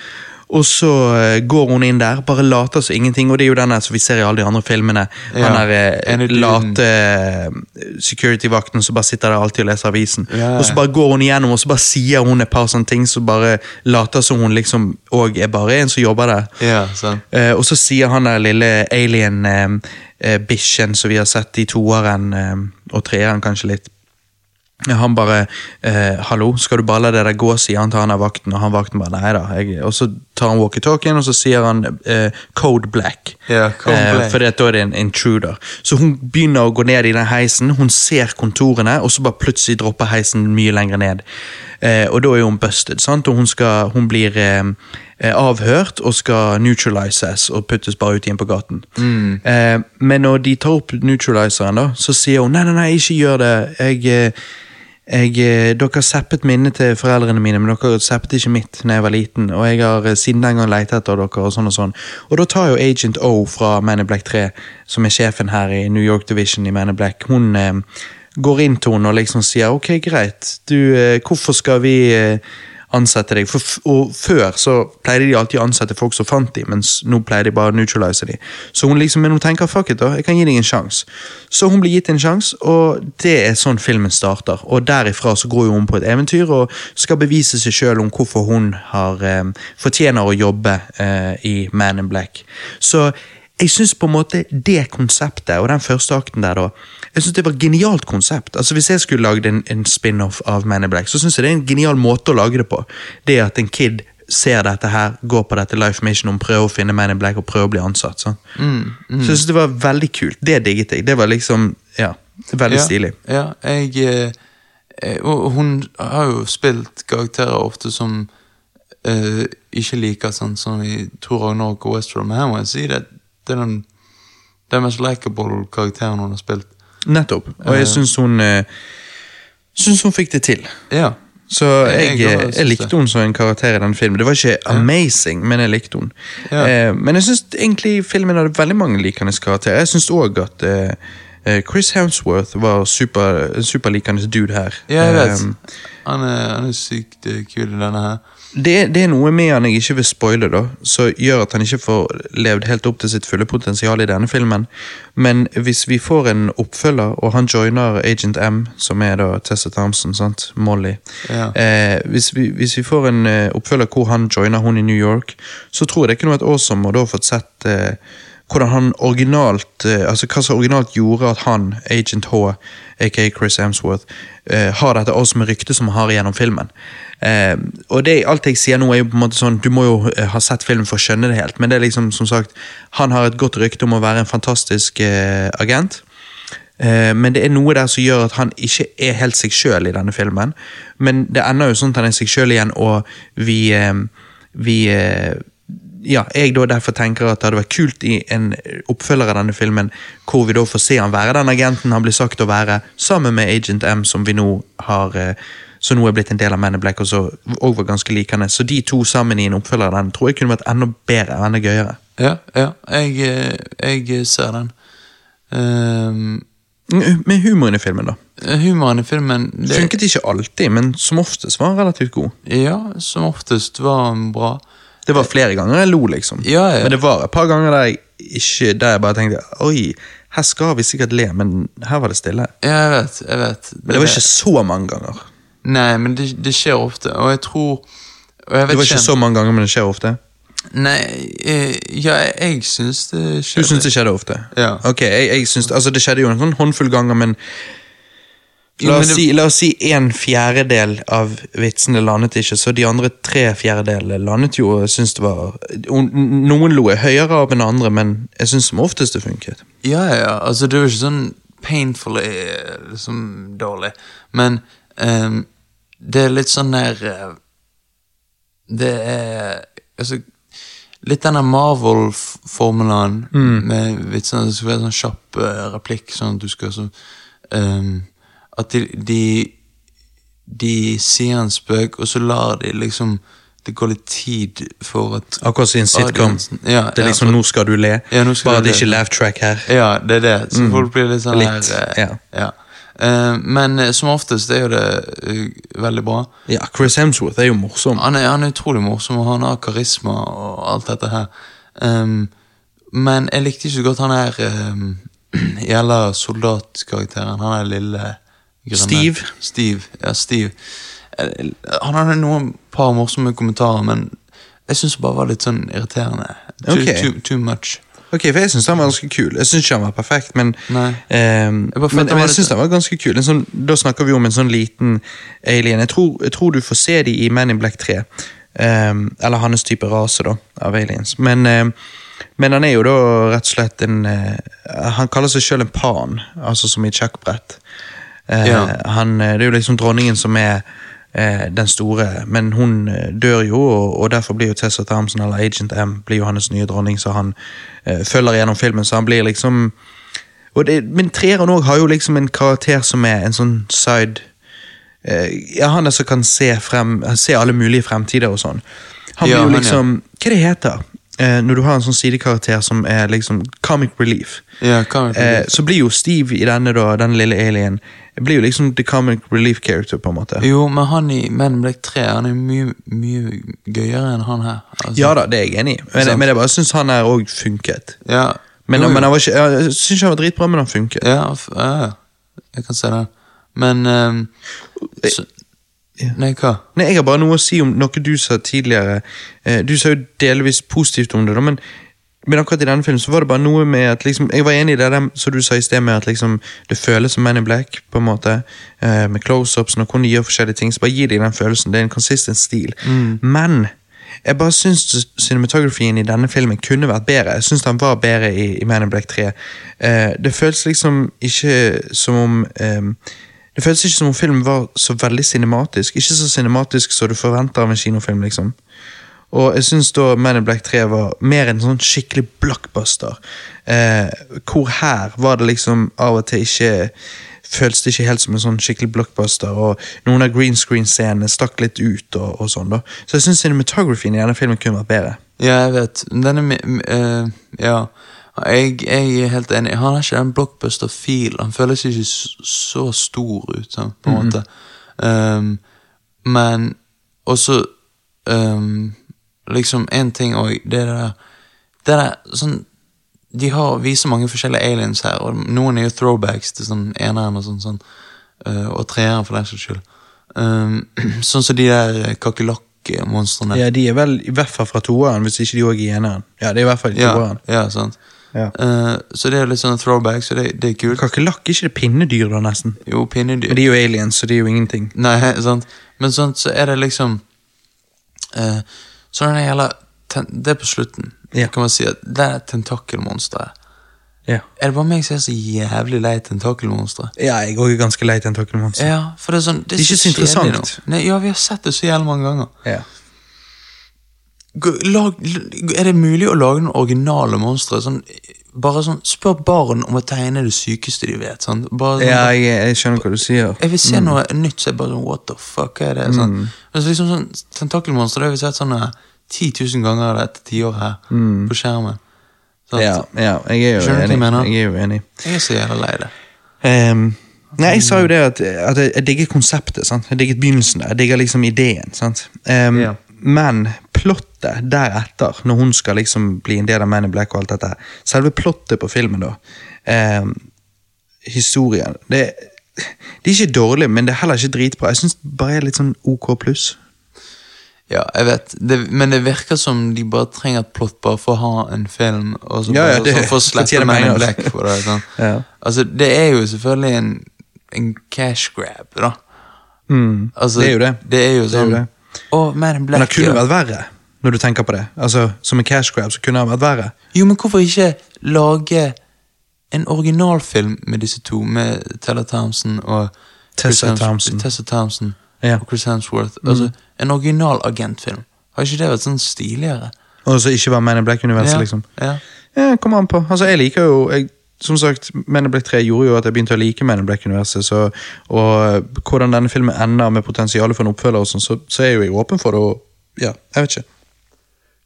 Og så eh, går hun inn der, bare later som ingenting, og det er jo denne som vi ser i alle de andre filmene. Ja, Han der eh, late eh, security-vakten som bare sitter der alltid og leser avisen. Ja. Og så bare går hun igjennom, og så bare sier hun et par sånne ting som bare later som hun liksom òg er bare en som jobber der. Ja, sånn. Eh, og så sier han der lille alien-bikkjen som vi har sett i toeren eh, og treeren kanskje litt, Han bare eh, 'Hallo, skal du bare la det der gå', sier han til han av vakten, og han vakten bare 'nei da'. Jeg, og så tar han walkietalkien, og så sier han eh, 'Code Black'. Ja, Code Black. For da er det en intruder. Så hun begynner å gå ned i den heisen, hun ser kontorene, og så bare plutselig dropper heisen mye lenger ned. Eh, og da er hun busted, sant? og hun, skal, hun blir eh, eh, avhørt og skal neutralises og puttes bare ut igjen på gaten. Eh, men når de tar opp neutraliseren, da, så sier hun nei, nei, nei, ikke gjør det. Jeg, eh, jeg, eh, dere zappet minnet til foreldrene mine, men dere zappet ikke mitt da jeg var liten. Og jeg har eh, siden den gang lett etter dere, og sånn og sånn. Og da tar jo Agent O fra Man in Black 3, som er sjefen her i New York Division i Man in Black, hun eh, går inn til henne og liksom sier ok, greit, du, eh, hvorfor skal vi eh, ansette deg? For, og før så pleide de alltid å ansette folk som fant dem, mens nå pleier de bare å neutralise dem. Så hun liksom, men hun tenker fuck it da, jeg kan gi deg en sjanse. Så hun blir gitt en sjanse, og det er sånn filmen starter. Og derifra så går hun på et eventyr og skal bevise seg sjøl om hvorfor hun har eh, fortjener å jobbe eh, i Man in Black. Så jeg syns på en måte det konseptet, og den første akten der, da Jeg synes det var et genialt konsept. Altså Hvis jeg skulle lagd en, en spin-off av Man in Black, så syns jeg det er en genial måte å lage det på. Det at en kid ser dette her, går på dette Life Mission om prøver å finne Man in Black og prøver å bli ansatt. Sånn. Så jeg synes det var veldig kult. Det digget jeg. Det var liksom, ja, veldig ja, stilig. Ja, jeg eh, eh, Og hun har jo spilt karakterer ofte som uh, ikke liker sånn som i Tor Ragnarok og Westworld, men her må jeg si det, det er den, den mest likeable karakteren hun har spilt. Nettopp. Og jeg syns hun eh, Syns hun fikk det til. Ja. Så Jeg- jeg, jeg synes likte hun som en karakter i den filmen. Det var ikke amazing, men jeg likte hun. Ja. Eh, men jeg syns egentlig filmen hadde veldig mange likende karakterer. Jeg syns òg at eh, eh, Chris Hemsworth var super, en superlikende dude her. Ja, jeg vet. Eh, Han er, han er sykt eh, kul i denne her. Det, det er noe med han jeg ikke vil spoile, da, som gjør at han ikke får levd helt opp til sitt fulle potensial i denne filmen. Men hvis vi får en oppfølger, og han joiner Agent M, som er da Tessa Thompson, sant? Molly Ja. eh, hvis, vi, hvis vi får en eh, oppfølger hvor han joiner hun i New York, så tror jeg det kunne vært awesome å da fått sett eh, hvordan han originalt eh, Altså hva som originalt gjorde at han, Agent H, aka Chris Amsworth, eh, har dette awesome ryktet som han har gjennom filmen. Eh, og det, alt jeg sier nå er jo på en måte sånn Du må jo eh, ha sett filmen for å skjønne det helt, men det er liksom som sagt Han har et godt rykte om å være en fantastisk eh, agent. Eh, men det er noe der som gjør at han ikke er helt seg sjøl i denne filmen. Men det ender jo sånn at han er seg sjøl igjen, og vi, eh, vi eh, ja, jeg da derfor tenker at det hadde vært kult i en oppfølger av denne filmen, hvor vi da får se han være den agenten han blir sagt å være, sammen med Agent M, som vi nå har eh, som nå er blitt en del av Man in Black, og så og var ganske likende. Så de to sammen i en oppfølger av den tror jeg kunne vært enda bedre og enda gøyere. Ja, ja. Jeg, eh, jeg ser den. Mm, Med humoren i filmen, da. humoren i filmen det, Funket ikke alltid, men som oftest var den relativt god. Ja, som oftest var den bra. Det var flere ganger jeg lo, liksom. Ja, ja. Men det var et par ganger der jeg ikke Der jeg bare tenkte Oi, her skal vi sikkert le, men her var det stille. Ja, jeg vet. jeg vet. Men det var ikke så mange ganger. Nei, men det, det skjer ofte, og jeg tror og jeg vet Det var ikke så mange ganger, men det skjer ofte. Nei, eh, ja, jeg syns det skjedde. Du syns det skjedde ofte? Ja. Ok, jeg, jeg synes, Altså, det skjedde jo en sånn håndfull ganger, men La oss, si, la oss si en fjerdedel av vitsene landet ikke, så de andre tre fjerdedelene landet jo og syns det var Noen lo er høyere av enn andre, men jeg syns som oftest det funket. Ja, ja, altså det jo ikke sånn painfully eh, liksom dårlig, men ehm, det er litt sånn der eh, Det er altså Litt denne Marvel-formelen med litt skal være sånn kjapp eh, replikk, sånn at du skal så um, At de, de De sier en spøk, og så lar de liksom Det går litt tid for at Akkurat som i en sitcom. Ja, det er ja, liksom for- 'nå skal du le', Ja, skal bare det er ikke laugh track her. Ja, det er det. Så folk blir litt sånn Litt, her eh, ja. Eh, men eh, som oftest er jo det eh, veldig bra. Ja, Chris Hemsworth er jo morsom. Han er, han er utrolig morsom, og han har karisma og alt dette her. Um, men jeg likte ikke så godt han her um, jævla soldatkarakteren. Han er lille grønne. Steve? Steve, ja, Steve. Han hadde noen par morsomme kommentarer, men jeg syns det bare var litt sånn irriterende. Too, okay. too, too much. Ok, for jeg syns han var ganske kul. Jeg syns ikke han var perfekt, men Nei. ehm, bare men, jeg syns han var ganske kul. En sånn, da snakker vi om en sånn liten alien. Jeg tror, jeg tror du får se de i Men in Black 3. Ehm, eller hans type rase, da, av aliens. Men, ehm, men han er jo da rett og slett en eh, Han kaller seg sjøl en pan, altså som i et sjakkbrett. Eh, Ja. han, eh, det er jo liksom dronningen som er eh, den store, men hun eh, dør jo, og, derfor blir jo Tessa Thompson, eller Agent M, blir jo hans nye dronning, så han eh, følger gjennom filmen, så han blir liksom det, Men treeren òg har jo liksom en karakter som er en sånn side eh, Ja, han er som kan se frem Se alle mulige fremtider og sånn. Han Ja, blir jo han, ja. liksom Hva det heter eh, Når du har en sånn sidekarakter som er liksom comic relief. Ja, comic Eh, relief. så blir jo Steve i denne, da, denne lille alien Blir jo liksom the comic relief character, på en måte. Jo, men han i Men Black 3 han er mye, mye gøyere enn han her. Altså, Ja da, det er jeg enig i, men, men jeg bare syns han her òg funket. ja. Men, Jo, jo. men han var ikke, jeg syns han var dritbra, men han funket. Ja, ja, ja. jeg kan se det. Men um, så, Ja. Nei, hva? Nei, Jeg har bare noe å si om noe du sa tidligere. Eh, du sa jo delvis positivt om det, da, men, men akkurat i denne filmen så var det bare noe med at liksom, Jeg var enig i det der, som du sa i sted, med at liksom, det føles som Men in Black, på en måte. Eh, med close-ups, og hvordan de gjør forskjellige ting, så bare gir de den følelsen. Det er en consistent stil. Men jeg bare syns cinematografien i denne filmen kunne vært bedre. Jeg syns den var bedre i, i Man in Black 3. Eh, det føles liksom ikke som om eh, Det føles ikke som om filmen var så veldig cinematisk. Ikke så cinematisk som du forventer av en kinofilm, liksom. Og jeg syns da Man in Black 3 var mer en sånn skikkelig blockbuster. Eh, hvor her var det liksom av og til ikke Føltes det ikke helt som en sånn skikkelig blockbuster, og noen av green screen-scenene stakk litt ut. og, og sånn da. Så jeg syns cinematografien i denne filmen kunne vært bedre. Ja, jeg vet. Den er eh, Ja. Jeg, jeg er helt enig. Han har ikke den blockbuster-feel. Han føles ikke så stor ut, på en måte. Um, men også um, Liksom, en ting òg, det er der Det der sånn De har, viser mange forskjellige aliens her, og noen er jo throwbacks til sånn eneren og sånn, sånn uh, og treeren for den saks skyld. Um, sånn som de der kakerlakkmonstrene. Ja, De er vel i hvert fall fra toeren, hvis ikke de òg er i eneren. Ja, det er i hvert fall i Ja, toeren. ja, sant. Ja. Uh, så det er litt sånn throwback, så det, det er kult. Kakerlakk er ikke det pinnedyr, da, nesten? Jo, pinnedyr. Men de er jo aliens, så de er jo ingenting. Nei, sant. Men sånn, så er det liksom uh, Så når det ten Det er på slutten, Ja. kan man si at det er tentakelmonsteret. Ja, Er det bare meg som er så jævlig lei tentakelmonstre? ja jeg er også ganske lei tentakelmonstre. Ja, for det er sånn Det er, Det er ikke så interessant. Nei, ja, vi har sett det så jævlig mange ganger. Ja. Lag, er det mulig å lage noen originale monstre? Sånn, bare sånn, Spør barn om å tegne det sykeste de vet. Sånn. Bare, sånn, Ja, jeg, jeg skjønner hva du sier. Jeg vil se noe nytt, så jeg bare sånn, what the fuck, er det? Sånn. Mm. Altså, liksom sånn, Tentakelmonster det har vi sett sånn eh, 10 000 ganger dette tiåret her, på skjermen. Sånn, Ja, ja, jeg er jo Skjønner jeg enig. mener? Jeg er jo enig. Jeg er så jævla lei det. Um, nei, jeg sa jo det at, at jeg, jeg digger konseptet. sant? Jeg digger begynnelsen. Jeg digger liksom ideen. sant? Um, Ja. Men plottet deretter, når hun skal liksom bli en del av Man in Black og alt dette, selve plottet på filmen, da Eh, Historien det, det er ikke dårlig, men det er heller ikke dritbra. Jeg syns bare er litt sånn OK pluss. Ja, jeg vet, det, men det virker som de bare trenger et plott bare for å ha en film, og så Ja, bare ja, det- så for å tjene Man in. Black for det. Sånn. Ja. Altså, det er jo selvfølgelig en, en cash grab, da. Mm, Altså, det er jo det. Det er jo Det er jo sånn det. Å, Man in Men det kunne ja. vært verre, når du tenker på det. Altså, Som en cash grab så kunne det vært verre. Jo, men hvorfor ikke lage en originalfilm med disse to, med Taylor Thompson og Tessa Chris Thompson. Tessa Thompson Ja. Mm. og Chris Hemsworth. Altså, en original agentfilm. Har ikke det vært sånn stiligere? Og så ikke være Man in Black-universet, Ja, liksom. ja. Ja, kommer an på. Altså, jeg liker jo jeg, Som sagt, Man in Black 3 gjorde jo at jeg begynte å like Man in Black-universet. så- Og hvordan denne filmen ender med potensialet for en oppfølger, og sånn, så, så er jo jeg åpen for det. og ja, jeg vet ikke.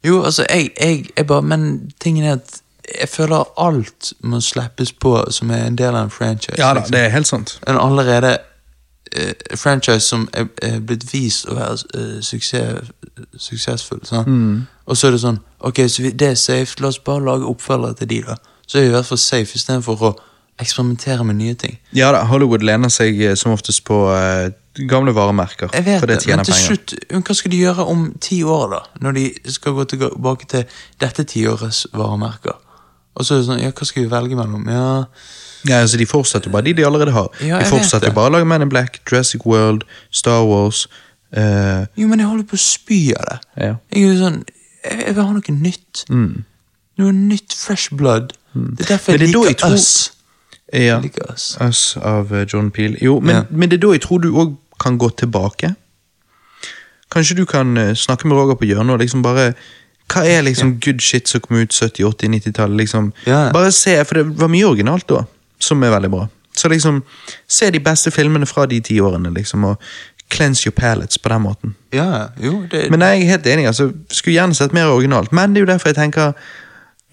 Jo, altså, jeg, jeg, jeg bare Men tingen er at jeg føler alt må slippes på som er en del av en franchise. Ja da, liksom. det er helt sant. en allerede eh, franchise som er, er blitt vist å være eh, suksess, suksessfull. Sant? Mm. Og så er det sånn Ok, så vi, det er safe, la oss bare lage oppfølgere til de, da. Så er vi i hvert fall safe istedenfor å eksperimentere med nye ting. Ja da, Hollywood lener seg eh, som oftest på eh, gamle varemerker. Jeg vet for det det, men til penger. slutt, hva skal de gjøre om ti år, da? Når de skal gå tilbake til dette tiårets varemerker? Og så er det sånn, ja, hva skal vi velge mellom? Ja, Ja, altså De fortsetter bare de de allerede har. Ja, de fortsetter bare å lage Men in Black, Jurassic World, Star Wars Uh... jo, men jeg holder på å spy av det. Ja. Jeg er jo sånn, jeg, vil ha noe nytt. Noe nytt, fresh blood. Det er derfor Mm. Jeg er liker jeg tror- Us. Ja. Us. Us av John Peel. Jo, men, Ja. men det er da jeg tror du òg kan gå tilbake. Kanskje du kan eh, snakke med Roger på hjørnet og liksom bare Hva er liksom good shit som kom ut 70-, 80-, 90-tallet? Liksom. Yeah. Bare se, for det var mye originalt da, som er veldig bra. Så liksom, se de beste filmene fra de ti årene, liksom, og cleanse your palates på den måten. Ja, jo, det, Men jeg er helt enig, altså, skulle gjerne sett mer originalt. Men det er jo derfor jeg tenker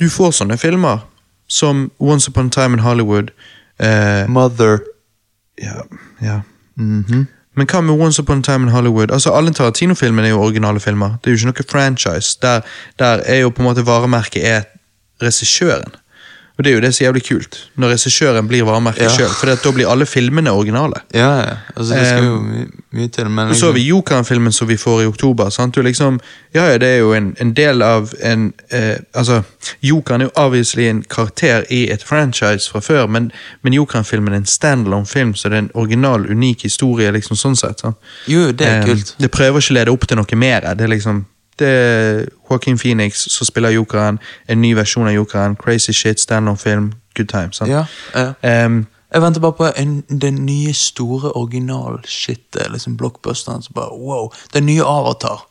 du får sånne filmer som Once Upon a Time in Hollywood. eh, Mother. ja, ja. Men hva med Once Upon a Time in Hollywood? Altså, Alle Tarantino-filmene er jo originale filmer. Det er jo ikke noe franchise. Der, der er jo på en måte varemerket er regissøren. Og det er jo det som er jævlig kult, når regissøren blir varemerket Ja. selv, For da blir alle filmene originale. Ja, ja. Altså, det skal jo Um, my mye til, men Og så har vi Jokeren-filmen som vi får i oktober. sant? Du liksom, ja, ja, Det er jo en, en del av en eh, altså, Jokeren er jo obviously en karakter i et franchise fra før, men, men Jokeren-filmen er en standalone film, så det er en original, unik historie. liksom sånn sett. sant? Jo, det er Eh, kult. Det prøver ikke å lede opp til noe mer. Det er liksom det er Joaquin Phoenix som spiller Jokeren, en ny versjon av Jokeren, crazy shit, standalone film, good time. sant? Ja, ja. Um, Jeg venter bare på en, den nye store original-shitet, liksom blockbusteren. Så bare wow, den nye Avatar.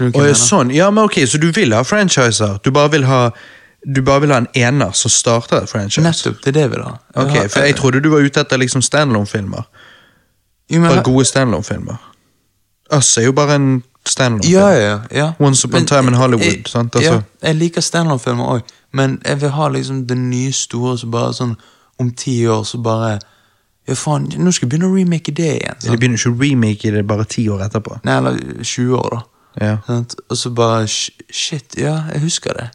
Jeg sånn. Ja, men ok, Så du vil ha franchiser? Du bare vil ha du bare vil ha en ener som starter et franchise? Nettopp, det er det jeg vil ha. Ok, har- For jeg trodde du var ute etter liksom standalone-filmer. Bare gode standalone-filmer. Us er jo bare en standalone-film. Ja, ja, ja. Once Upon a Time in Hollywood, jeg, sant, altså. Ja, jeg liker standalone-filmer òg, men jeg vil ha liksom det nye store som bare sånn om ti år så bare Ja, faen, nå skal jeg begynne å remake det igjen. De begynner ikke å remake det bare ti år etterpå. Nei, eller 20 år, da. Ja. Sant? Og så bare Shit, ja, jeg husker det.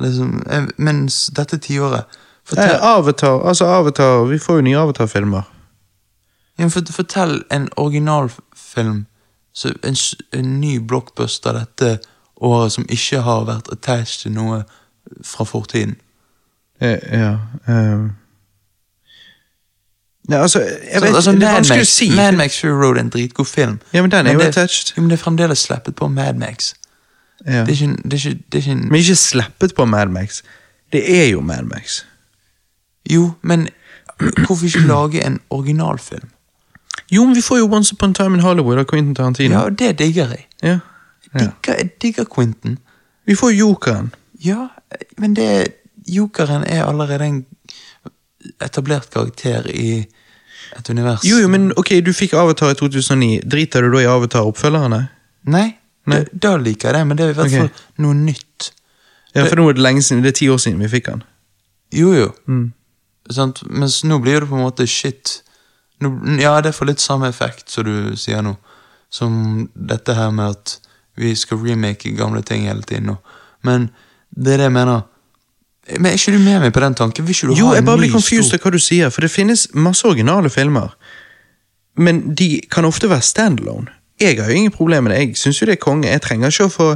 Liksom, jeg, mens dette tiåret Fortell, Eh, Avatar, altså Avatar, vi får jo nye Avatar-filmer. ja, for, fortell en originalfilm, så en, en ny blockbuster dette året som ikke har vært attached til noe fra fortiden. Eh, ja um. Nei, altså, jeg vet, altså, det er Mad vanskelig å Max, si. Mad Max Fury Road er en dritgod film. Ja, men den er jo det, attached. Jo, men det er fremdeles slappet på Mad Max. Ja. Det er ikke, det er ikke, det er ikke en, Men ikke sleppet på Mad Max. Det er jo Mad Max. Jo, men hvorfor ikke lage en originalfilm? Jo, men vi får jo Once Upon a Time in Hollywood av Quentin Tarantino. Ja, og det digger jeg. Ja. Ja. digger, jeg digger Quentin. Vi får Jokeren. Ja, men det Jokeren er allerede en etablert karakter i et univers. Jo, jo, men ok, du fikk Avatar i 2009. Driter du da i Avatar-oppfølgerne? Nei, Nei. Da, da liker jeg det, men det er i hvert fall fall noe nytt. Ja, for nå er det lenge siden. Det er ti år siden vi fikk han. Jo, jo. Mm. Sant? Mens nå blir det på en måte shit. Ja, det får litt samme effekt som du sier nå. Som dette her med at vi skal remake gamle ting hele tiden nå. Men det er det jeg mener. Men Er ikke du med meg på den tanken? Vil ikke du Jo, ha jeg bare blir confused av hva du sier, for det finnes masse originale filmer. Men de kan ofte være standalone. Jeg har jo ingen problemer med det. Jeg syns jo det er konge. Jeg trenger ikke å få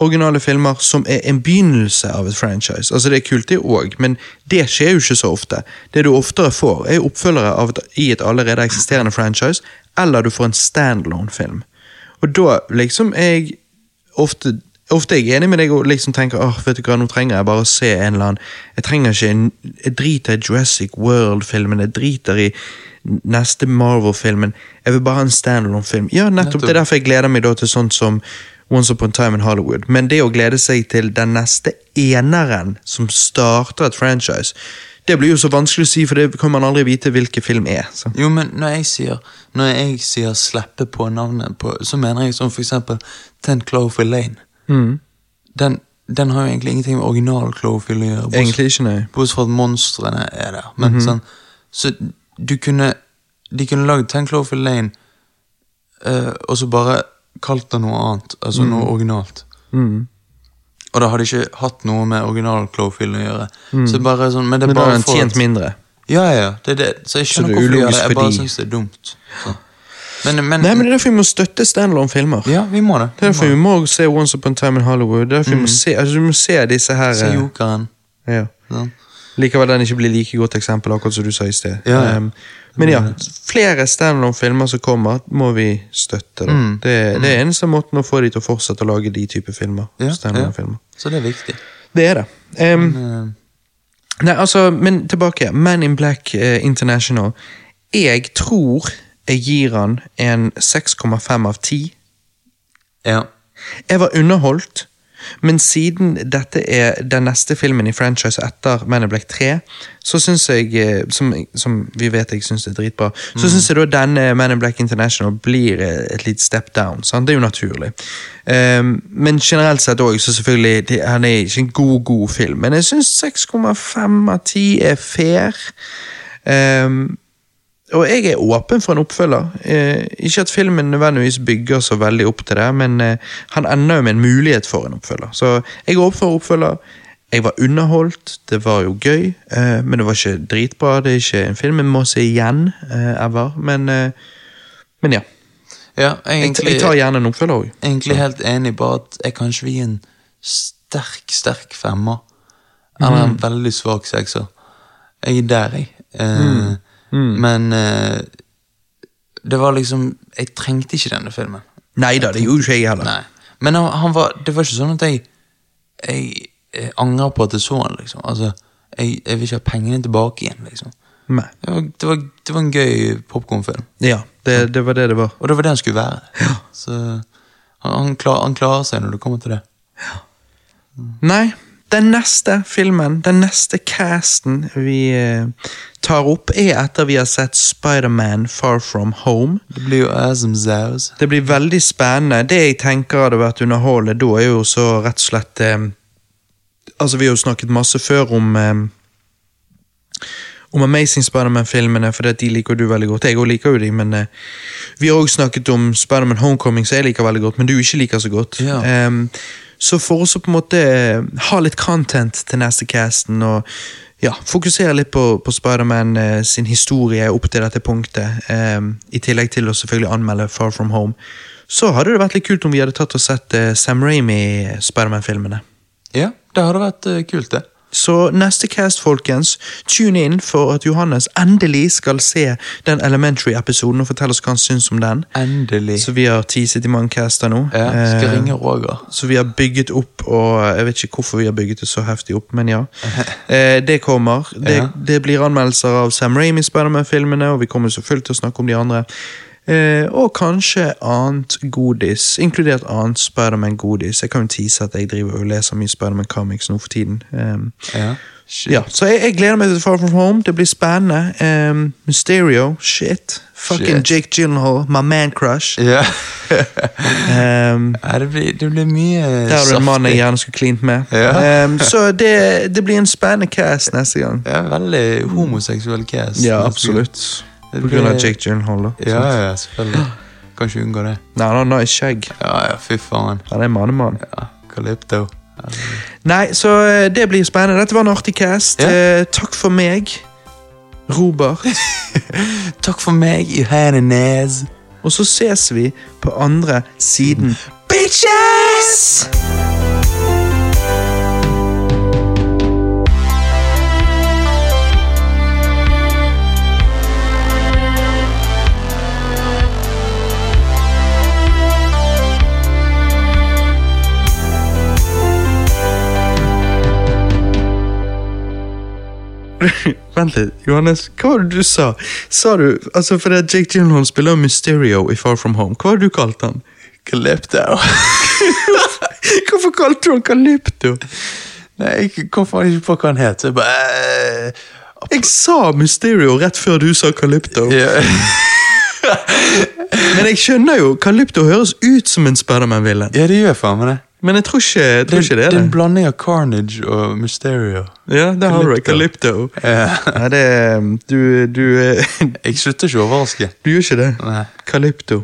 originale filmer som er en begynnelse av et franchise. Altså Det er kult, det òg, men det skjer jo ikke så ofte. Det du oftere får, er oppfølgere av et, i et allerede eksisterende franchise, eller du får en standalone-film. Og da liksom er jeg ofte Ofte er jeg enig med deg og liksom tenker åh, vet du hva, nå trenger jeg bare å se en eller annen Jeg trenger ikke en Jeg driter i Jurassic World-filmen, jeg driter i neste Marvel-filmen. Jeg vil bare ha en standalone-film. Ja, nettopp. Nettopp. Det er derfor jeg gleder meg da til sånt som Once Upon a Time in Hollywood. Men det å glede seg til den neste eneren som starter et franchise, det blir jo så vanskelig å si, for det kan man aldri vite hvilken film er. Så. Jo, men når jeg sier Når jeg sier slippe på navnet på, Så mener jeg som for eksempel Ten Cloverfield Lane. Mm. Den, den har jo egentlig ingenting med original Cloverfield å gjøre. Egentlig ikke, nei. Bortsett fra at monstrene er der. Men Mhm. sånn, så du kunne De kunne lagd Ten Cloverfield Lane uh, og så bare kalt det noe annet. Altså noe originalt. Mm. Og da hadde ikke hatt noe med original Clofield å gjøre. Så bare sånn, Men det er Men bare for tjent at- mindre. Ja, ja, det er det. Så jeg skjønner det er hvorfor de gjør det. Jeg bare synes syns det er dumt. Så. Men, men, Nei, men det er derfor vi må støtte standalone-filmer. Ja, vi må det. Det er derfor vi må se Once Upon a Time in Hollywood. Det er derfor vi må se, altså, vi må se disse her Se eh, Jokeren. ja. sant? Likevel den ikke blir like godt eksempel, akkurat som du sa i sted. Ja, ja. Um, men ja, flere standalone-filmer som kommer, må vi støtte. Da. Mm. Det, det er eneste måten å få de til å fortsette å lage de type filmer. Ja, ja. standalone-filmer. Så det er viktig. Det er det. Um, Eh, Nei, altså, men tilbake. Man in Black uh, International. Jeg tror jeg gir han en 6,5 av 10. ja. Jeg var underholdt, men siden dette er den neste filmen i franchise etter Man in Black 3, så syns jeg, eh, som, som vi vet jeg syns er dritbra, så syns jeg da denne Man in Black International blir eh, et lite step down. Sant? Det er jo naturlig. Um, men generelt sett òg, så selvfølgelig det, Han er ikke en god, god film, men jeg syns 6,5 av 10 er fair. Um, og jeg er åpen for en oppfølger. Eh, ikke at filmen nødvendigvis bygger så veldig opp til det, men eh, han ender jo med en mulighet for en oppfølger. Så jeg er åpen for oppfølger. Jeg var underholdt, det var jo gøy, eh, men det var ikke dritbra. Det er ikke en film jeg må se igjen, eh, ever. Men, eh, men ja. ja egentlig, jeg tar gjerne en oppfølger òg. egentlig helt enig, bare at jeg kan ikke gi en sterk, sterk femmer. Eller en veldig svak sekser. Jeg er der, jeg. Eh, Men eh, det var liksom Jeg trengte ikke denne filmen. Nei da, det gjorde ikke jeg heller. Nei. Men han, han var, det var ikke sånn at jeg Jeg, jeg angrer på at jeg så han, liksom. Altså, jeg, jeg vil ikke ha pengene tilbake igjen, liksom. Det var, det var, det var en gøy popkornfilm. Ja, det, det var det det var. Og det var det han skulle være. Så han, han, klar, han klarer seg når det kommer til det. Nei, den neste filmen, den neste casten vi eh, tar opp, er etter vi har sett Spider-Man Far From Home. Det blir jo awesome Zows. Det blir veldig spennende. Det jeg tenker hadde vært underholdende da, er jo så rett og slett eh, Altså, vi har jo snakket masse før om eh, om Amazing Spiderman-filmene, for de liker du veldig godt. Jeg òg liker jo de, men eh, vi har også snakket om Spiderman Homecoming, som jeg liker veldig godt, men du ikke liker så godt. Ja. Ehm, så for oss å på en måte eh, ha litt content til neste casten, og ja, fokusere litt på, på Spiderman eh, sin historie opp til dette punktet, eh, i tillegg til å selvfølgelig anmelde Far From Home, så hadde det vært litt kult om vi hadde tatt og sett eh, Sam Raimi Spiderman-filmene. Ja, det hadde vært eh, kult, det. Så neste cast, folkens, tune inn for at Johannes endelig skal se den Elementary-episoden og fortelle oss hva han syns om den. Endelig. Så vi har teaset i mange caster nå. ja, skal Eh, ringe Roger. så vi har bygget opp, og jeg vet ikke hvorfor vi har bygget det så heftig opp, men ja. Eh, det kommer. Det, det blir anmeldelser av Sam Raimi Spiderman-filmene, og vi kommer selvfølgelig til å snakke om de andre. Eh, og kanskje annet godis, inkludert annet Spiderman-godis. Jeg kan jo tease at jeg driver og leser mye Spiderman-comics nå for tiden. Um, Ja. Shit. ja, så jeg, jeg gleder meg til Far From Home. Det blir spennende. Um, Mysterio, shit. Fucking Shit. Jake Gyllenhaal, my man crush. Yeah. Um, ja det, blir, det blir mye der er det en mann jeg gjerne skulle klint med. Yeah. Um, så det, det blir en spennende cast neste gang. Ja, veldig homoseksuell cast. Ja, absolutt. På grunn av Jake Gyllenhaal, da. Ja, ja, selvfølgelig. Kan ikke unngå det. Nei, han har skjegg. Ja, ja, fy faen. Han er mannemann. Ja, Calypto. Nei, så eh, det blir spennende. Dette var en artig cast. Ja. Eh, takk for meg, Robert. Takk for meg, Johannes. Og så ses vi på andre siden. Bitches! Vent litt, Johannes. Hva var det du sa? Sa du, altså for det Jake Gyllenhaal spiller Mysterio i Far From Home. Hva var det du kalte han? Calypto. Hvorfor kalte du han Calypto? Nei, jeg kom ikke på hva han het. Jeg bare eh, Jeg sa Mysterio rett før du sa Calypto. Yeah. Men jeg skjønner jo, Calypto høres ut som en Spiderman-villen. ja, det gjør faen meg det. Men jeg tror ikke, jeg tror ikke det er det er en blanding av Carnage og Mysterio. Ja, det har du det. Calypto. Ja. Nei, det Du, du, eh, Jeg slutter ikke å overraske. du gjør ikke det. Nei. Calypto.